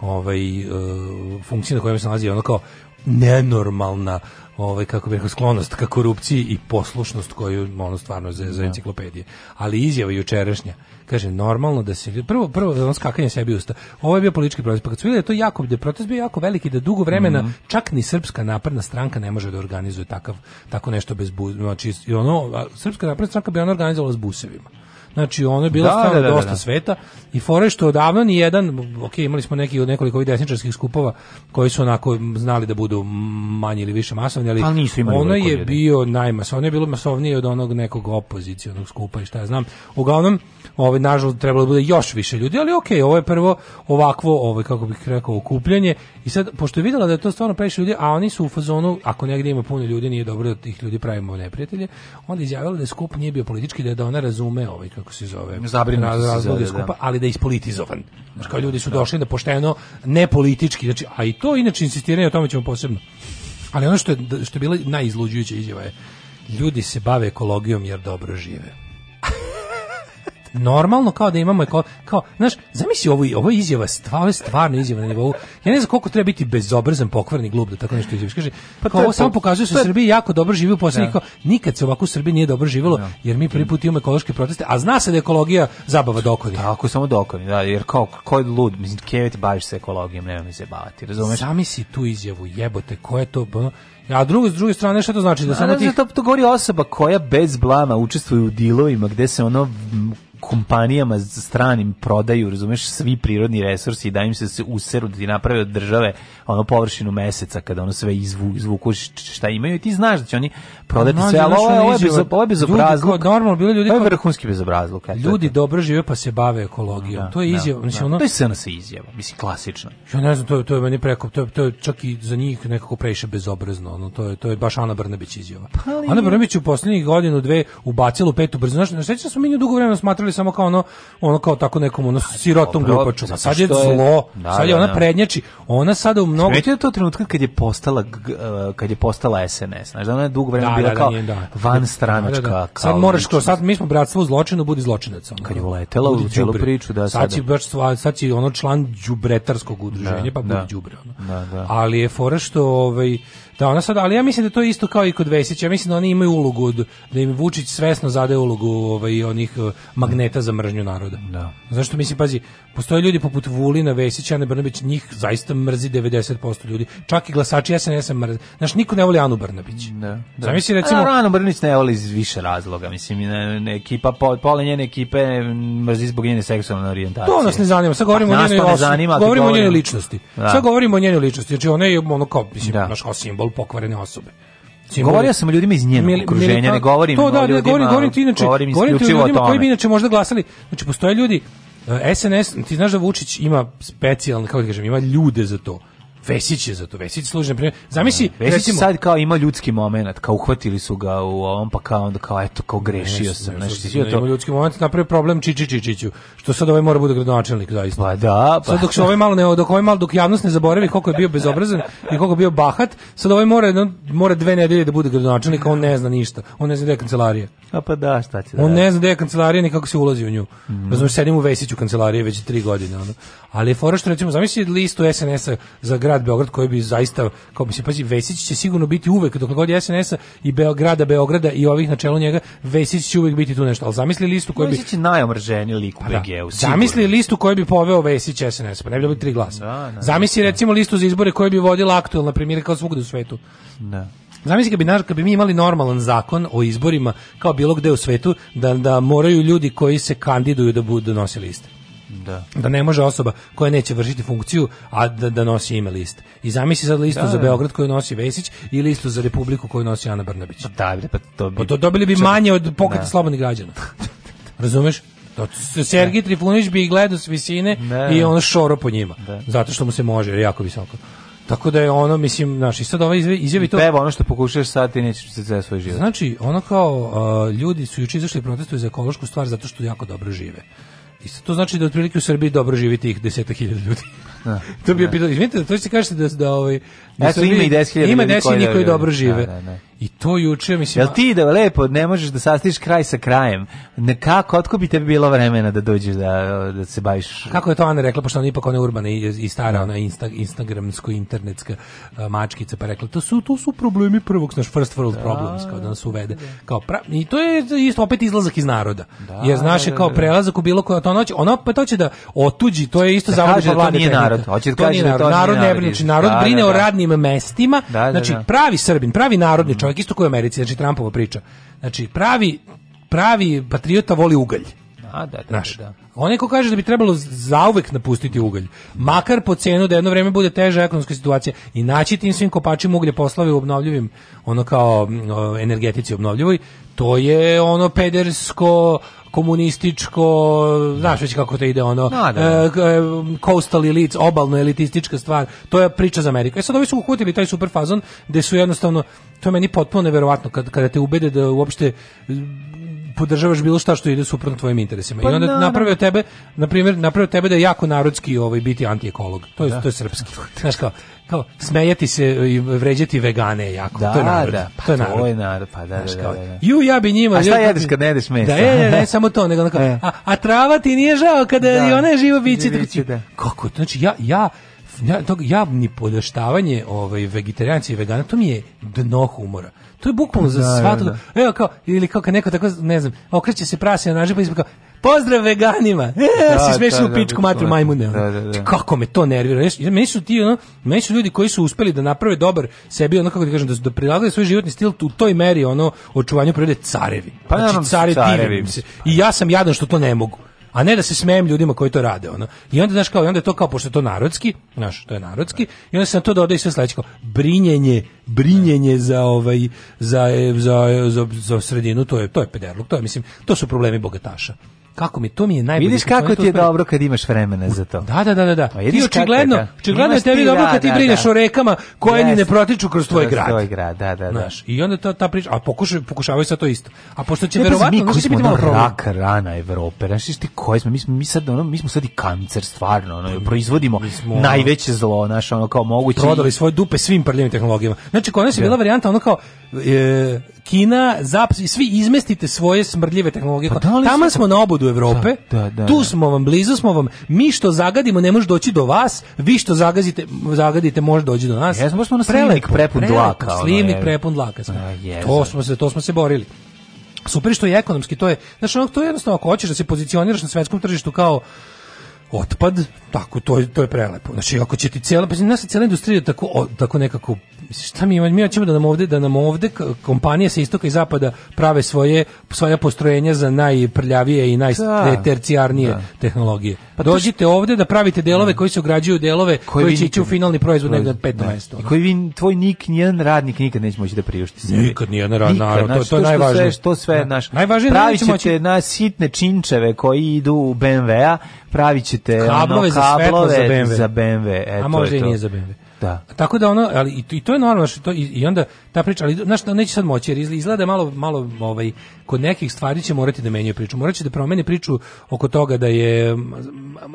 ovaj, e, funkcija na kojoj se nalazi ono kao nenormalna ovaj kako bih sklonost ka korupciji i poslušnost koju ono stvarno za, za da. enciklopedije. Ali izjava jučerašnja kaže normalno da se prvo prvo da on skakanje sebi usta. Ovo je bio politički protest, pa kad su vidjeli da to jako da protest bio jako veliki da dugo vremena mm -hmm. čak ni srpska napredna stranka ne može da organizuje takav tako nešto bez bu, znači ono srpska napredna stranka bi ona organizovala s busevima. Znači ono je bilo da, stvarno da, da, dosta da, da. sveta i fore što odavno ni jedan, ok, imali smo neki od nekoliko ovih desničarskih skupova koji su onako znali da budu manje ili više masovni, ali, ali ono je jedan. bio najmasovnije, ono je bilo masovnije od onog nekog opozicionog skupa i šta ja znam. Uglavnom, ovaj nažalost trebalo da bude još više ljudi, ali ok, ovo je prvo ovakvo, ovaj kako bih rekao, okupljanje i sad pošto je videla da je to stvarno previše ljudi, a oni su u fazonu ako negde ima puno ljudi, nije dobro da tih ljudi pravimo neprijatelje, onda izjavila da je skup nije bio politički da da ona razume ovaj kako se zove, zabrina razloga da. skupa, da. ali da je ispolitizovan. Znači, kao da, ljudi su da. došli da pošteno, ne politički, znači, a i to inače insistiranje o tome ćemo posebno. Ali ono što je, što je bila najizluđujuća izjava je, ljudi se bave ekologijom jer dobro žive normalno kao da imamo kao, kao znaš, zamisli ovo, ovo izjava, stvar, ovo je stvarno izjava na nivou. Ja ne znam koliko treba biti bezobrazan, pokvarni, glup da tako nešto izjaviš. Kaže, pa kao, ovo samo pokazuje što Srbiji jako dobro živi u poslednjih da. kao, nikad se ovako u Srbiji nije dobro živelo, da. jer mi prvi put imamo ekološke proteste, a zna se da ekologija zabava dokoni. Tako, samo dokoni, da, jer kao, ko je lud, mislim, kevet baviš se ekologijom, nema mi se bavati, razumeš? Sami si tu izjavu, jebote, ko je to, bo, a drugo, s druge strane, šta to znači? Da samo ti... To, to govori osoba koja bez blama učestvuje u dilovima gde se ono kompanijama stranim prodaju, razumeš, svi prirodni resursi i da im se useru da ti naprave od države ono površinu meseca kada ono sve izvu, izvuku šta imaju i ti znaš da će oni prodati sve, ali ovo je, ovo je, bez, ovo je bezobrazluk. normalno, bili ljudi... Ovo je vrhunski bezobrazluk. ljudi dobro žive pa se bave ekologijom. Da, to je da, izjava. Da, mislim, ono, to je sena se izjava, mislim, klasično. Ja ne znam, to je, to je meni preko, to je, to je čak i za njih nekako previše bezobrazno. Ono, to, je, to je baš Ana Brnabić izjava. Pa li... Ana Brnabić u poslednjih godinu, dve, ubacila u petu brzinu. Znaš, znaš, da smo mi nju dugo vremena smatrali samo kao ono, ono kao tako nekom ono, pa sirotom glupaču. Sad je zlo, da, sad je ona prednjači. Ona sada u mnogo Sreć... je to trenutka kad je postala eh, kad je postala SNS, znači da ona je dugo vremena da, bila da, da kao da. da, da, van stranačka. Sad možeš to, sad mi smo bratstvo u zločinu, budi zločinac. Ono. Kad je uletela u celu priču, da sad će baš sad će ono član đubretarskog udruženja, pa budi đubre ono. Ali je fora što ovaj Da, ona sad, ali ja mislim da to je isto kao i kod Vesića. Ja mislim da oni imaju ulogu da im Vučić svesno zade ulogu ovaj onih eh, magneta za mržnju naroda. Da. što mislim pazi, postoje ljudi poput Vulina, Vesića, Ane Brnabić, njih zaista mrzi 90% ljudi. Čak i glasači SNS a mrze. Znaš, niko ne voli Anu Brnabić. Da. da. Zamisli recimo A, Anu Brnabić ne voli iz više razloga, mislim ne, ne ekipa pola njene ekipe mrzi zbog njene seksualne orijentacije. To nas ne zanima. Sad govorimo pa, o njenoj ličnosti. Govorimo o njenoj ličnosti. Da. Sad govorimo o njenoj ličnosti. Znači ona je ono kao mislim, da. naš kao simbol polu pokvarene osobe. Znači, govorio sam o ljudima iz njenog mil, okruženja, mil, ne pa, govorim to, da, o ljudima, govorim, govorim ti inače, govorim, govorim ti o ljudima koji bi inače možda glasali. Znači, postoje ljudi, SNS, e, ti znaš da Vučić ima specijalne, kako da kažem, ima ljude za to. Vesić je za to. Vesić služi na primjer. Zamisli, Vesić recimo, sad kao ima ljudski momenat, kao uhvatili su ga u ovom pa kao onda kao eto kao grešio ne, sam, ne, nešto znači, to. Ima ljudski momenat, napravio problem Čiči Čičiću, što sad ovaj mora bude gradonačelnik zaista. Pa da, pa. Sad dok što ovaj malo ne, dok ovaj malo dok javnost ne zaboravi koliko je bio bezobrazan i koliko je bio bahat, sad ovaj mora no, mora dve nedelje da bude gradonačelnik, on ne zna ništa. On ne zna gde je kancelarija. A pa da, šta će da. On ne zna gde je kancelarija ni kako se ulazi u nju. Mm. Razumeš, sedim u Vesiću kancelarije već tri godine, ono. Ali fora što recimo zamisli listu SNS-a za grad grad Beograd koji bi zaista, kao se pazi, Vesić će sigurno biti uvek, dok god je SNS-a i Beograda, Beograda i ovih na čelu njega, Vesić će uvek biti tu nešto. Ali zamisli listu koji bi... Vesić je najomrženiji lik u pa da. BG-u, Zamisli listu koji bi poveo Vesić SNS, pa ne bi dobili tri glasa. Da, da, zamisli da. recimo listu za izbore koji bi vodila aktuelna premijerka kao svugde u svetu. Da. Zamisli kad bi, naš, kad bi mi imali normalan zakon o izborima kao bilo gde u svetu, da, da moraju ljudi koji se kandiduju da budu da nosili liste. Da. da ne može osoba koja neće vršiti funkciju, a da, da nosi ime list. I zamisli sad listu da, za da. Beograd koju nosi Vesić i listu za Republiku koju nosi Ana Brnabić. Pa da, pa to bi... Pa to dobili bi manje od pokreta da. slobodnih građana. Razumeš? To, Sergij da. Trifunić bi gledao s visine ne. i ono šoro po njima. Da. Zato što mu se može, jako visoko. Tako da je ono, mislim, znaš, i sad ova izjavi to... Peva ono što pokušaš sad, i nećeš se sve svoj život. Znači, ono kao, uh, ljudi su juče izašli protestuju za ekološku stvar zato što jako dobro žive. Isto to znači da otprilike u Srbiji dobro živi tih 10.000 ljudi. Da, to bi da. pitanje. Izvinite, to se kažete da da ovaj Eto, ima i 10.000 Ima 10.000 koji da, dobro da, žive. Da, da, da. I to juče, mislim... Jel ti da lepo, ne možeš da sastiš kraj sa krajem? Nekako, otko bi tebi bilo vremena da dođeš da, da se baviš? Kako je to Ana rekla, pošto ona ipak ona urbana i, i stara, ona insta, instagramsko, internetska uh, mačkica, pa rekla, to su, to su problemi prvog, znaš, first world da. problems, kao da nas da, uvede. Kao pra, I to je isto opet izlazak iz naroda. Da, Jer, znaš, je kao prelazak u bilo koja, to ona ona pa to će da otuđi, to je isto da zavod da to nije narod, hoće da kaže da to narod, nije narod. Narod ne brine, narod brine znači, o radnim određenim mestima. Da, da, znači, da. pravi Srbin, pravi narodni mm. čovjek, isto koji u Americi, znači Trumpova priča. Znači, pravi pravi patriota voli ugalj. Da, da, da, Znaš, da, da. Onaj ko kaže da bi trebalo zauvek napustiti ugalj, makar po cenu da jedno vreme bude teža ekonomska situacija i naći tim svim kopačima uglje poslove u obnovljivim, ono kao o, energetici obnovljivoj, to je ono pedersko komunističko, znaš već kako to ide ono, da, da. E, coastal elites, obalno elitistička stvar, to je priča za Ameriku. E sad ovi su uhvatili taj super fazon gde su jednostavno, to je meni potpuno neverovatno kad, kada te ubede da uopšte podržavaš bilo šta što ide suprotno tvojim interesima. Pa, I onda na, napravio tebe, na primjer, napravio tebe da je jako narodski ovaj biti antiekolog. To je da. to je srpski. Znaš kao, kao smejati se i vređati vegane je jako. Da, to je da, narod. Da, pa to je narod. To narod pa da, da kao, da, da, da. Ju, ja bi njima... A šta jedeš kad ne jedeš mesa? Da, je, ne, samo to, nego onako, e. a, a trava ti nije žao kada da, i ona je živo biće. biće da. Kako? Znači, ja, ja, ja, to, ja ni ovaj, vegetarijanci i vegana, to mi je dno humora. To je bukvalno za da, da, svato. Da. Evo kao ili kao kad neko tako ne znam, okreće se prasija na i kaže Pozdrav veganima. E, da, si smešio u pičku da, matru majmune. Da, da, da. Kako me to nervira. Meni su ti, ono, meni su ljudi koji su uspeli da naprave dobar sebi, ono kako ti kažem, da, da prilagode svoj životni stil u toj meri ono očuvanju prirode carevi. Pa znači, carevi. I ja sam jadan što to ne mogu a ne da se smejem ljudima koji to rade, ono. I onda znaš kao, i onda je to kao pošto je to narodski, znaš, to je narodski, i onda se na to dodaje i sve sledeće kao brinjenje, brinjenje za ovaj za za, za, za sredinu, to je to je pederluk, to je mislim, to su problemi bogataša kako mi to mi je najbolje. Vidiš kako ti je uspeli. dobro kad imaš vremena za to. Da, da, da, da. da. Pa ti očigledno, očigledno je tebi dobro da, kad ti da, brineš o rekama koje yes. ni ne protiču kroz tvoj grad. Tvoj grad, da, da, da. I onda ta, ta priča, a pokušaj, pokušavaj sa to isto. A pošto će ne, verovatno, mi će biti malo problem. rana Evrope, znaš ti koji smo, mi smo, mi sad, ono, mi smo sad i kancer, stvarno, ono, proizvodimo smo, najveće zlo, znaš, ono, kao moguće. Prodali svoje dupe svim prljavim tehnologijama. Znači, kod nas je bila varijanta, ono kao, e, Kina, Zapad, svi izmestite svoje smrdljive tehnologije. Pa da Tamo smo na obodu Evrope, da, da, da, tu da. smo vam, blizu smo vam, mi što zagadimo ne može doći do vas, vi što zagazite, zagadite može doći do nas. Jesmo, smo na slivnik prepun dlaka. Slivnik prepun dlaka. To smo se, to smo se borili super što je ekonomski, to je, znači ono, to je jednostavno ako hoćeš da se pozicioniraš na svetskom tržištu kao otpad, tako to je to je prelepo. Znači ako će ti cela pa znači, cela industrija tako o, tako nekako Mislim, šta mi imamo? Mi hoćemo da nam ovde, da nam ovde kompanije sa istoka i zapada prave svoje, svoja postrojenja za najprljavije i najtercijarnije da, da. tehnologije. Pa Dođite što... ovde da pravite delove koji se ugrađuju delove koji, koji će ići u finalni proizvod negde na peto da. mesto. I koji vi, tvoj nik, nijedan radnik nikad neće moći da priušti sebi. Nikad nijedan radnik, naravno, to, znači, to, je najvažnije. Sve, to da. sve, naš, najvažnije pravit ćete moći... na sitne činčeve koji idu u BMW-a, pravićete kablove, ono, kablove za, za BMW. Za BMW eto, A možda i nije za BMW. Da. Tako da ono, ali i to, i to je normalno što to i, i onda ta priča, ali znaš, neće sad moći jer izgleda da malo malo ovaj kod nekih stvari će morati da menjaju priču. Moraće da promene priču oko toga da je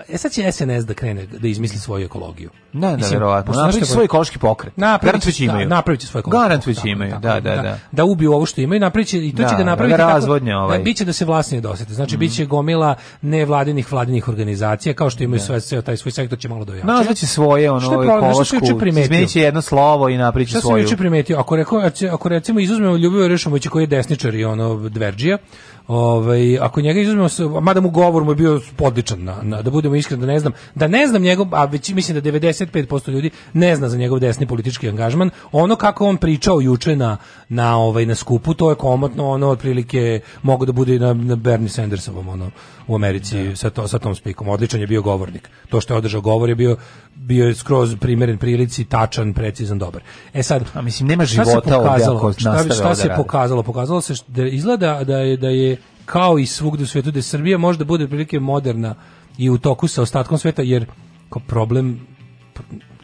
e sad će SNS da krene da izmisli svoju ekologiju. Da, da, Mislim, verovatno. Napraviće svoj ekološki pokret. Napraviće će da da, imaju. Napraviće svoj ekološki. Garant da će imaju. Da, da, da, da. Da ubiju ovo što imaju, napraviće i to da, će da napraviti razvodnje ovaj. Da, biće da se vlasnici dosete. Znači mm. biće mhm. gomila nevladinih vladinih organizacija kao što imaju da. sve sve taj svoj sektor će malo dojačati. Nazvaće svoje ono što je problem, ekološku. Izmeće jedno slovo i napraviće svoju. Šta se juče primetio? Ako reko ako recimo izuzmemo Ljubivoja Rešumovića koji je desničar i ono Verdija, Ovaj ako njega izuzmemo, mada mu govor mu je bio odličan, na, na, da budemo iskreni, da ne znam, da ne znam njegov, a već mislim da 95% ljudi ne zna za njegov desni politički angažman. Ono kako on pričao juče na na ovaj na skupu, to je komotno, ono otprilike mogu da bude na, na Bernie Sandersovom ono u Americi da. sa to sa tom spikom. Odličan je bio govornik. To što je održao govor je bio bio je skroz primeren prilici, tačan, precizan, dobar. E sad, a mislim nema života ovde šta, šta, šta se pokazalo? Pokazalo se da izgleda da je da je kao i svugde u svetu da Srbija možda bude prilike moderna i u toku sa ostatkom sveta, jer kao problem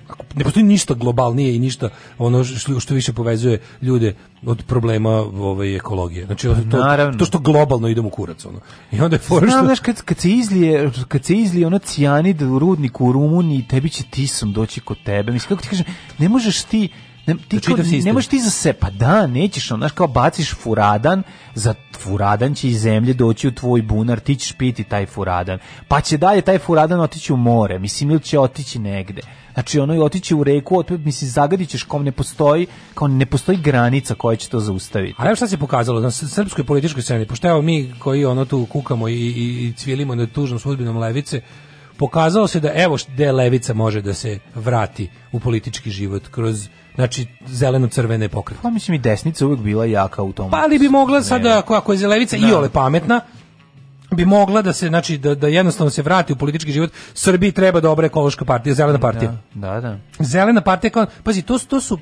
ako ne postoji ništa globalnije i ništa ono što, što više povezuje ljude od problema ovaj ekologije. Znači pa to, to što globalno idemo u kurac ono. I onda je for što znaš kad kad se izlije kad se izlije ona cijanid u rudniku u Rumuniji tebi će tisom doći kod tebe. Mislim kako ti kažem, ne možeš ti Ne, ti da kao, ne možeš ti za se, pa da, nećeš, onaš kao baciš furadan, za furadan će iz zemlje doći u tvoj bunar, ti ćeš piti taj furadan, pa će dalje taj furadan otići u more, mislim, ili će otići negde. Znači, ono i otići u reku, otpred, mislim, zagadit ćeš kom ne postoji, kao ne postoji granica koja će to zaustaviti. A evo šta se pokazalo na srpskoj političkoj sceni, pošto evo mi koji ono tu kukamo i, i, i cvilimo na tužnom sudbinom levice, pokazalo se da evo gde levica može da se vrati u politički život kroz znači zeleno-crvene pokrete. Pa mislim i desnica uvek bila jaka u tom. Pa ali bi mogla sad, ako, ako je zelevica da. i ole pametna, bi mogla da se znači da, da jednostavno se vrati u politički život. Srbiji treba dobra ekološka partija, zelena partija. Da, da. da. Zelena partija kao pazi, to, to su uh,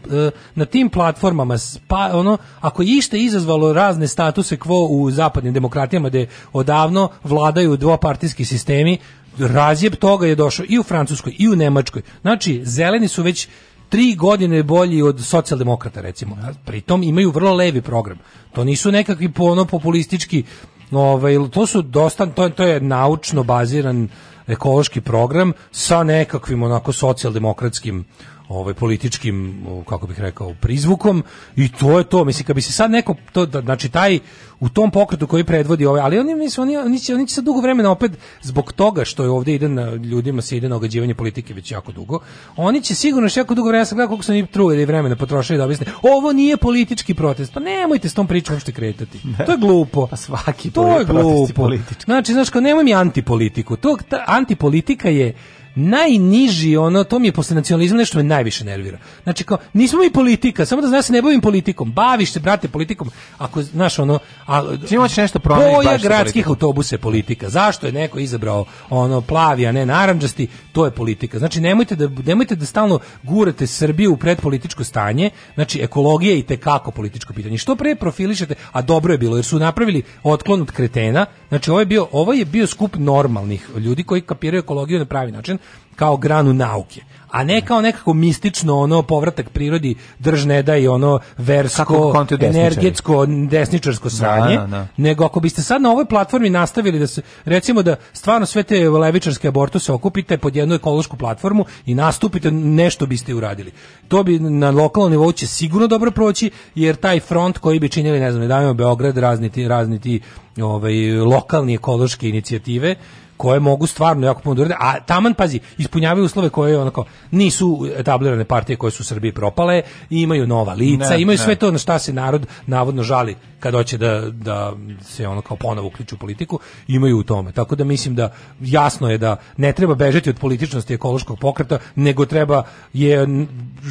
na tim platformama pa, ono ako je išta izazvalo razne statuse kvo u zapadnim demokratijama gde odavno vladaju dvopartijski sistemi, razjeb toga je došao i u Francuskoj i u Nemačkoj. Znači, zeleni su već tri godine bolji od socijaldemokrata recimo. Da. Pritom imaju vrlo levi program. To nisu nekakvi ono populistički ovaj to su dosta to, to je naučno baziran ekološki program sa nekakvim onako socijaldemokratskim ovaj političkim kako bih rekao prizvukom i to je to mislim da bi se sad neko to da, znači taj u tom pokretu koji predvodi ovaj ali oni mislim oni oni će oni će sad dugo vremena opet zbog toga što je ovdje ide na ljudima se ide na ogađivanje politike već jako dugo oni će sigurno još jako dugo vremena sad koliko su oni truje da i vremena potrošili da objasne ovo nije politički protest pa nemojte s tom pričom uopšte kretati to je glupo pa svaki to je glupo politički. znači znaš kao nemoj mi antipolitiku to ta, antipolitika je najniži ono to mi je posle nacionalizma nešto me najviše nervira znači kao nismo mi politika samo da znaš da se ne bavim politikom baviš se brate politikom ako znaš ono a hoćeš nešto promeniti boja gradskih autobusa je politika zašto je neko izabrao ono plavi a ne narandžasti to je politika znači nemojte da nemojte da stalno gurate Srbiju u predpolitičko stanje znači ekologija i te kako političko pitanje što pre profilišete a dobro je bilo jer su napravili otklon od kretena znači ovo je bio ovo je bio skup normalnih ljudi koji kapiraju ekologiju na pravi način kao granu nauke a ne kao nekako mistično ono povratak prirodi drž ne da i ono versko energetsko desničarsko da, sranje da, da. nego ako biste sad na ovoj platformi nastavili da se recimo da stvarno sve te levičarske abortuse okupite pod jednu ekološku platformu i nastupite nešto biste uradili to bi na lokalnom nivou će sigurno dobro proći jer taj front koji bi činili ne znam ne davimo Beograd razni ti razni ti ovaj lokalni ekološke inicijative koje mogu stvarno jako puno da a taman pazi, ispunjavaju uslove koje onako nisu etablirane partije koje su u Srbiji propale, imaju nova lica, ne, imaju ne. sve to na šta se narod navodno žali kad hoće da, da se ono kao ponovo uključi u politiku, imaju u tome. Tako da mislim da jasno je da ne treba bežati od političnosti ekološkog pokreta, nego treba je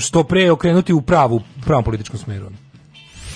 što pre okrenuti u pravu, u pravom političkom smeru.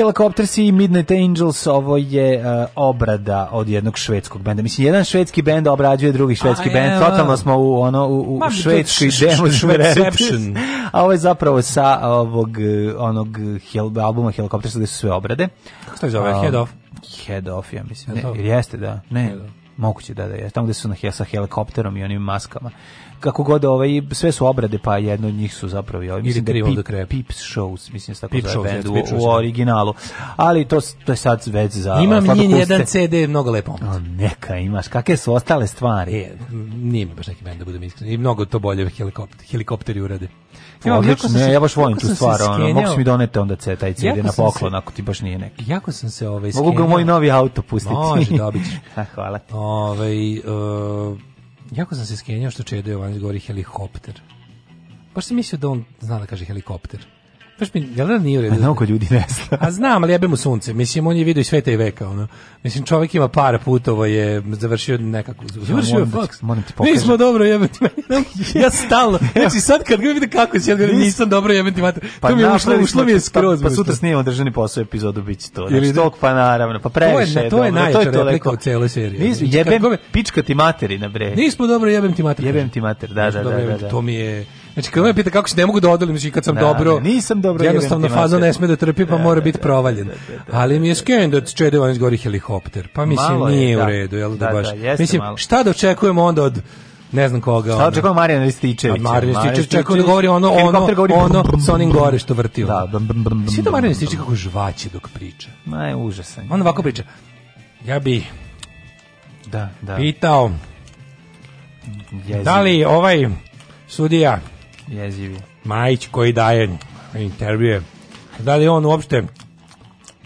Helicopters i Midnight Angels, ovo je uh, obrada od jednog švedskog benda. Mislim, jedan švedski bend obrađuje drugi švedski a, bend, totalno smo u, ono, u, u švedskoj demo a ovo je zapravo sa ovog, e, onog hel, albuma Helicopters gde su sve obrade. Kako se zove? Um, head Off? Head Off, ja mislim. Head ne, off. Jeste, da. Ne, Moguće da da je, tamo gde su na, sa helikopterom i onim maskama. Kako god, ovaj, sve su obrade, pa jedno od njih su zapravo, ovaj, mislim da je Pip, Pips Shows, mislim da se tako Pip zove band u, u, da. originalu. Ali to, to je sad već za Imam njen jedan CD, mnogo lepo omot. Neka imaš, kakve su ostale stvari? E, nije mi baš neki band da budem iskren. I mnogo to bolje helikopter, helikopteri urade. Ja, Odlično, ja baš volim tu stvar, ono, mogu si mi donete onda ce, taj CD na poklon, ako ti baš nije neki. Jako sam se ovaj skenjao. Mogu ga moj novi auto pustiti. Može, dobit ćeš. Hvala ti. Ove, ovaj, uh, jako sam se skenjao što Čedo Jovanović govori helikopter. Baš sam mislio da on zna da kaže helikopter. Baš mi, jel da nije u redu? A mnogo ljudi ne zna. A znam, ali jebe mu sunce. Mislim, on je vidio i sveta i veka. Ono. Mislim, čovjek ima par putovo je završio nekako. Završio ja, moram, Fox. Moram ti pokažem. Nismo dobro jebati Ja stalno. Znači, sad kad ga vidim kako će, ja nisam dobro jebem ti mater. Pa to mi je ušlo, ušlo mi je skroz. Pa, pa sutra snimamo držani posao epizodu, bit će to. Znači, tog, pa naravno. Pa previše. To je, to je to je to u celoj seriji. Nismo, jebem, pička ti materina, bre. Nismo dobro jebem ti mater. Jebem ti mater, da, da, da. To mi je Znači, kad me pita kako se ne mogu da odolim, znači kad sam da, dobro, nisam dobro jednostavno faza ne sme da trpi, pa da, mora da, biti da, provaljen. Da, da, da, Ali mi je skenj da Čede Vojnić gori helikopter, pa mislim malo nije je, u redu, jel da, baš. mislim, malo. šta da očekujemo onda od ne znam koga. Šta očekujemo Marijana Rističevića? Marijana Rističević čekao da govori ono, ono, govori ono sa onim gore što vrti. Da, brum, brum, brum, Svi da Marijana Rističević kako žvaće dok priča. Ma je užasan. On ovako priča. Ja bi da, da. pitao Jezim. da li ovaj sudija Jezivi. Majić koji daje intervjue. Da li on uopšte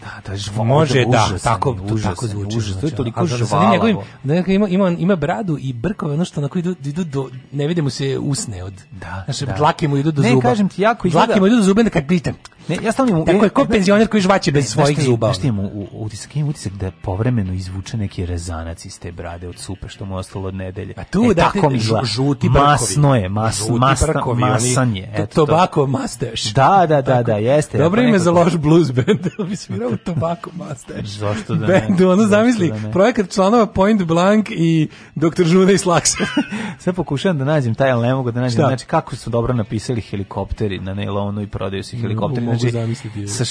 da, da može da, užasan, tako užasan, tako zvuči užasan, to je znači, toliko žvalavo njegovim, neka ima, ima, ima bradu i brkove ono što na koji idu, idu do ne vidimo se usne od da, znači da. dlake mu idu do ne, zuba ne kažem ti jako izgleda dlake mu idu do zuba kad gritam Ne, ja stalno imam... Tako e, je, ko e, penzioner koji žvaće bez ne, svojih je, zuba. Znaš imam utisak? Imam utisak da je povremeno izvuče neki rezanac iz te brade od supe, što mu je ostalo od nedelje. A pa tu, e, da, tako mi žla. Žuti brkovi. Masno je, mas, žuti masna, brkovi, masan je. Eto, tobako to. masteš. Da, da, da, da, jeste. Dobro ime za loš blues band, da bi svirao tobako masteš. Zašto da ne? Bendu, ono zamisli, da projekat članova Point Blank i Dr. Žuna i Slaksa. Sve pokušavam da nađem taj, ali ne mogu da nađem. Znači, kako su dobro napisali helikopteri na nailonu i prodaju se helikopteri znači, zamisliti. Sa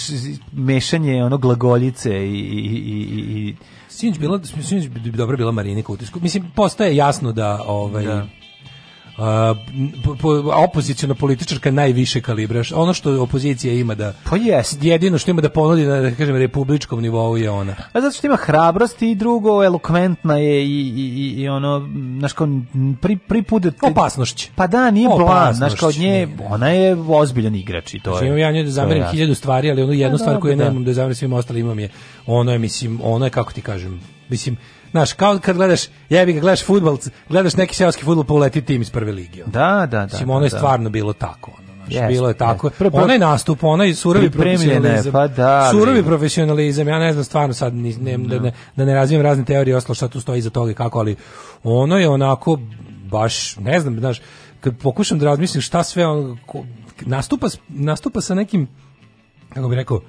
mešanje ono glagoljice i, i, i, i Sinoć bila sinoć bi dobro bila Marinika utisku. Mislim postaje jasno da ovaj da uh, opozicijona političarka najviše kalibra. Ono što opozicija ima da pa jest. jedino što ima da ponudi na da kažem republičkom nivou je ona. A zato što ima hrabrost i drugo elokventna je i, i, i ono naš kao pri pripude opasnošć. Pa da, nije plan, naš kao od nje ona je ozbiljan igrač i to znači, da je. ja nju da zamerim hiljadu stvari, ali onu pa jednu da, stvar koju da, nemam da zamerim svim ostalim imam je ono je mislim, ono je kako ti kažem, mislim znaš, kao kad gledaš, jebi ga, gledaš fudbal, gledaš neki seoski fudbal pa uleti tim iz prve lige. Da, da, da. Mislim, ono je da, da. stvarno bilo tako. Ono, znaš, yes, bilo je tako. Yes. Onaj nastup, onaj surovi pa profesionalizam. Pa da, suravi profesionalizam, ja ne znam stvarno sad ni, ne, no. da, ne, da ne razvijem razne teorije oslo šta tu stoji iza toga i kako, ali ono je onako baš, ne znam, znaš, kad pokušam da razmislim šta sve on, nastupa, nastupa sa nekim, kako bih rekao,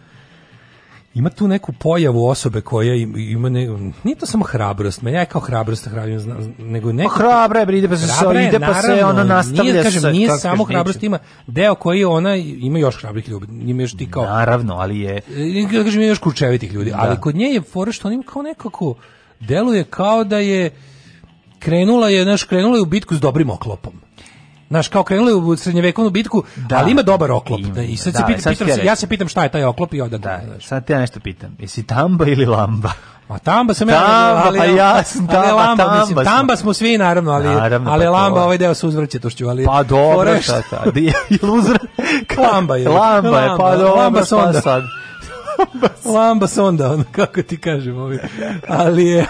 ima tu neku pojavu osobe koja ima ne, nije to samo hrabrost, meni je kao hrabrost hrabrim, nego neko pa hrabra je, ide pa se hrabra, ide naravno, pa se ona nastavlja nije, kažem, se, nije samo hrabrost, ima deo koji ona ima još hrabrih ljubi, ima još ti kao naravno, ali je e, kažem ima još kurčevitih ljudi, da. ali kod nje je fora što on ima kao nekako deluje kao da je krenula je, znaš, krenula je u bitku s dobrim oklopom. Znaš, kao krenuli u srednjevekovnu bitku, da, ali ima dobar oklop. Ima, da, I sad, da, se pita, sad pitam, ja se pitam šta je taj oklop i odakle. Da, sad ti ja nešto pitam. Jesi tamba ili lamba? Ma tamba sam tamba, ja, ali, pa jasno, tamba, ali lamba, tamba, mislim, tamba smo svi naravno, ali, naravno, ali pa lamba to. ovaj deo se uzvrće tušću, ali... Pa dobro, šta sad, lamba je, lamba, je, pa dobro, lamba pa sad. Lamba sonda, ono, kako ti kažem. Ovaj. Ali je,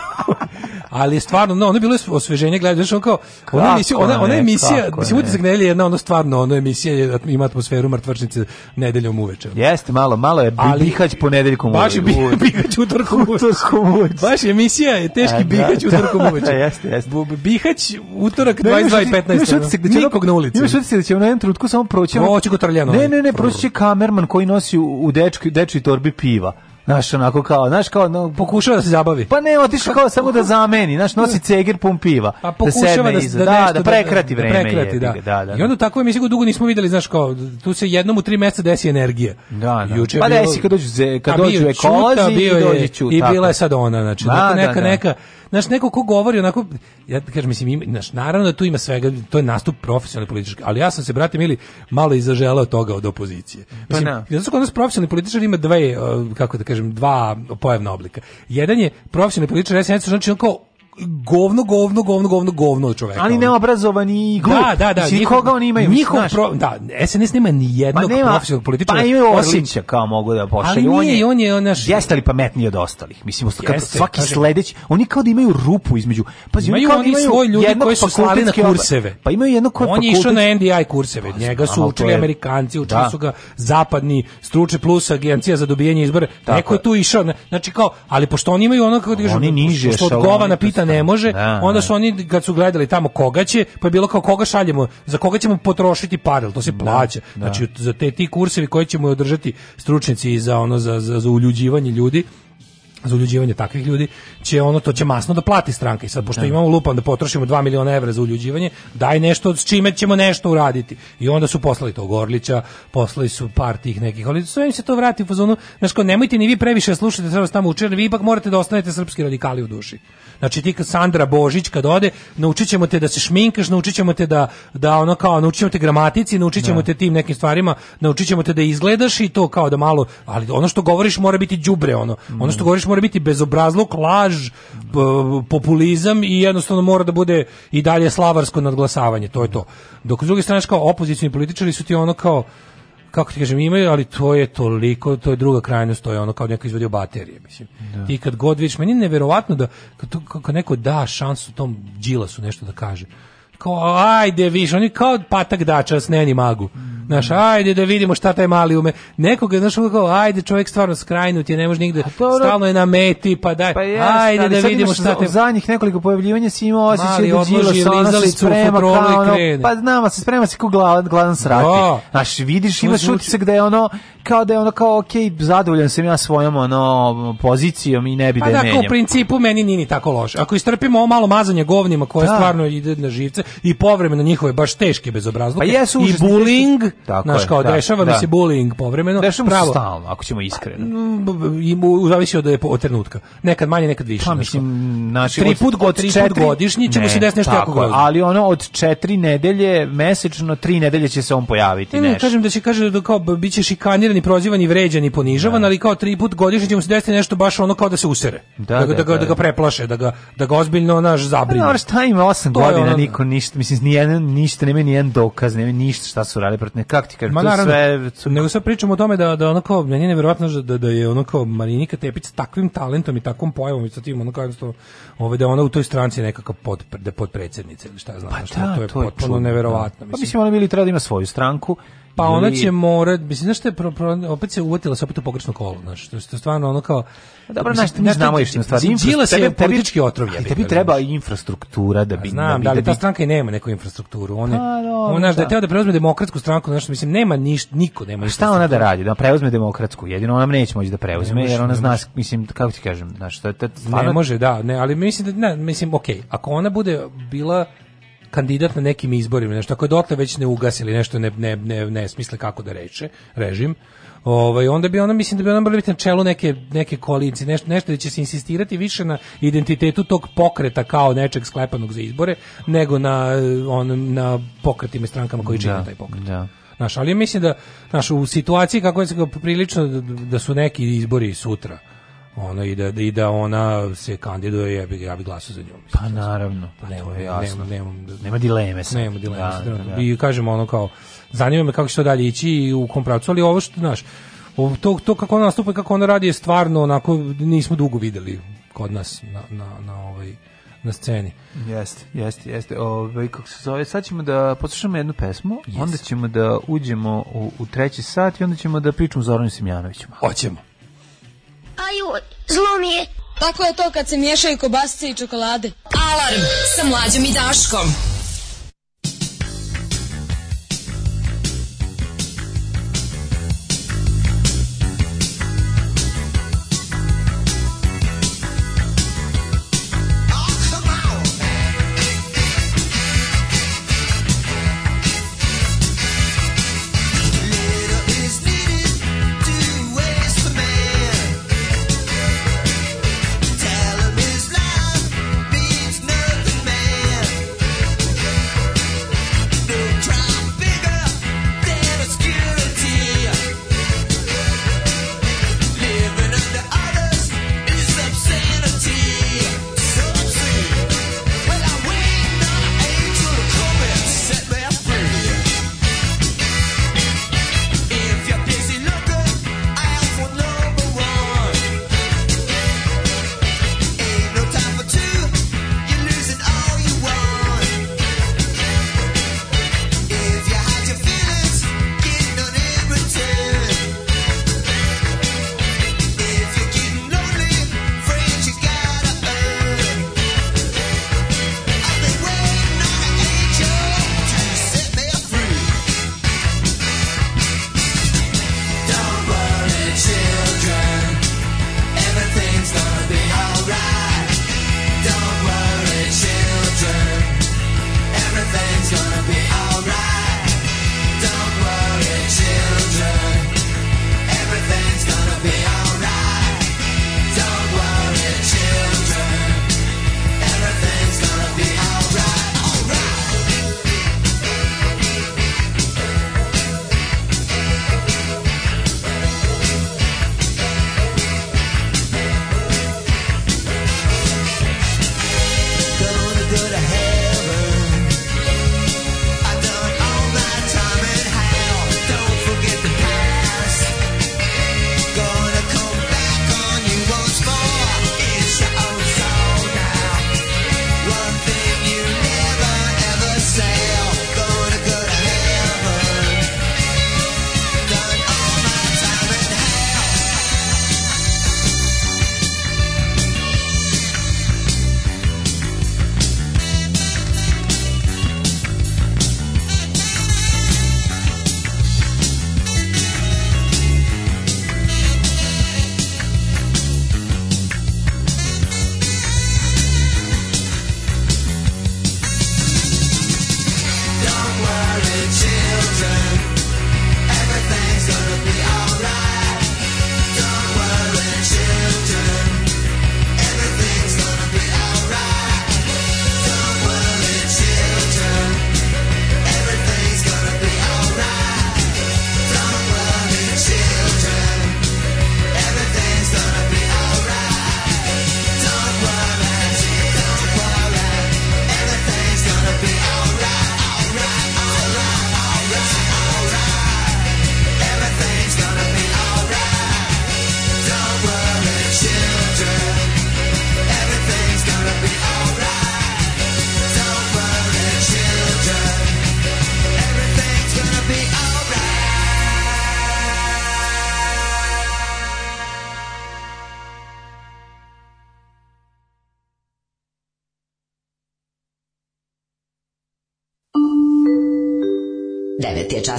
ali je stvarno, no, ono je bilo osveženje, gledaj, on kao, ona emisija, ona, ona emisija, mislim, utisak nelje jedna, ono stvarno, ono emisija ima atmosferu mrtvačnice nedeljom uveče. Jeste, malo, malo je ali, bihać ponedeljkom uveče. Baš je bihać utorkom uveče. Baš emisija je teški e, bihać da, utorkom uveče. Jeste, jeste. Bihać utorak 22.15. Da Nikog na ulici. Imaš utisak da će na jednom trutku samo proći. Proći kotrljano. Ne, ne, ne, proći će kamerman koji nosi u dečki, dečji torbi piva. Znaš, onako kao, znaš, kao, no, pokušava da se zabavi. Pa ne, otišao kao samo da zameni, znaš, nosi ceger pun piva. Pa pokušava da, da, da, da, da prekrati vreme. Da prekrati, da. da, da. I onda tako je, mi mislim, dugo nismo videli, znaš, kao, tu se jednom u tri meseca desi energija. Da, da. Juče pa desi kad dođu, kad dođu ekolozi i dođe čuta. I bila je sad ona, znači, da, neka, neka, znaš, neko ko govori onako, ja kažem, mislim, ima, znaš, naravno da tu ima svega, to je nastup profesionalni politički, ali ja sam se, brate mili, malo izaželao toga od opozicije. Pa mislim, pa zato kod nas profesionalni političar ima dve, kako da kažem, dva pojavna oblika. Jedan je profesionalni političar SNS, znači on kao govno, govno, govno, govno, govno od čoveka. Ali neobrazovani i glup. Da, da, da. Njihov, koga oni imaju? Njihov pro, da, SNS nema ni jednog pa nema, profesionalnog pa političara. Pa imaju Orlića kao mogu da pošalju. Ali nije, on je, on je naš... Jeste li pametniji od ostalih? Mislim, kad svaki kažem. sledeći, oni kao da imaju rupu između... Pazi, imaju oni, imaju da ljudi koji su slali na kurseve. Pa imaju jedno koje On je išao na NDI kurseve. Pa, Njega su učili Amerikanci, učili da. su ga zapadni struče plus agencija za dobijanje izbora. Neko je tu išao. Znači kao, ali pošto oni imaju ono kako ti da kažem, što odgova na pa pitanje ne može, da, da, onda su oni kad su gledali tamo koga će, pa je bilo kao koga šaljemo, za koga ćemo potrošiti pare, to se da, plaća. Da. Znači za te ti kursevi koje ćemo održati stručnjaci za ono za za, za uljuđivanje ljudi, za uljuđivanje takvih ljudi će ono to će masno da plati stranka i sad pošto da. imamo lupam da potrošimo 2 miliona evra za uljuđivanje daj nešto s čime ćemo nešto uraditi i onda su poslali tog Orlića poslali su par tih nekih ali sve im se to vrati u fazonu znači nemojte ni vi previše slušati da sve tamo učer vi ipak morate da ostanete srpski radikali u duši znači ti Sandra Božić kad ode naučićemo te da se šminkaš naučićemo te da da ono kao naučićemo te gramatici naučićemo da. te tim nekim stvarima naučićemo te da izgledaš i to kao da malo ali ono što govoriš mora biti đubre ono ono što govoriš mora biti bezobrazluk, laž, populizam i jednostavno mora da bude i dalje slavarsko nadglasavanje, to je to. Dok s druge strane kao opozicioni političari su ti ono kao kako ti kažem, imaju, ali to je toliko, to je druga krajnost, to je ono kao neko izvodio baterije, mislim. Da. I kad god vidiš, meni je neverovatno da kad, to, neko da šansu tom džilasu nešto da kaže kao, ajde, viš, on je kao patak dača s neni magu. Znaš, ajde da vidimo šta taj mali ume. Nekoga, znaš, kao, ajde, čovjek stvarno skrajnut je, ne može nigde, to, stalno je na meti, pa daj, pa jes, ajde da vidimo šta taj... Za, zadnjih nekoliko pojavljivanja si imao osjećaj da Đilas, ono se sprema kao ono, pa znamo, se sprema se kao gladan, gladan srati. Da. Znaš, vidiš, imaš utisak da je ono, kao da je ono kao, ok, zadovoljan sam ja svojom ono, pozicijom i ne bi pa da je da, menjam. Pa da, u principu meni nini tako loše. Ako istrpimo ovo malo mazanje govnima koje da. stvarno ide na živce, i povremeno njihove baš teške bezobrazluke. Pa jesu I bullying, tako naš kao je, da, dešava da. mi se bullying povremeno. Dešava pravo, stalno, ako ćemo iskreno. Mm, I zavisi od, od trenutka. Nekad manje, nekad više. Pa mislim, naši tri put, od, tri put godišnji ćemo se desiti nešto tako, jako grozno. Ali ono od četiri nedelje, mesečno tri nedelje će se on pojaviti. Ne, ne kažem da će kaže da kao biće šikaniran i prozivan i vređan i ponižavan, da. ali kao tri put godišnje će mu se desiti nešto baš ono kao da se usere. Da, da, da, da, da ga da, da preplaše, da ga, da ga ozbiljno naš pa zabrine. Da, no, šta ima 8 godina, niko ništa ništa, mislim, jedan, ništa, nema ni jedan dokaz, nema ništa šta su radili protiv nekak ti kažem, Ma, to naravno, sve... Su... Nego sad pričamo o tome da, da ono kao, meni je nevjerojatno da, da, da je ono kao Marinika Tepić s takvim talentom i takvom pojavom i sa tim, ono kao jednostavno, ovaj, da ona u toj stranci nekakav pod, da podpredsednica ili šta znam, pa šta, da, to je to potpuno je da. neverovatno. Mislim. Pa mislim, ona bili treba da ima svoju stranku, Pa ona će morat, mislim, znaš što je, pro, pro, opet se uvatila sa opet u pogrešno kolo, znaš, to je stvarno ono kao... Pa dobro, znaš, mi znamo još na stvari. Đila se je politički otrov. Ali tebi treba infrastruktura da bi... Pa znam, da, da ali ta stranka i nema neku infrastrukturu. One, pa ona, znaš, da je teo da preuzme demokratsku stranku, znaš, mislim, nema niš, niko nema ništa. Šta ona da radi? Da preuzme demokratsku, jedino ona neće moći da preuzme, jer ona zna, mislim, kako ti kažem, znaš, to je... Ne može, da, ne, ali mislim, da, ne, mislim, okej, ako ona bude bila kandidat na nekim izborima, nešto ako je dotle već ne ugasili, nešto ne, ne, ne, ne smisle kako da reče režim, Ovaj onda bi ona mislim da bi ona morala biti na čelu neke neke koalicije, nešto nešto da će se insistirati više na identitetu tog pokreta kao nečeg sklepanog za izbore nego na on na pokretima i strankama koji čine da, taj pokret. Da. Naš, ali mislim da naš, u situaciji kako je prilično da, da su neki izbori sutra ona i da i da ona se kandiduje ja bih ja bih glasao za nju mislim. pa naravno pa nema, to je jasno nema, nema, nema dileme sad. nema dileme da, sad, da, da, i kažemo ono kao zanima me kako će to dalje ići i u kom pravcu ali ovo što znaš to, to kako ona nastupa kako ona radi je stvarno onako nismo dugo videli kod nas na, na, na ovaj na sceni. Jeste, jeste, jeste. Ove, ovaj, kako se zove, sad ćemo da poslušamo jednu pesmu, yes. onda ćemo da uđemo u, u treći sat i onda ćemo da pričamo Zoranu Simjanoviću. Hoćemo. Aju, zlo mi je. Tako je to kad se miješaju kobasice i čokolade. Alarm sa mlađom i Daškom.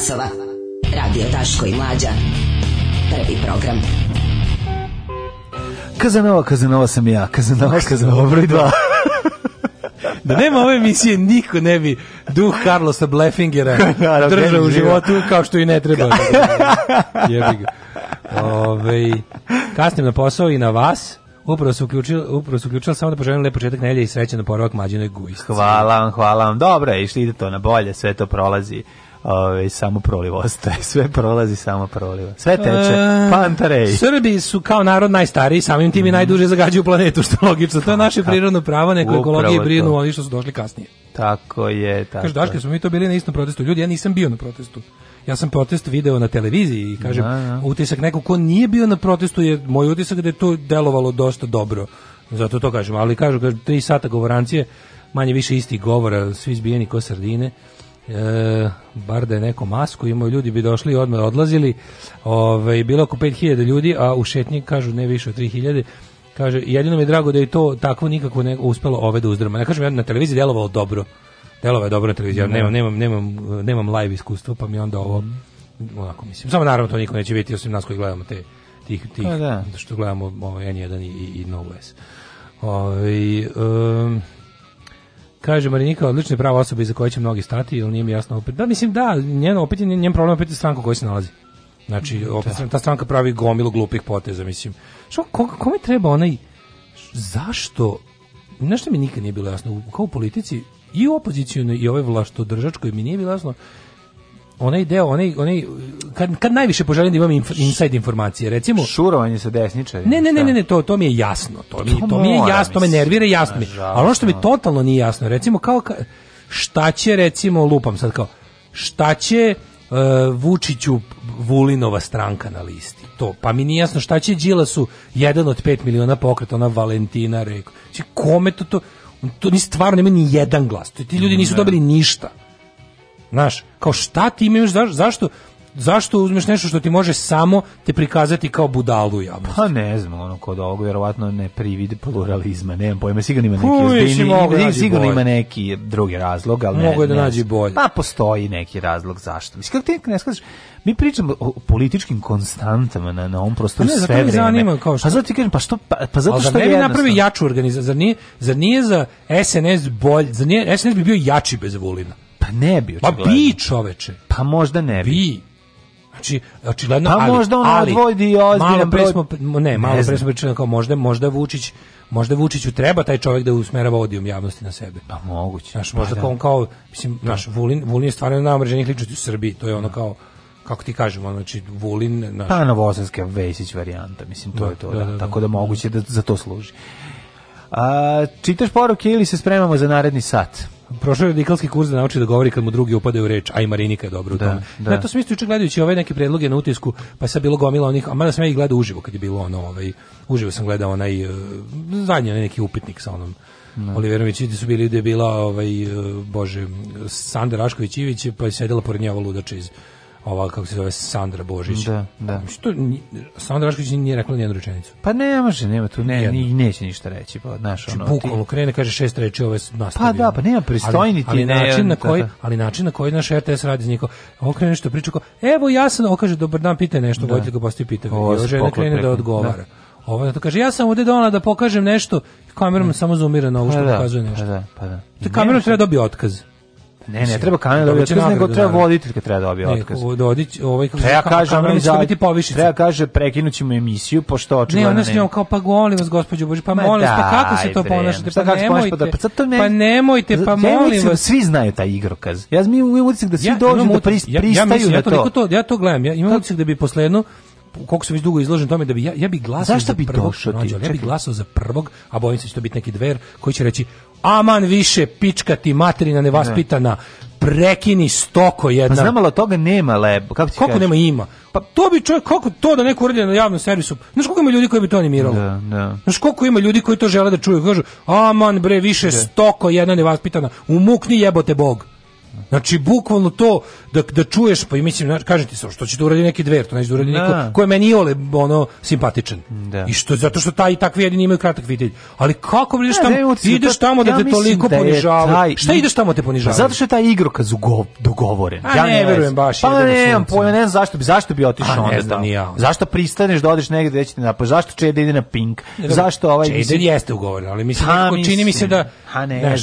časova. Radio Daško i Mlađa. Prvi program. Kazanova, Kazanova sam ja. Kazanova, Kazanova, broj dva. Da nema ove emisije, niko ne bi duh Carlosa Bleffingera da, da, držao u životu, kao što i ne treba. Jebi Ove, kasnim na posao i na vas. Upravo se uključila, upravo se uključila samo da poželim lep početak nedelje i srećan oporavak mlađinoj gujsci. Hvala vam, hvala vam. Dobro, išli ide to na bolje, sve to prolazi. Ove, samo proliv ostaje. Sve prolazi, samo proliva. Sve teče. E, Pantarej. Srbi su kao narod najstariji, samim tim i mhm. najduže zagađuju planetu, što logično. To je naše prirodno pravo, neko ekologije brinu oni što su došli kasnije. Tako je, tako. Kaže, Daške, smo mi to bili na istom protestu. Ljudi, ja nisam bio na protestu. Ja sam protest video na televiziji i kažem, ja, da, ja. Da. utisak nekog ko nije bio na protestu je moj utisak da je to delovalo dosta dobro. Zato to kažem, ali kažu, kažu tri sata govorancije, manje više istih govora, svi zbijeni ko sardine e, bar da je neko masku imao, ljudi bi došli i odmah odlazili. Ove, ovaj, bilo oko 5000 ljudi, a u šetnji kažu ne više od 3000. Kaže, jedino mi je drago da je to takvo nikako ne uspelo ove da uzdrma. Ne kažem, ja na televiziji delovalo dobro. Delovalo je dobro na televiziji, ja nemam, da. nemam, nemam, nemam live iskustvo, pa mi onda ovo mhm. onako mislim. Samo naravno to niko neće vidjeti osim nas koji gledamo te tih, tih, pa da. što gledamo ovo, ovaj, N1 i, i, i Novo S. Ove, ovaj, um, Kaže Marinika, odlične prava osobe iza koje će mnogi stati, ili nije mi jasno opet. Da, mislim da, njeno opet je njen problem opet je stranka koja se nalazi. Znači, da. opet, ta stranka pravi gomilu glupih poteza, mislim. Što, kome treba onaj, zašto, nešto mi nikad nije bilo jasno, kao u politici, i u opozicijnoj i ovoj vlastodržačkoj mi nije bilo jasno onaj deo, onaj, onaj, kad, kad najviše poželim da imam inf, inside informacije, recimo... Šurovanje sa desničarima. Ne, ne, ne, ne, ne, to, to mi je jasno, to, mi, to, to mi je jasno, me nervira, jasno mi. Ali ono što mi totalno nije jasno, recimo, kao, ka, šta će, recimo, lupam sad kao, šta će uh, Vučiću Vulinova stranka na listi. To, pa mi nije jasno šta će Đilasu jedan od 5 miliona pokreta, ona Valentina rekao. Znači, kome to to? To ni stvarno nema ni jedan glas. Ti ljudi nisu dobili ništa. Znaš, kao šta ti imaš, zaš, zašto, zašto uzmeš nešto što ti može samo te prikazati kao budalu javno? Pa ne znam, ono kod ovog vjerovatno ne privide pluralizma, nemam pojma, sigurno ima neki razbini, da da da sigurno ima neki drugi razlog, ali Mogu ne, da nađi bolje. Pa postoji neki razlog zašto. Mislim, kako ti ne skažeš, mi pričamo o političkim konstantama na, na ovom prostoru ne, sve vreme. Zanima, kao što... Pa zato ti kažem, pa, što, pa, pa zato što je jednostavno. napravi jaču organizaciju, zar nije, zar nije za SNS bolji? Za nije, SNS bi bio jači bez Vulina? Pa ne bi, Pa bi, čoveče. Pa možda ne bi. Bi. Znači, očigledno, pa ali... Pa možda on ali, odvodi ozbiljan broj... Smo, ne, malo ne pre smo pričali kao možda, možda Vučić možda Vučiću treba taj čovjek da usmerava odijum javnosti na sebe. Pa moguće. Znaš, možda pa, da. kao on kao, mislim, da. naš Vulin, Vulin je stvarno najomreženih ličnosti u Srbiji, to je ono kao kako ti kažemo, znači Vulin... Naš... Pa Novosadska Vesić varijanta, mislim, to da, je to, da, da, da, da. Tako da moguće da za to služi. A, čitaš poruke ili se spremamo za naredni sat? Prošao je radikalski kurs da nauči da govori kad mu drugi upadaju u reč, a i Marinika je dobro u da, tome. Da. Na to sam isto juče gledajući ove neke predloge na utisku, pa sad bilo gomila onih, a mada sam ja ih gledao uživo kad je bilo ono, ovaj, uživo sam gledao onaj, eh, zadnji onaj neki upitnik sa onom, no. Da. Oliverović i su bili gde je bila ovaj eh, bože Sandra Rašković Ivić pa je sedela pored nje ova ludača iz ova kako se zove Sandra Božić. Da, da. Što Sandra Božić nije rekla nijednu rečenicu. Pa ne može, nema tu ne, ni, neće ništa reći, pa znaš znači, ono. Bukvalno krene kaže šest reči ove nastavi. Pa da, pa nema pristojni ti ali, ali ne, na koji, da, da. ali način na koji naš RTS radi iz njega. On krene nešto priča kao, evo ja sam, on kaže dobar dan, pita nešto, da. voditelj ga postavi pita. Ovo žena krene da preko, da odgovara. Da. Ovo to kaže ja sam ovde donela da pokažem nešto, kamerom mm. samo zoomira na ovo što pa da, pokazuje pa nešto. Pa da, pa da. Te Kamerom treba dobiti otkaz. Ne, ne, treba kamera dobiti da otkaz, nego treba voditeljka treba dobiti otkaz. Ne, dodić, ovaj kako treba kaže, ona da da će biti povišica. Treba kaže prekinućemo emisiju pošto očigledno. Ne, ona s njom kao pa golim vas gospođo Bože, pa molim vas, pa kako se to ponašate? Pa, pa, pa nemojte. Pa nemojte, pa molim vas. Svi znaju taj igrokaz. Ja mi utisak da svi dođu da pristaju na to. Ja to gledam, ja imam utisak da bi posledno koliko sam već dugo izložen tome da bi ja, ja bih glasao Zašto za bi prvog, došao ti? ja bi glasao za prvog, a bojim se će to biti neki dver koji će reći aman više pičkati materina nevaspitana, da. prekini stoko pa jedna. Pa znam, ali toga nema lebo. Kako, ti kako nema ima? Pa to bi čovjek, kako to da neko uradi na javnom servisu? Znaš koliko ima ljudi koji bi to animiralo? Da, da. Znaš koliko ima ljudi koji to žele da čuju? Kažu, aman bre, više da. stoko jedna nevaspitana. Umukni jebote bog. Znači, bukvalno to da, da čuješ, pa i mislim, znači kažete ti se, što će da uradi neki dver, to neće da uradi da. neko ko je meni ole ono, simpatičan. Da. I što, zato što taj i takvi jedini imaju kratak videlj. Ali kako vidiš tamo, da da ideš tamo da te toliko pa ponižava. Šta ideš tamo te ponižava? Zato što je taj igrokaz dogovoren. Ja ne verujem baš. Pa ne znam, pojma, ne znam zašto bi, zašto bi otišao onda tamo. Zašto pristaneš da odeš negde gde će ti pa Zašto će da ide na Pink? Zašto ovaj... Čede jeste ugovoren, ali mislim, pa čini mi se da...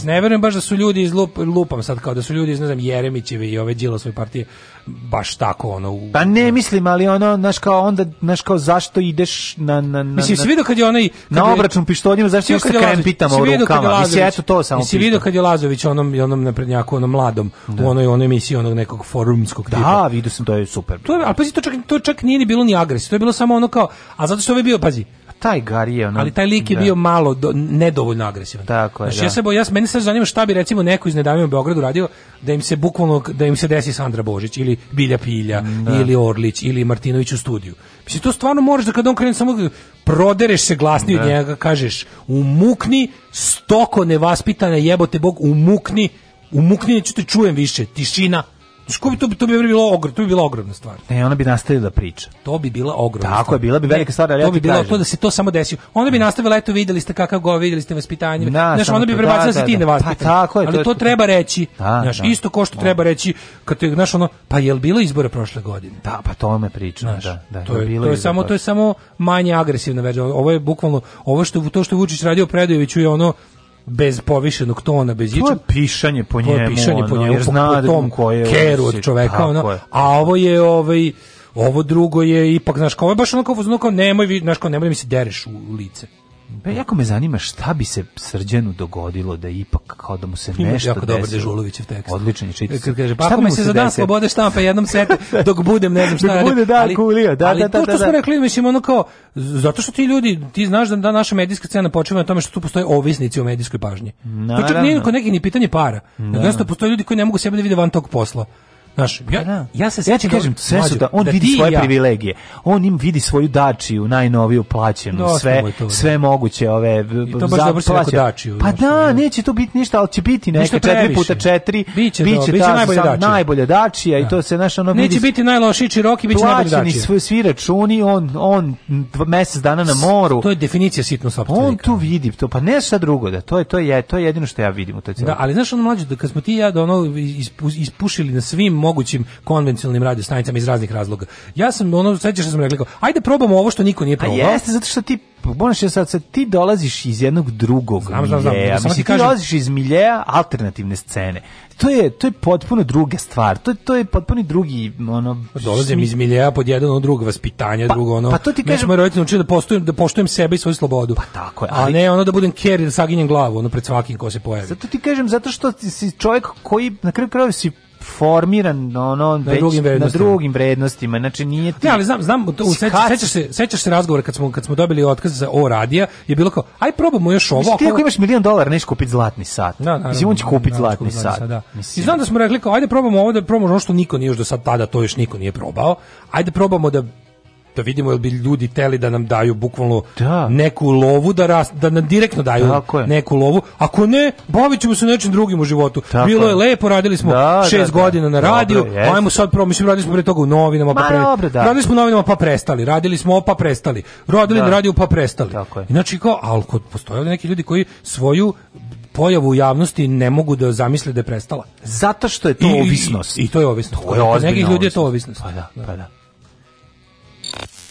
Ne verujem baš da su ljudi iz lupam sad, kao da su ljudi iz, ne znam, Jeremićevi i ove Đilosove partije baš tako ono u... pa ne mislim ali ono znaš kao onda znaš kao zašto ideš na na na mislim se vidi kad je onaj kad na je, obračun pištoljima zašto ideš sa kempitama u rukama mislim eto to samo si vidi kad je Lazović onom onom naprednjaku onom mladom da. u onoj onoj emisiji onog nekog forumskog da, tipa da vidio sam to je super to je, ali pazi to čak to čak nije ni bilo ni agresija to je bilo samo ono kao a zato što je ovaj bio pazi taj Gari je ono... Ali taj lik je da. bio malo do, nedovoljno agresivan. Tako je, znači, da. ja se ja, meni se zanima šta bi recimo neko iz Nedavima Beogradu radio da im se bukvalno, da im se desi Sandra Božić ili Bilja Pilja mm, da. ili Orlić ili Martinović u studiju. Mislim, to stvarno moraš da kada on krene samo prodereš se glasnije da. od njega, kažeš umukni, stoko nevaspitana jebote Bog, umukni, umukni, neću te čujem više, tišina, Što bi to to bi bilo ogrom, to bi bila ogromna stvar. Ne, ona bi nastavila da priča. To bi bila ogromna. Tako stvar. je, bila bi velika stvar, ali to bi bilo to da se to samo desi. Ona bi nastavila eto videli ste kakav go, videli ste vaspitanje. Da, znaš, ona bi prebacila da, se da, ti ne da. vaspitanje. Pa, tako je, ali to, to treba reći. Da, znaš, da. isto ko što da. treba reći kad te znaš ono, pa jel bilo izbora prošle godine? Da, pa to me priča, znaš, da, da, to da, je, bilo. To je samo to je samo manje agresivna verzija. Ovo je bukvalno ovo što to što Vučić radio Predojeviću je ono bez povišenog tona, bez ičega. To je pišanje po njemu, to je pišanje po njemu, ono, po, da tom koje keru od čoveka, ono, a ovo je ovaj, ovo drugo je ipak, znaš, kao, baš ono kao, kao nemoj, znaš, kao, nemoj da mi se dereš u lice. Pa jako me zanima šta bi se Srđanu dogodilo da ipak kao da mu se Ima nešto jako dobar Dežulovićev tekst. Odličan je čitac. Kad kaže, pa mi se za dan slobode štampa jednom setu, dok budem, ne znam šta radim. bude, da, ali, kulio, da, ali da, da, to što da, da. smo rekli, mislim, ono kao, zato što ti ljudi, ti znaš da, da naša medijska scena počeva na tome što tu postoje ovisnici u medijskoj pažnji. Naravno. Pa to čak nije kod neki ni pitanje para. Da. Naravno, postoje ljudi koji ne mogu sebe da vide van tog posla. Znaš, ja, pa da. ja, se ja ti da kažem, sve su da, on da vidi svoje ja. privilegije. On im vidi svoju dačiju, najnoviju plaćenu, no, da, sve, to, da. sve moguće ove I to dačiju. Pa nešto, da, neće to biti ništa, al će biti neka 4 x 4, biće, biće, biće ta, najbolje, sam, dačija. najbolje dačija da. i to se znaš ono vidi. Neće biti najlošiji čiroki, biće najbolje dačija. svoj svi računi, on on mjesec dana na moru. To je definicija sitno sopstvenika. On tu vidi to, pa ne sa drugo da to je to je to je jedino što ja vidim u toj Da, ali znaš on mlađi da kad smo ti ja da ono ispušili na svim mogućim konvencionalnim radiostanicama iz raznih razloga. Ja sam ono sećaš što da sam rekao, ajde probamo ovo što niko nije probao. A jeste zato što ti moraš je sad, sad ti dolaziš iz jednog drugog znam, miljeja. Znam, znam, Mislim, ti, kažem... dolaziš iz miljeja alternativne scene. To je to je potpuno druga stvar. To je to je potpuno drugi ono pa dolazim iz miljeja pod jedan od drugog vaspitanja, pa, drugo ono. Pa to ti kažem, moj roditelj znači da poštujem da poštujem sebe i svoju slobodu. Pa tako je. Ali, a ne ono da budem carry da saginjem glavu ono pred svakim ko se pojavi. Zato ti kažem zato što si čovjek koji na kraju krajeva si formiran ono na, već, drugim, vrednostima. na drugim vrednostima. Znači nije ti. Ne, ali znam, znam, to, seća, sećaš se, sećaš se razgovora kad smo kad smo dobili otkaz za O radija, je bilo kao aj probamo još ovo. Mislim, ti ako imaš milion dolara, neš kupiti zlatni sat. Da, naravno, Mislim on će kupiti zlatni, zlatni sat. sat da. Mislim. I znam da smo rekli kao ajde probamo ovo da probamo ono što niko nije još do sad tada to još niko nije probao. Ajde probamo da da vidimo jel bi ljudi teli da nam daju bukvalno da. neku lovu da ras, da nam direktno daju neku lovu ako ne bavićemo se nečim drugim u životu Tako bilo je. lepo radili smo da, da šest da, godina na radiju ajmo sad prvo mislim radili smo pre toga u novinama pa pre... dobro, da. radili smo novinama pa prestali radili smo pa prestali radili da. na radiju pa prestali znači kao al kod postoje neki ljudi koji svoju pojavu u javnosti ne mogu da zamisle da je prestala zato što je to I, ovisnost i, i to je ovisnost to je kod ljudi je to ovisnost pa da pa da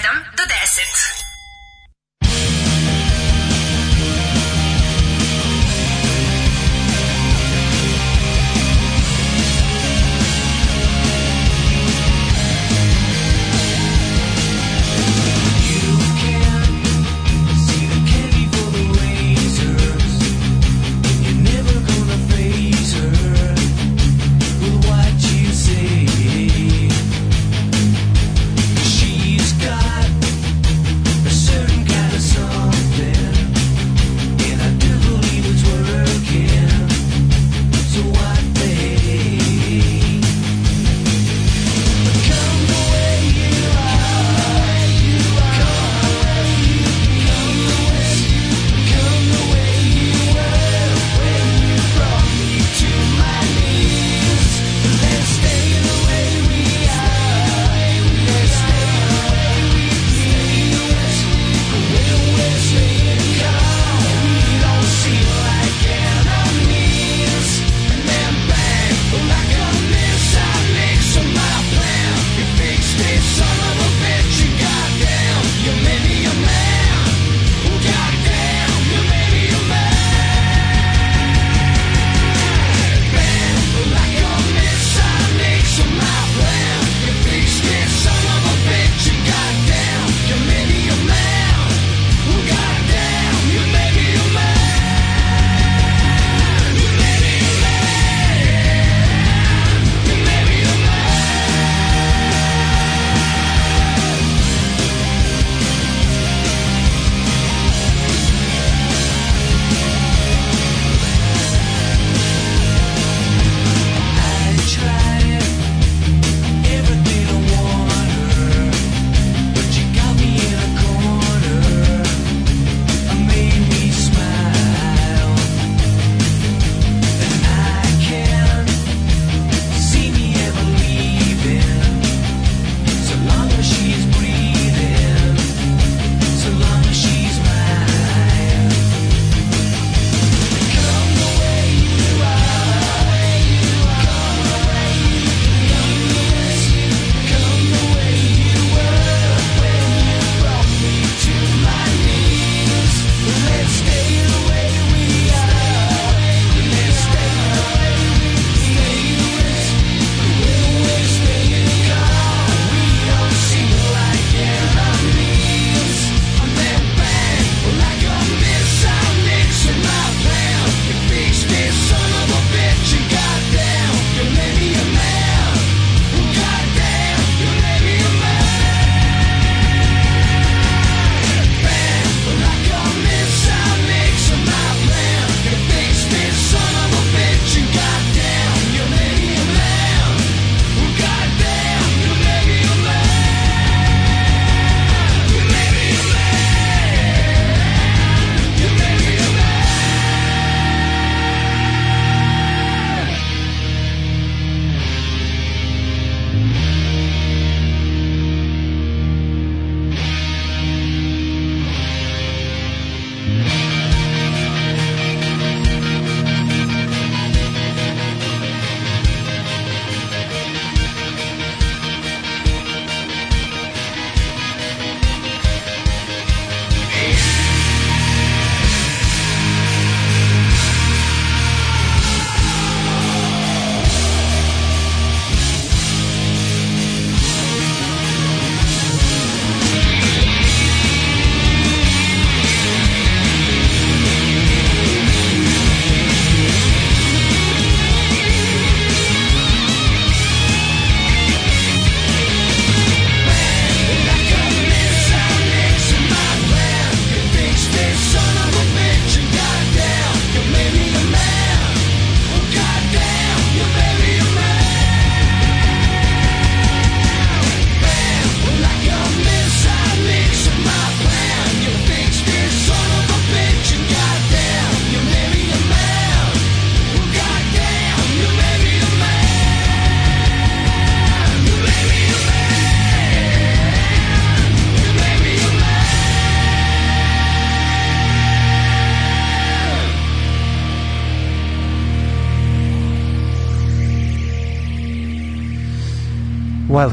7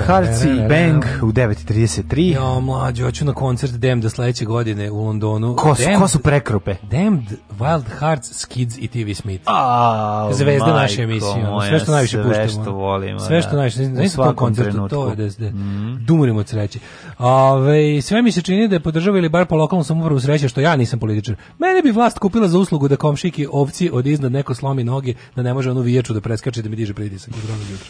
Hearts i Bang u 9.33. Ja, mlađo, hoću na koncert Damned sledeće godine u Londonu. Ko su, Damned, ko su prekrupe? Damned, Wild Hearts, Skids i TV Smith. A, Zvezde majko, naše emisije. Moja, sve što najviše puštamo. Sve što volimo. Sve što najviše. Da. Nisam to koncertu, trenutku. to je da, da mm. dumurimo od sreće. Ove, sve mi se čini da je podržava ili bar po lokalnom samovaru sreće što ja nisam političar. Mene bi vlast kupila za uslugu da komšiki ovci od iznad neko slomi noge da ne može onu vijeću da preskače da mi diže pritisak. Dobro jutro.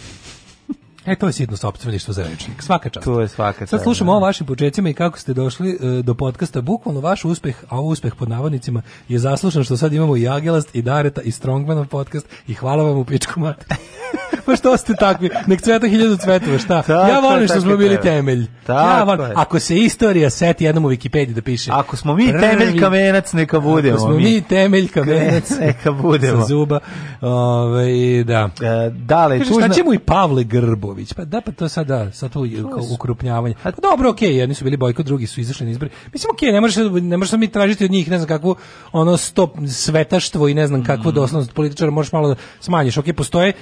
E, to je sidno sobstveništvo za rečnik. Svaka čast. To je svaka čast. Sad slušamo da. o vašim početcima i kako ste došli e, do podcasta. Bukvalno vaš uspeh, a uspeh pod navodnicima, je zaslušan što sad imamo i Agelast, i Dareta, i Strongmanov podcast i hvala vam u pičku mati. pa što ste takvi? Nek cveta hiljadu cvetova, šta? Tako ja volim što smo bili temelj. Tako ja volim. Je. Ako se istorija seti jednom u Wikipediji da piše. Ako smo mi temelj kamenac, neka budemo. Ako smo mi, temelj kamenac, neka budemo. Sa zuba. Ove, da. E, dale, Kaže, tužna... Šta će mu i Pavle Grbović? Pa da, pa to sada, sa to ukrupnjavanje. Pa dobro, okej, okay, jedni su bili bojko, drugi su izašli na izbori. Mislim, okej, okay, ne možeš, ne možeš mi tražiti od njih, ne znam kakvu, ono, stop svetaštvo i ne znam kakvu mm. doslovnost političara, možeš malo da smanjiš. Okej, okay, postoje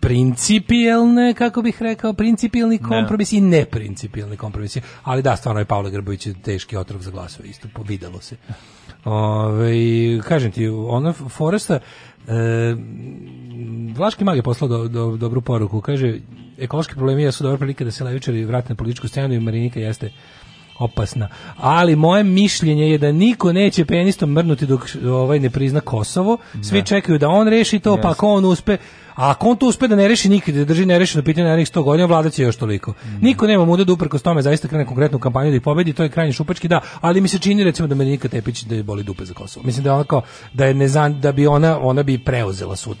pri principijelne, kako bih rekao, principijelni da. kompromis i neprincipijelni kompromis. Ali da, stvarno je Pavle Grbović teški otrov za glasove, isto videlo se. Ove, kažem ti, ona Foresta, e, Vlaški mag je poslao do, do, dobru poruku, kaže, ekološki problemi jesu dobra prilika da se levičari vrate na političku scenu i Marinika jeste opasna. Ali moje mišljenje je da niko neće penistom mrnuti dok ovaj ne prizna Kosovo. Svi da. čekaju da on reši to, yes. pa ako on uspe A ako on to uspe da ne reši nikad, da drži nerešeno pitanje narednih 100 godina, vlada još toliko. Mm. Niko nema muda da uprkos tome zaista krene konkretnu kampanju da ih pobedi, to je krajnje šupački, da, ali mi se čini recimo da Marinika Tepić da je boli dupe za Kosovo. Mislim da je ona kao, da je nezan, da bi ona, ona bi preuzela sud.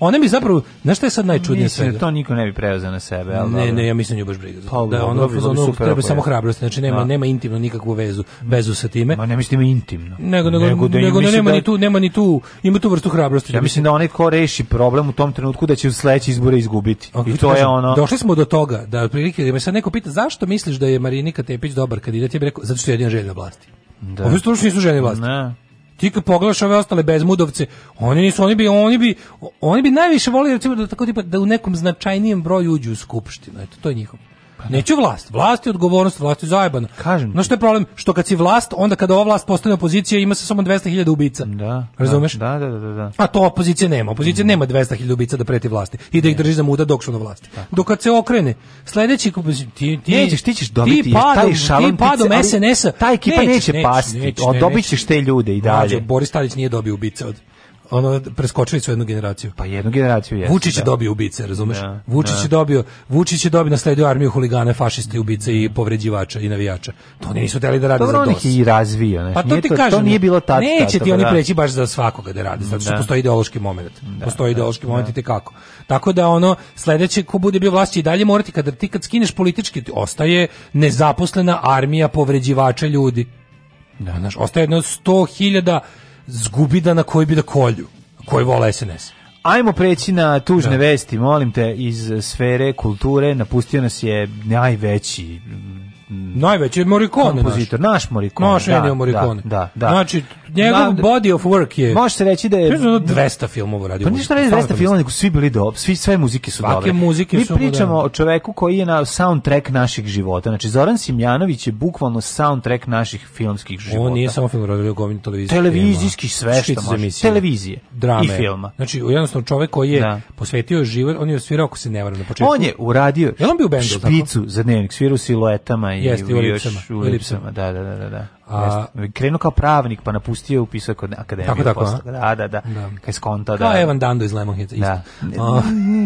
Ona bi zapravo, znaš šta je sad najčudnije mislim, da svega? to niko ne bi preuzeo na sebe, al Ne, ne, ja mislim da nju baš briga. Pa, da ono, dobro, ono, super treba samo hrabrost, znači nema da. nema intimno nikakvu vezu, vezu sa time. Ma ne mislim da intimno. Nego nego nego, nego, nego nema da... ni tu, nema ni tu, ima tu vrstu hrabrosti. Ja mislim da onaj ko reši problem u tom trenutku trenutku da će u sledeće izbore izgubiti. Okay, I to kažem, je ono. Došli smo do toga da otprilike da me sad neko pita zašto misliš da je Marinika Tepić dobar kandidat, ja bih rekao zato što je jedina želja vlasti. Da. Ovi stručni nisu želje vlasti. Ne. Ti kad pogledaš ove ostale bezmudovce, oni nisu, oni bi, oni bi, oni bi najviše volili recimo da tako tipa da u nekom značajnijem broju uđu u skupštinu. Eto, to je njihov. Pa da. Neću vlast. Vlast je odgovornost, vlast je zajebana. Kažem. No što je problem? Što kad si vlast, onda kada ova vlast postane opozicija, ima se samo 200.000 ubica. Da, da. Razumeš? Da, da, da, da. A to opozicija nema. Opozicija mm. nema 200.000 ubica da preti vlasti i da ih drži za muda dok su na vlasti. Tako. Dok kad se okrene, sledeći ti ti nećeš, ti ćeš dobiti ti padom, taj šalom, ti padom SNS-a. Ta ekipa neće, neće pasti. Neće, ne, dobićeš te ljude i dalje. Mađo, Boris Tadić nije dobio ubica od ono preskočili su jednu generaciju. Pa jednu generaciju jeste. Vučić je da. dobio ubice, razumeš? Da, Vučić da. je dobio, Vučić je dobio nasledio armiju huligana, fašista i ubice i povređivača i navijača. To nisu hteli da rade Dobro, za DOS. i razvio, ne. Pa to nije ti to, to nije bilo tad. Neće ti oni da. preći baš za svakoga da rade, zato što da. postoji ideološki moment. Da, postoji ideološki moment i te kako. Tako da ono sledeće ko bude bio vlasti i dalje morati kada ti kad skineš politički ostaje nezaposlena armija povređivača ljudi. Da, znaš, ostaje jedno 100.000 zgubida na koji bi da kolju, koji vola SNS. Ajmo preći na tužne da. vesti, molim te, iz sfere kulture. Napustio nas je najveći Mm. Najveći je Morikone. Kompozitor, naš, naš Morikone. Da, naš Ennio Morikone. Da, da, da. Znači, njegov da, body of work je... Može se reći da je... 200 da filmova radio. Pa ništa radi 200 filmova, nego svi bili dobro, svi, sve muzike su Svake dobre. muzike Mi su... Mi pričamo da. o čoveku koji je na soundtrack naših života. Znači, Zoran Simjanović je bukvalno soundtrack naših filmskih života. On nije samo film radio, govin televizijski. Televizijski sve što može. Televizije. Drame. I filma. Znači, jednostavno čovek koji je da. posvetio život, on je svirao, ako se ne varam na početku. On je uradio špicu za dnevnik, svirao siluetama i Jeste, u Lipsama. U Lipsama, da, da, da. da. A, Krenuo kao pravnik, pa napustio upisak kod akademije. Tako, tako, posle, da, da, da. da. Kaj skonta, da. Kao Evan Dando iz Lemonheads, da. isto. Da.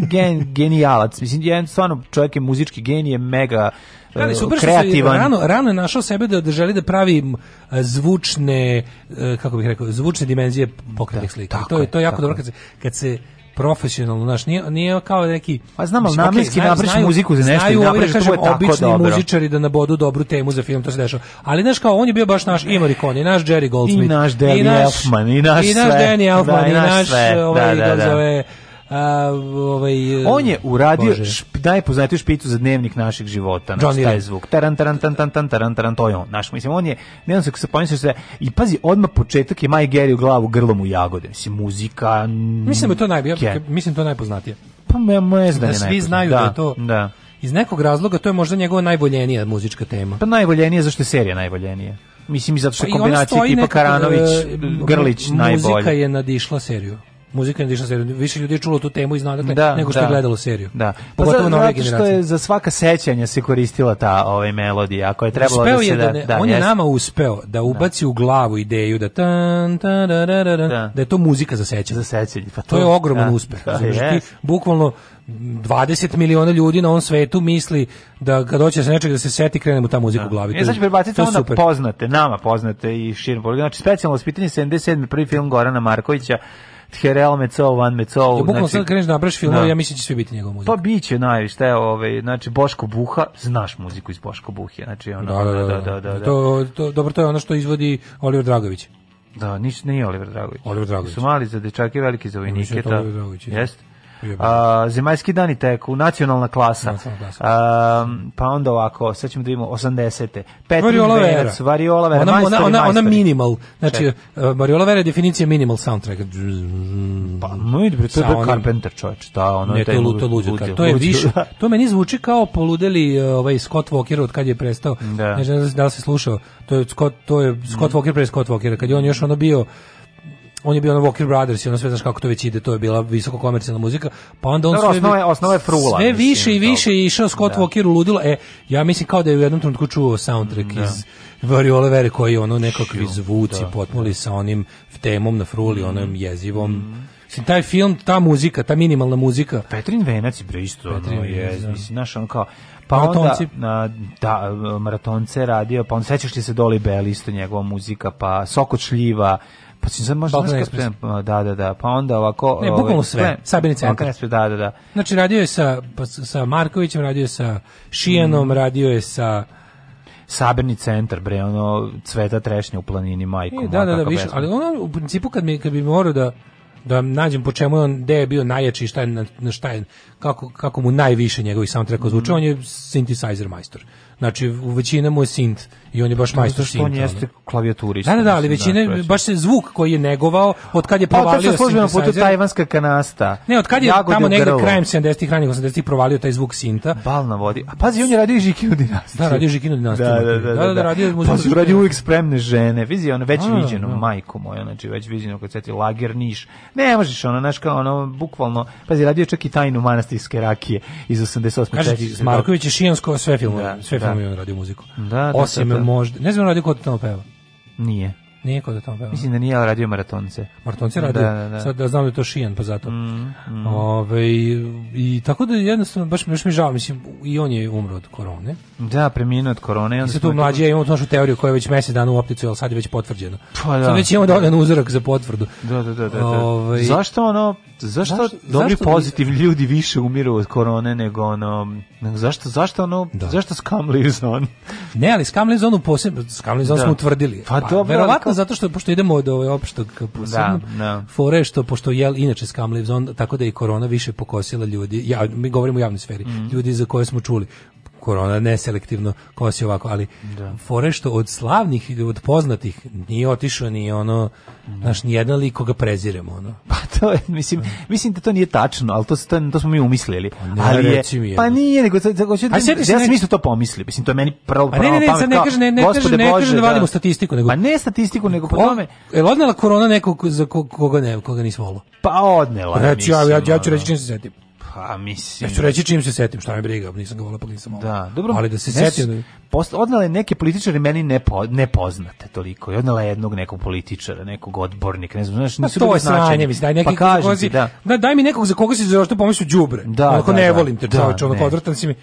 Gen, genijalac. Mislim, jedan stvarno čovjek je muzički genije, mega... Rani, da, e, super kreativan. Rano, rano je našao sebe da, da želi da pravi e, zvučne, e, kako bih rekao, zvučne dimenzije pokretnih da, slika. To je, to je jako dobro kad se, kad se profesionalno, znaš, nije, nije kao neki... Pa znam, ali namenski okay, napraviš muziku za nešto znaju, i napraviš, da kažem, to je tako obični dobro. muzičari da nabodu dobru temu za film, to se dešava. Ali, znaš, kao, on je bio baš naš i Morricone, i naš Jerry Goldsmith, i naš Danny Elfman, i naš sve. I naš Danny da, Elfman, i naš, sve, ovaj, da, da, da. zove, A, ovaj, on je uradio bože. šp, najpoznatiju špicu za dnevnik našeg života. Naš, taj zvuk. Taran, taran, taran, taran, taran, taran, taran, to je on. Naš, mislim, on je, ne znam se se pomislim se, i pazi, odmah početak je Maj Geri u glavu grlom u jagode. Mislim, muzika... Mislim, da to najbolje, ja, mislim, da to najpoznatije. Pa me, me zna da je svi znaju da, da je to... Da. Iz nekog razloga to je možda njegova najboljenija muzička tema. Pa najboljenija zašto je serija najboljenija. Mislim i zato što pa kombinacija tipa Karanović, e, Grlić najbolja. Muzika najbolj. je nadišla seriju muzika je išla seriju. Više ljudi je čulo tu temu i zna dakle, da, nego što da. je gledalo seriju. Da. Pa Pogotovo za, nove što je za svaka sećanja se koristila ta ovaj melodija, ako je trebalo uspeo da se je da, da- ne, da, on je jest. nama uspeo da ubaci da. u glavu ideju da tan, tan, da, da, da, da, da je to muzika za sećanje. Za sećanje. Pa to, to je ogroman da, uspeh. Da, ti, bukvalno 20 miliona ljudi na ovom svetu misli da kad hoće se nečeg da se seti krene mu ta muzika da. u glavi. E, ja znači prebacite onda super. poznate, nama poznate i širom. Znači specijalno pitanje 77. prvi film Gorana Markovića Therel Mecov, Van Mecov. Ja, bukvalno znači, sad kreneš da nabraš filmove, da. ja mislim da će svi biti njegova muzika. Pa bit najviše, evo, ovaj, znači Boško Buha, znaš muziku iz Boško Buhe, znači da, ono, da, da, da, da, da, da. To, to, dobro, to je ono što izvodi Oliver Dragović. Da, niš, nije Oliver Dragović. Oliver Dragović. Su mali za dečake, veliki za vojnike. Ja, Jeste. A, zemaljski dani teku, nacionalna klasa. Nacionalna pa onda ovako, sad ćemo da vidimo 80. Petrin Variola Vera. Venec, Variola Vera. Ona, majstori, ona, ona, ona minimal. Znači, uh, Variola Vera je definicija minimal soundtrack. Pa, no i to je onim, Carpenter čovječ. Da, ono ne, to je luto luđe. To je više. To meni zvuči kao poludeli e, ovaj Scott Walker od kad je prestao. Da. Ne znam da li se slušao. To je Scott, to je Scott mm. Walker pre Scott Walker, Kad je on još ono bio on je bio na Walker Brothers i ono sve, znaš kako to već ide, to je bila visoko komercijalna muzika, pa onda on Dobro, sve... Osnova je, osnova je frula. Sve više i više je išao Scott da. Walker u ludilo, e, ja mislim kao da je u jednom trenutku čuo soundtrack da. iz Variole Vere koji je ono nekakvi zvuci da. potmuli da. sa onim temom na fruli, mm. onom jezivom. Mm. Mislim, taj film, ta muzika, ta minimalna muzika. Petrin Venac je bre isto, Petrin ono, je, da. mislim, znaš, on kao, pa maratonci. onda na, da, maratonce radio, pa on sećaš ti se Dolly Bell, isto njegova muzika, pa Soko šljiva, Pa si sad možda Balkan Ekspres. Da, da, da. Pa onda ovako... Ne, ovaj, bukvalno sve. Plem, Sabini centar. Ekspres, da, da, da. Znači, radio je sa, pa sa Markovićem, radio je sa Šijanom, mm. radio je sa... Saberni centar, bre, ono, cveta trešnja u planini, majko. E, da, da, da, više, ali ono, u principu, kad, mi, kad bi morao da da nađem po čemu on gde je bio najjači šta je na šta je kako kako mu najviše njegovih soundtracka zvuče mm. on je synthesizer majstor Znači, u većina mu je sint i on je baš majstor sinta. on jeste klavijaturista. Da, da, da, ali većina, znači, baš se zvuk koji je negovao, od kad je pa, provalio pa, službeno putu tajvanska kanasta. Ne, od kad je tamo negde krajem 70-ih, ranih 80-ih provalio taj zvuk sinta. Bal na vodi. A pazi, on je radio i Žikinu dinastiju. Da, radio Žikinu dinastiju. Da, da, da. da, da, da, da. da radio pa, radio uvijek spremne žene. Vizi, ono već viđeno, da. majku moju, znači već viđeno kad seti lager Niš. Ne možeš, ono, znaš, kao ono, bukvalno, pazi, radio čak i tajnu manastirske rakije iz 88. Kažete, Marković je šijansko sve filmove, sve tamo da. je on radio muziku. Da, da, da, Osim da, da, možda, ne znam radio kod tamo peva. Nije. Nije kod tamo peva. Mislim da nije radio maratonce. Maratonce radio. Da, da, da. Sad da znam da je to Šijan, pa zato. Mm, mm. Ove, i, i, tako da jednostavno, baš, baš mi žao, mislim, i on je umro od korone. Da, preminuo od korone. I sad tu mlađe ja imamo tu našu teoriju koja je već mesec dana u opticu, ali sad je već potvrđeno. Pa da. Sad već imamo dodan uzorak za potvrdu. Da, da, da. da, da. Ove, Zašto ono zašto Znaš, dobri zašto pozitivni ljudi više umiru od korone nego ono zašto zašto ono da. zašto scam Ne, ali scam lives on u posebno scam lives smo da. utvrdili. Pa, pa dobro, verovatno kao... zato što pošto idemo od ove opštog ka posebno da, da, fore što pošto je inače scam tako da je korona više pokosila ljudi. Ja mi govorimo o javnoj sferi, mm. ljudi za koje smo čuli korona neselektivno kosi ovako, ali da. fore što od slavnih i od poznatih nije otišao ni ono, naš ni jedan lik koga preziremo, ono. Pa to je, mislim, mislim da to nije tačno, al to, to, to smo mi umislili. Pa ali je, pa nije, nego, da ja sam isto to pomislio, mislim, to je meni pravo, pa pravo ne, ne, ne, ne kaže, ne, ne kaže, ne kaže da, da. vadimo statistiku, nego... Pa ne statistiku, nego po tome... Je odnela korona nekog za koga ne, koga nisi volao? Pa odnela, ja, ja, ja ću reći čim da. se setim. Ha, mislim. Ja ću reći čim se setim, šta me briga, nisam ga volao, pa nisam volao. Da, dobro. Ali da se ne, setim... Da- posle, odnala je neke političare meni nepo, nepoznate toliko. I odnala je jednog nekog političara, nekog odbornika, ne znam, znaš, pa nisu bili značajni. Mislim, daj, neki pa kažem ti, da. da. Daj mi nekog za koga si za što pomisliš đubre. Da, onako da, ne da, volim te, da, čoveč, onako odvratan si mi.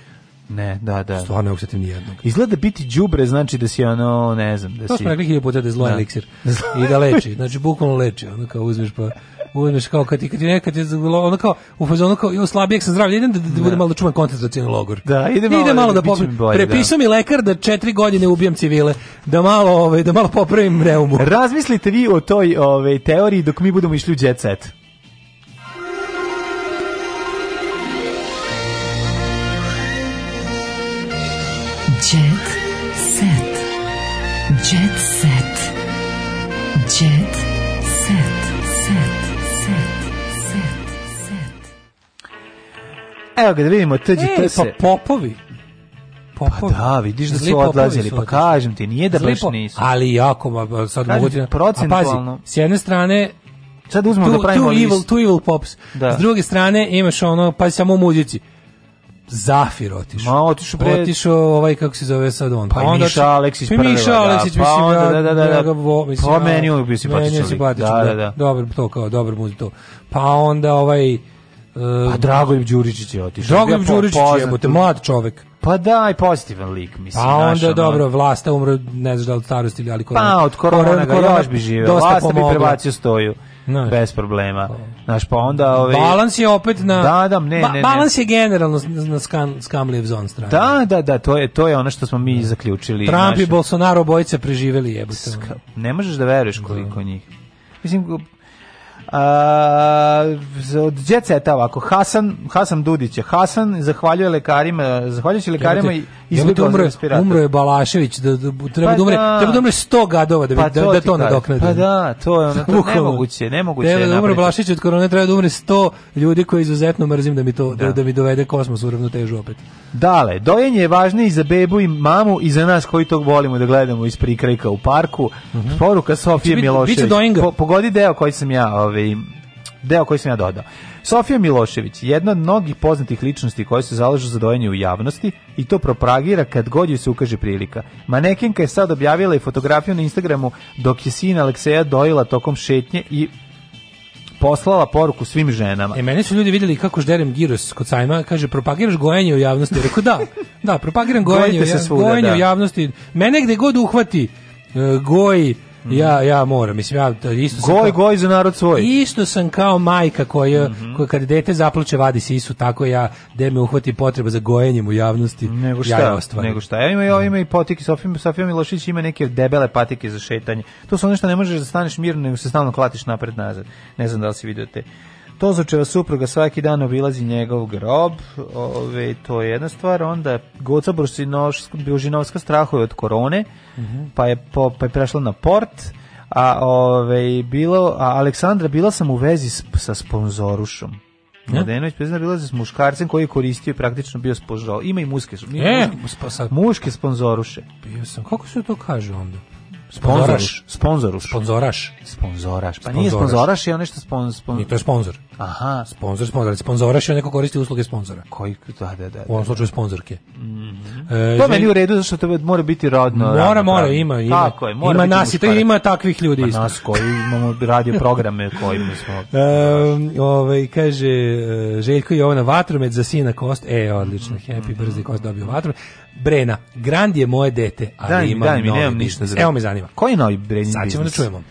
Ne, da, da. Stvarno ne usetim nijednog. Izgleda biti đubre znači da si ono, ne znam, da si... To smo rekli hiljadu da je zlo da. eliksir. Da. I da leči, znači bukvalno leči, ono kao uzmeš pa uzmeš kao kad ti kad ti nekad je ono kao u fazonu kao jo slabijeg sa zdravljem idem da, da, da bude da. malo čuvan koncentracioni logor. Da, ide malo, ide malo da, da popravim. Prepisao mi lekar da četiri godine ubijam civile, da malo ovaj da malo popravim reumu. Razmislite vi o toj ovaj teoriji dok mi budemo išli u jet set. Jet set. Jet set. Evo ga da vidimo, tđi, e, pa popovi. Popovi. Pa da, vidiš da su odlazili, pa kažem ti, nije da baš nisu. Ali jako, sad kažem, mogu ti... Procentualno. A pazi, s jedne strane, Sad uzmemo da pravimo tu evil, tu evil pops. Da. S druge strane imaš ono, pa samo u muzici. Zafir otišao. Ma otišao pre... Otišao ovaj, kako se zove sad on. Pa, pa onda, Miša Aleksić prva. Pa Miša da. Aleksić, da, mislim, pa onda, da, da, da, da, da, vo, mislim, pa meni uvijek bio simpatičan. Meni je simpatičan, da, da, da. da. Dobro, to kao, dobro muzik to. Pa onda ovaj... Uh, pa Dragoljub Đuričić je otišao. Dragoljub Đuričić je mlad čovek. Pa da, i pozitivan lik, mislim. Pa onda, ono... dobro, vlasta umre, ne znaš da li starosti ali pa, korona. Pa, od korona, ga još bi živeo. Vlasta pomogla. bi prebacio stoju. Naš. Bez problema. Pa. Naš, pa onda... Ove... Ovaj- balans je opet na... Da, da, ne, ba ne, ne. Balans je generalno na skam, skamlijev zon strane. Da, da, da, to je, to je ono što smo mi da. zaključili. Trump naše... i Bolsonaro obojice preživeli jebute. Ska... Ne možeš da veruješ koliko da. njih. Mislim, Uh, od djeceta ovako, Hasan, Hasan Dudić je. Hasan zahvaljuje lekarima, zahvaljujući lekarima i izbjegao umre, umro je Balašević, da, da, treba, pa da umre, da. treba da umre 100 gadova da, pa da, to, da to nadoknade. Pa da, to je ono, to nemoguće, nemoguće treba da umre Balašević od korone, treba da umre 100 ljudi koji izuzetno mrzim da mi, to, da. Da, da mi dovede kosmos u ravnotežu opet. Dale, dojenje je važnije i za bebu i mamu i za nas koji tog volimo da gledamo iz prikrajka u parku. Uh mhm. -huh. Poruka Sofije Milošević. Po, pogodi deo koji sam ja ovaj, ovaj, deo koji sam ja dodao. Sofija Milošević, jedna od mnogih poznatih ličnosti koje se zalažu za dojenje u javnosti i to propagira kad god joj se ukaže prilika. Manekenka je sad objavila i fotografiju na Instagramu dok je sin Alekseja dojila tokom šetnje i poslala poruku svim ženama. E, mene su ljudi videli kako žderem giros kod sajma, kaže, propagiraš gojenje u javnosti. Ja rekao, da, da, propagiram gojenje, u, ja, svuda, gojenje da. u javnosti. Mene gde god uhvati, e, goji, Mm. Ja ja moram, mislim ja isto sam Goj kao, goj za narod svoj. Isto sam kao majka koja mm -hmm. koja kad dete zapluče vadi se isu, tako ja da me uhvati potreba za gojenjem u javnosti. Nego šta? Ja nego šta? Ja ima ja mhm. ima i potike Sofim Sofija Milošić ima neke debele patike za šetanje. To su one što ne možeš da staneš mirno nego se stalno klatiš napred nazad. Ne znam da li si video te Tozočeva supruga svaki dan obilazi njegov grob, ove, to je jedna stvar, onda Goca Božinovska strahuje od korone, uh mhm. -huh. pa, je po, pa je prešla na port, a ove, bilo, a Aleksandra, bila sam u vezi s, sa sponzorušom. Mladenović prezna bila s muškarcem koji je koristio praktično bio sponzor. Ima i muške, e, muške, pa muške sponzoruše. Bio sam. Kako se to kaže onda? Sponzoraš. Sponzoruš. Sponzoraš. Sponzoraš. Pa nije sponzoraš, je ono što spon, spon... Nije, to je sponzor. Aha. Sponzor, sponzor. Sponzoraš je neko koristi usluge sponzora. Koji, da, da, da. U ovom da. slučaju sponzorke. Mm -hmm. e, to meni u redu, zašto to mora biti rodno. Mora, radno, mora, ima, ima. Tako je, mora ima biti nas, muškare. ima takvih ljudi. Pa isto. nas koji imamo radio programe kojima smo... E, ovaj, kaže, e, Željko Jovana Vatromet za sina Kost. E, odlično, mm -hmm. happy, mhm. brzi Kost dobio Vatromet. Brena, Grand je moje dete, ali daj, ima daj, mi, novi nemam ništa za Evo me zanima. Koji novi Brenin Sad ćemo da čujemo.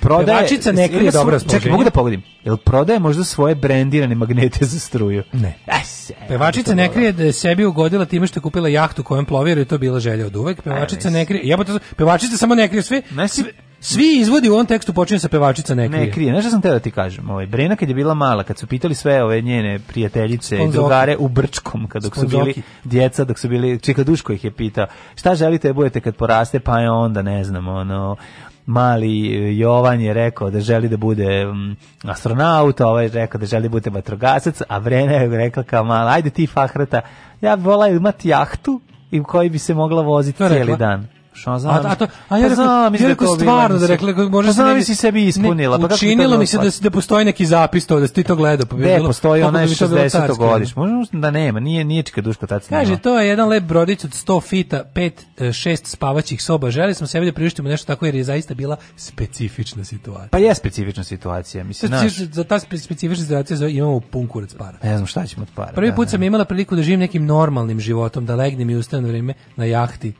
Prodaje, Pevačica ne krije da dobro raspoloženje. Čekaj, mogu da pogodim. Jel prodaje možda svoje brendirane magnete za struju? Ne. Yes, Pevačica ne krije da je sebi ugodila time što je kupila jahtu kojom plovira i to bila želja od uvek. Pevačica e, ne krije. Jebote, pevačica samo ne krije sve. Ne si, Svi izvodi u ovom tekstu počinju sa pevačica ne krije. Ne Znaš što sam teo da ti kažem? Ovaj, Brena kad je bila mala, kad su pitali sve ove njene prijateljice i drugare u Brčkom, kad dok su bili djeca, dok su bili... Čeka Duško ih je pitao, šta želite da budete kad poraste? Pa je onda, ne znam, ono mali eh, Jovan je rekao da želi da bude mm, astronaut, ovaj je rekao da želi da bude vatrogasac, a Vrena je rekla kao mala, ajde ti Fahrata, ja bi volao imati jahtu i u kojoj bi se mogla voziti cijeli dan. Pa a, a, to, a ja pa znam, ja da rekao stvarno da rekla, može pa se ne sebi ispunila. Pa ne, pa učinilo mi se da, da postoji neki zapis to, da si ti to gledao. Pa ne, postoji ona je 60. godiš. Možda da nema, nije, nije čika duško taci Kaže, to je jedan lep brodić od 100 fita, 5-6 e, spavaćih soba. Želeli smo sebi da priuštimo nešto tako jer je zaista bila specifična situacija. Pa je specifična situacija, mislim, znači, znaš. Za ta specifična situacija imamo pun kurac para. Ne znam šta ćemo od para. Prvi da, put sam imala priliku da živim nekim normalnim životom, da legnem i ustanem vreme na jahti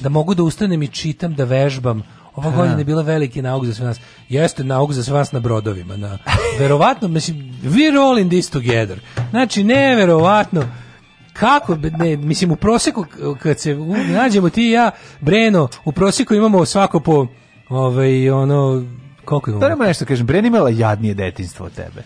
da mogu da ustanem i čitam, da vežbam. Ova godina je bila veliki nauk za sve nas. Jeste nauk za sve nas na brodovima. Na, verovatno, mislim, we're all in this together. Znači, verovatno, kako ne mislim u proseku kad se nađemo ti i ja Breno u proseku imamo svako po ovaj ono koliko imamo? Da nema nešto kažem Breno imala jadnije detinjstvo od tebe.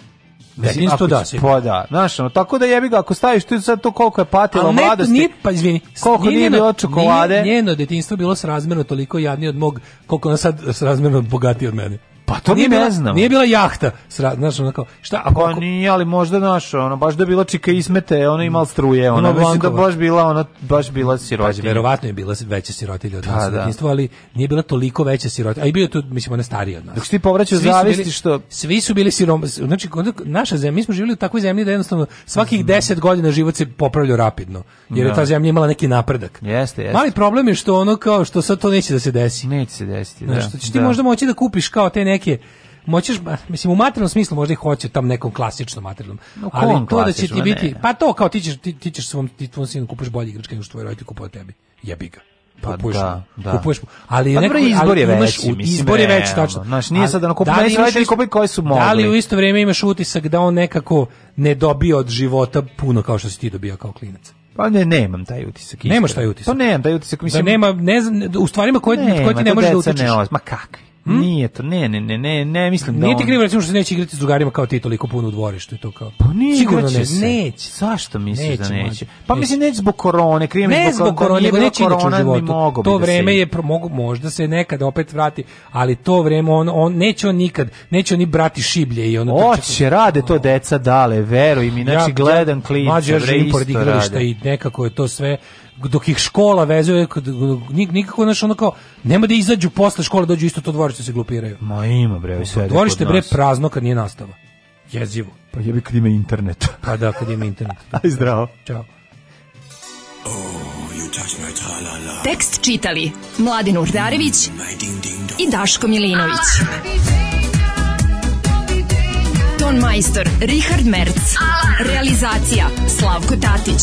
Mislim, to da se. Pa da, znaš, ono, tako da jebi ga, ako staviš tu sad to koliko je patila mladosti. Nije, pa izvini, koliko nije, nije bilo čokolade. njeno detinjstvo bilo srazmerno toliko jadnije od mog, koliko ona sad srazmerno bogatije od mene. Pa to nije mi ne znam. Nije bila jahta. Sra, znaš, ono kao, šta? Ako, pa nije, ali možda naš, ono, baš da bila čika ismete, ona imala struje, ona, ona mislim da baš bila, ona, baš bila sirotilja. Pazi, verovatno je bila veća sirotilja od pa nas da. ali nije bila toliko veća sirotilja. A i bio je to, mislim, ona starija od nas. Dok si ti povraćaš, zavisti što... Svi su bili sirom... Znači, onda, naša zemlja, mi smo živjeli u takvoj zemlji da jednostavno svakih deset godina život se popravlja rapidno, jer je da. ta zemlja imala neki napredak. Jeste, jeste. Mali problem je što ono kao, što sad to neće da se desi. Neće se desiti, da. Znači, ti da. možda moći da kupiš kao te neke neke moćeš mislim u materijalnom smislu možda i hoće tam nekom klasičnom materijalnom no, ali to da će ti biti ne, ne. pa to kao ti ćeš ti, ti ćeš svom ti tvom sinu kupiš bolji igračke nego što tvoj roditelj kupuje tebi jebi ga pa da, da. kupuješ Ali pa, neko, izbor je veći, izbor je veći tačno. Znaš, nije sad da nakupi da najsveći kupi koji su mogli. Da li u isto vrijeme imaš utisak da on nekako ne dobio od života puno kao što si ti dobio kao klinac? Pa ne, nemam taj utisak. Nemaš taj utisak. Pa nemam taj utisak, da mislim. Da nema, ne znam, u stvarima koje, koje ti ne možeš da utičeš. ma kakvi. Hm? Nije to, ne, ne, ne, ne, ne, mislim nije da Nije ti krivo recimo što se neće igrati s drugarima kao ti toliko puno u dvorištu i to kao. Pa nije, sigurno neće. neće. Zašto misliš neće, da neće? Pa mislim neće zbog korone, krivo ne zbog korone, nego neće inače u životu. To da vreme je mogu možda se nekada opet vrati, ali to vreme on on neće on nikad, neće oni brati šiblje i ono Oće, rade to deca dale, veruj mi, znači gledam klip, ja živim pored igrališta i nekako je to sve dok ih škola vezuje nik nikako znaš ono kao nema da izađu posle škole dođu isto to dvorište se glupiraju ma ima bre sve dvorište bre prazno kad nije nastava jezivo pa jebi kad ima internet pa da kad ima internet aj zdravo ciao oh, tekst čitali Mladin Urdarević mm, i Daško Milinović Ton majstor Richard Merc Realizacija Slavko Tatić